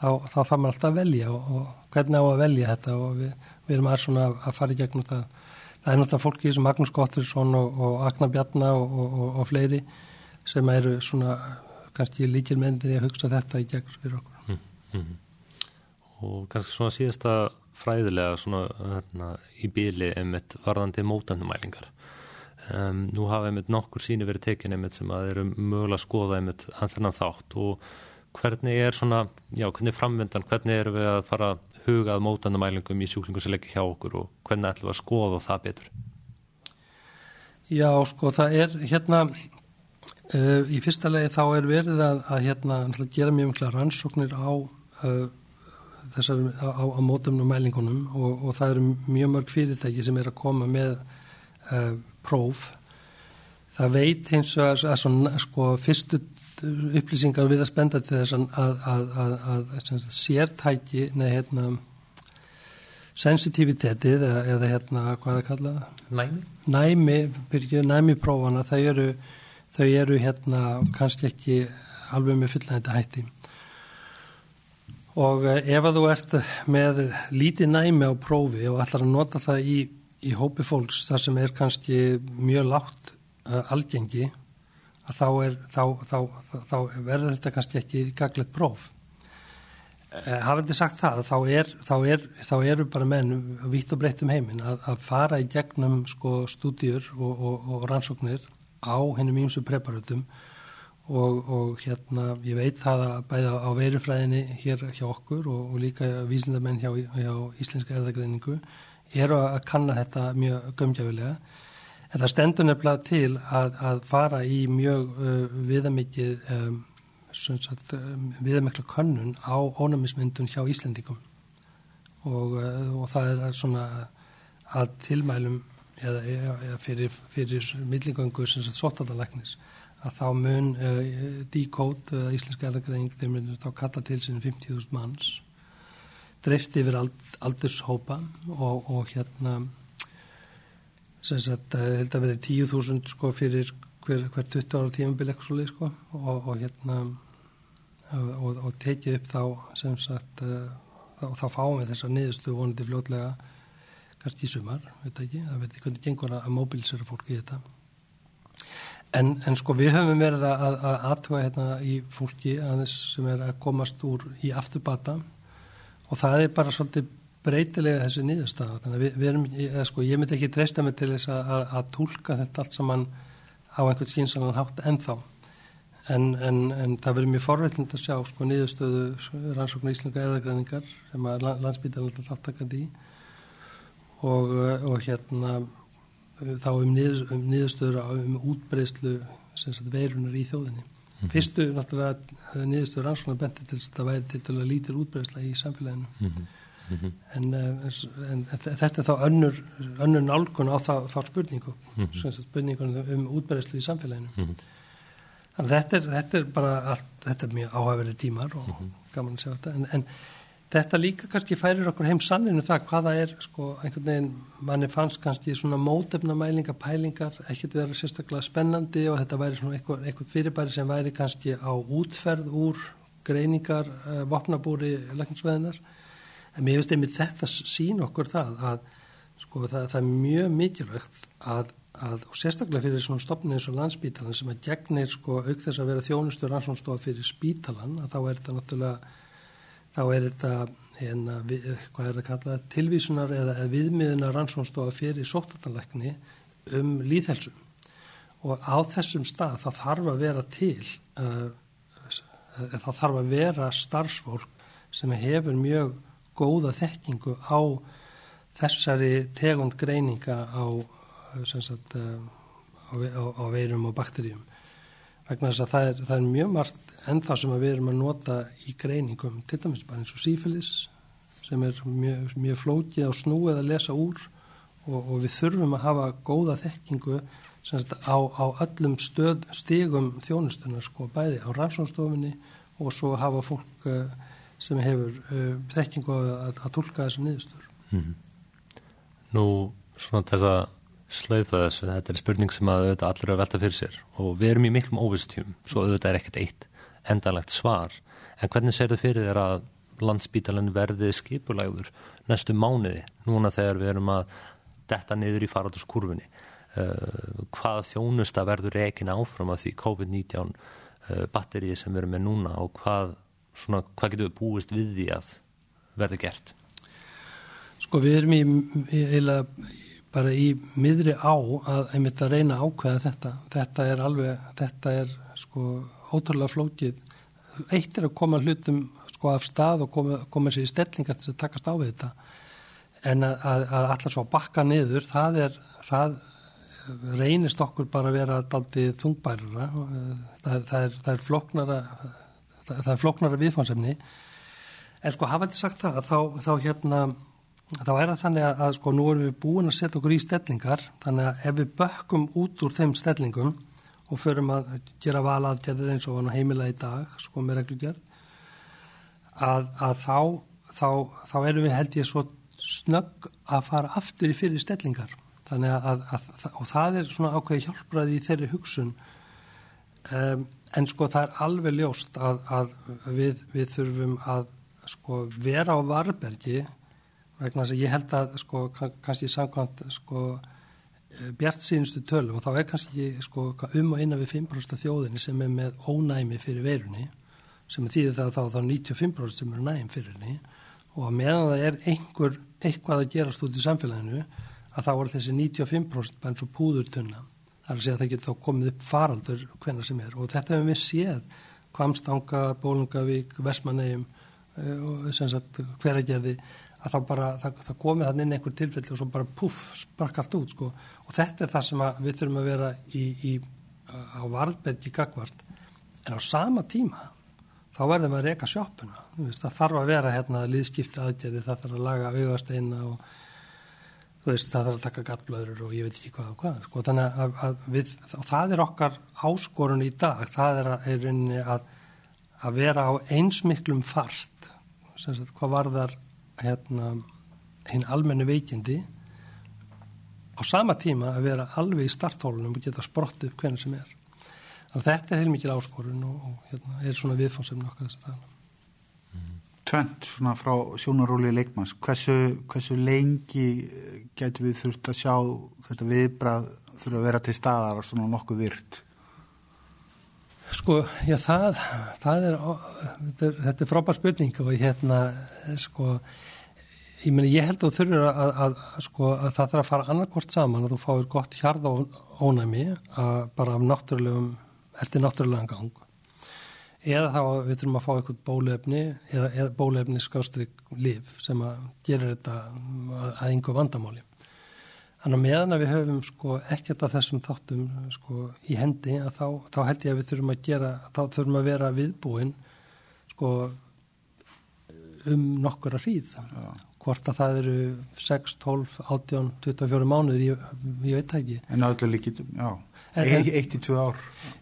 þá þarf maður alltaf að velja og, og hvernig á að velja þetta og við, við erum að, að fara í gegnum það það er náttúrulega fólki sem Magnús Gottfriðsson og, og Agnar Bjarnar og, og, og fleiri sem eru svona kannski líkil mendir í að hugsa þetta í gegn fyrir okkur. Mm, mm. Og kannski svona síðasta fræðilega svona hérna, í bíli einmitt varðandi mótandumælingar. Um, nú hafa einmitt nokkur síni verið tekin einmitt sem að eru mögulega að skoða einmitt þennan þátt og hvernig er svona, já hvernig framvendan, hvernig eru við að fara hugað mótandamælingum í sjúklingum sem leggir hjá okkur og hvernig ætlum við að skoða það betur? Já, sko, það er hérna uh, í fyrsta legi þá er verið að, að hérna gera mjög mjög rannsóknir á uh, þessar á, á mótandamælingunum og, og það eru mjög mörg fyrirtæki sem er að koma með uh, próf það veit hins vegar að svona, sko, fyrstu upplýsingar við að spenda til þess að, að, að, að sértæki nei, hérna, sensitivitetið eða, eða hérna, hvað er að kalla það? Næmi? Næmi, byrju, næmi prófana, þau eru, þau eru hérna kannski ekki alveg með fullnægndi hætti. Og eh, ef að þú ert með lítið næmi á prófi og ætlar að nota það í, í hópi fólks þar sem er kannski mjög látt uh, algengi að þá, er, þá, þá, þá verður þetta kannski ekki gaglegt próf. Eh, hafandi sagt það, þá, er, er, þá eru bara menn vitt og breytt um heiminn að, að fara í gegnum sko, stúdíur og, og, og rannsóknir á hennum ímsu preparutum og, og hérna ég veit það að bæða á veirufræðinni hér hjá okkur og líka vísindamenn hjá, hjá Íslenska erðagreiningu eru að kanna þetta mjög gömgjafilega En það stendur nefnilega til að, að fara í mjög uh, viðamikið um, um, viðamikla könnun á ónæmismyndun hjá Íslendingum. Og, uh, og það er svona að tilmælum eða, eða fyrir, fyrir millingöngu sem sagt sóttaldalæknis að þá mun uh, díkót uh, íslenska erðagreðing þeir munir þá kalla til sinni 50.000 manns dreift yfir ald, aldurshópa og, og hérna sem sagt, eh, held að verið 10.000 sko fyrir hver, hver 20 ára svolítið sko og, og hérna og, og tekið upp þá sem sagt þá, þá fáum við þessar niðurstu vonandi fljótlega kannski í sumar, veit ekki, það ekki hvernig gengur að mobilisera fólki í þetta en, en sko við höfum verið að aðtöga hérna í fólki aðeins sem er að komast úr í afturbata. Og það er bara svolítið breytilega þessi nýðustáð þannig að við, við erum, ég, sko, ég myndi ekki treysta mig til þess að, að, að tólka þetta allt saman á einhvern skýnsanan hátt ennþá. En, en, en það verður mjög forveitlind að sjá sko nýðustöðu rannsóknu íslenga eðagræningar sem að landsbytjarnar er þáttakandi í. Og, og hérna þá um, niður, um nýðustöður um útbreyslu veirunar í þjóðinni mm -hmm. fyrstu náttúrulega nýðustöður rannsóknar benti til þess að það væri til dæla lítir útbreysla í samfélaginu mm -hmm mm -hmm. en, eh, en þetta er þá önnur, önnur nálgun á þá, þá spurningu mm -hmm. spurningun um útberðslu í samfélaginu -hmm. þannig að þetta er, þetta er bara allt, þetta er mjög áhæfverið tímar og mhm. gaman að segja þetta en, en þetta líka kannski færir okkur heim sanninu það hvaða er sko einhvern veginn manni fannst kannski svona mótefnamælinga pælingar, ekkert vera sérstaklega spennandi og þetta væri svona eitthvað, eitthvað fyrirbæri sem væri kannski á útferð úr greiningar, uh, vopnabúri lækningsveðinar en mér finnst einmitt þetta sín okkur það að sko það, það er mjög mikilvægt að, að og sérstaklega fyrir svona stopnið eins og landsbítalan sem að gegnir sko auk þess að vera þjónustur rannsónstofa fyrir spítalan að þá er þetta náttúrulega þá er þetta hérna, við, hvað er það kallað? Tilvísunar eða, viðmiðunar rannsónstofa fyrir sóttatanleikni um líðhelsum og á þessum stað það þarf að vera til uh, það þarf að vera starfsfólk sem hefur mjög góða þekkingu á þessari tegund greininga á, sagt, á, á, á veirum og bakteríum vegna þess að það er, það er mjög margt ennþá sem við erum að nota í greiningum til dæmis bara eins og sífilis sem er mjög, mjög flókið og snúið að lesa úr og, og við þurfum að hafa góða þekkingu sagt, á, á öllum stöð, stigum þjónustunar sko bæði á rannsónstofinni og svo hafa fólk uh, sem hefur uh, þekkingu að, að tólka þessu niðurstur. Mm. Nú svona þess að slaufa þessu, þetta er spurning sem að auðvitað allir eru að velta fyrir sér. Og við erum í miklum óvistjum, svo auðvitað er ekkert eitt endalegt svar, en hvernig sér þau fyrir þér að landsbítalinn verði skipulæður næstu mánuði núna þegar við erum að detta niður í faratuskurfunni uh, hvað þjónusta verður rekin áfram að því COVID-19 uh, batterið sem við erum með núna og hvað, svona, hvað getur við búist við því að verði gert? Sko við erum í, í, í bara í miðri á að einmitt að reyna ákveða þetta. Þetta er alveg, þetta er sko ótrúlega flókið. Eitt er að koma hlutum sko af stað og koma, koma sér í stellingar til að takast á við þetta. En að, að, að allar svo bakka niður, það er, það reynist okkur bara að vera daldið þungbærara. Það er, það er, það er flóknara, það er flóknara viðfansemni. En sko hafa þetta sagt það, þá, þá hérna þá er það þannig að, að sko nú erum við búin að setja okkur í stellingar þannig að ef við bökkum út úr þeim stellingum og förum að gera valaðgerðir eins og heimila í dag sko með reglugjörð að, að þá, þá, þá erum við held ég svo snögg að fara aftur í fyrir stellingar. Þannig að og það er svona ákveði hjálpraði í þeirri hugsun. Um, en sko það er alveg ljóst að við, við þurfum að sko vera á varbergi vegna þess að ég held að sko kannski samkvæmt sko eh, bjart sínustu tölum og þá er kannski sko um og innan við 5% þjóðinni sem er með ónæmi fyrir veirunni sem þýðir það þá þá 95% sem eru næm fyrir henni og að meðan það er einhver eitthvað að gerast út í samfélaginu að þá er þessi 95% bara eins og púðurtunna. Þar að segja að það getur þá komið upp faraldur hvenna sem er. Og þetta hefur við séð Kvamstanga, Bólungavík, Vestmannegjum eh, og sem sagt hveragerði að þá bara, það, það komið hann inn einhver tilfelli og svo bara puff, sprakk allt út sko. og þetta er það sem við þurfum að vera í, í, á varðbergi gagvart, en á sama tíma þá verðum við að reyka sjóppuna það þarf að vera hérna líðskipti aðgerði, það þarf að laga augasteina og veist, það þarf að taka gattblöður og ég veit ekki hvað og hvað sko. þannig að, að við, það er okkar áskorun í dag, það er, að, er að, að vera á einsmiklum fart sagt, hvað varðar hérna hinn almennu veikindi á sama tíma að vera alveg í starthólunum og geta sprott upp hvernig sem er. Þannig að þetta er heilmikið áskorun og, og hérna, er svona viðfáðsefni okkar þess að tala. Tvent svona frá sjónaróli leikmanns, hversu, hversu lengi getur við þurft að sjá þetta viðbrað þurfa að vera til staðar og svona nokkuð vyrt? Sko, já það, það er, þetta er, frábær spurning og hérna, sko, ég meni ég held að þú þurfur að, að, að sko að það þarf að fara annarkort saman að þú fáir gott hjarð á ónæmi bara af náttúrulegum eftir náttúrulegan gang eða þá við þurfum að fá eitthvað bólefni eða, eða bólefni skástrygg liv sem að gera þetta að einhver vandamáli þannig að meðan að við höfum sko ekkert af þessum þáttum sko í hendi að þá, þá held ég að við þurfum að gera þá þurfum að vera viðbúin sko um nokkura hríð Já hvort að það eru 6, 12, 18, 24 mánuður, ég, ég veit það ekki. En öllu líkit, já, eitt í tvö ár.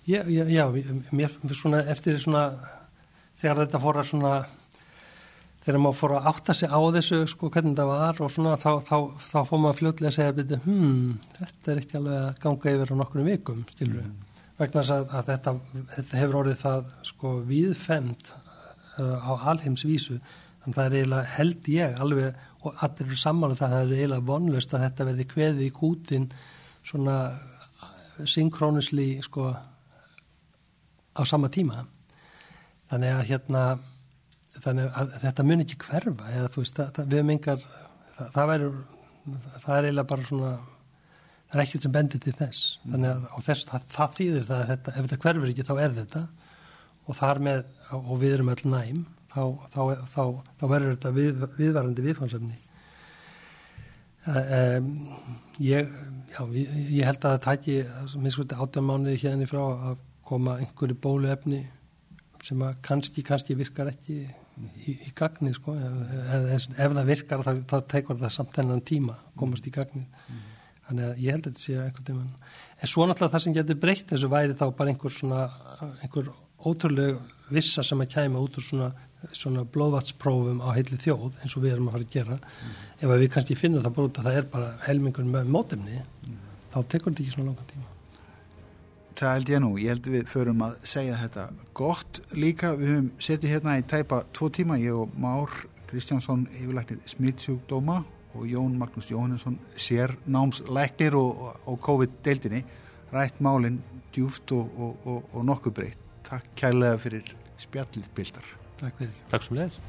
Já, já, já mér svona eftir svona, þegar þetta fór að svona, þegar maður fór að átta sig á þessu, sko, hvernig það var og svona, þá, þá, þá fór maður fljóðlega að segja, beti, hmm, þetta er ekki alveg að ganga yfir á nokkrum vikum, stilur. Mm. Vegna að, að þetta, þetta hefur orðið það, sko, viðfemt uh, á alheimsvísu Þannig það er eiginlega, held ég alveg, og allir eru saman um það, það er eiginlega vonlust að þetta verði kveði í kútin svona synkrónisli sko á sama tíma. Þannig að hérna, þannig að þetta mun ekki hverfa eða þú veist, það, við mengar, það, það væri, það er eiginlega bara svona, það er ekkert sem bendir til þess. Þannig að þess, það, það þýðir það að þetta, ef þetta hverfur ekki þá er þetta. Og þar með, og við erum öll næm þá, þá, þá, þá verður þetta við, viðvarandi viðfansefni um, ég já, ég held að það tæki minnskvöldi átjámáni hérna frá að koma einhverju bóluefni sem að kannski, kannski virkar ekki í, í gagnið sko ef, ef, ef það virkar þá, þá tekur það samt þennan tíma komast í gagnið mm. þannig að ég held að þetta sé eitthvað tíma en svo náttúrulega það sem getur breytt þessu væri þá bara einhver svona einhver ótrúlega vissa sem að kæma út úr svona, svona blóðvatsprófum á heitli þjóð eins og við erum að fara að gera mm. ef við kannski finnum það bara út að það er bara helmingur með mótemni mm. þá tekur þetta ekki svona langan tíma það held ég nú, ég held við förum að segja þetta gott líka. Við höfum setið hérna í tæpa tvo tíma ég og Már Kristjánsson yfirleiknir smittsjúkdóma og Jón Magnús Jóhannesson sér námsleiknir og, og COVID-deildinni. Rætt málinn djúft og, og, og nokkuð breytt. Takk kærlega fyrir spjallið bildar. Takk fyrir. Takk sem leiðis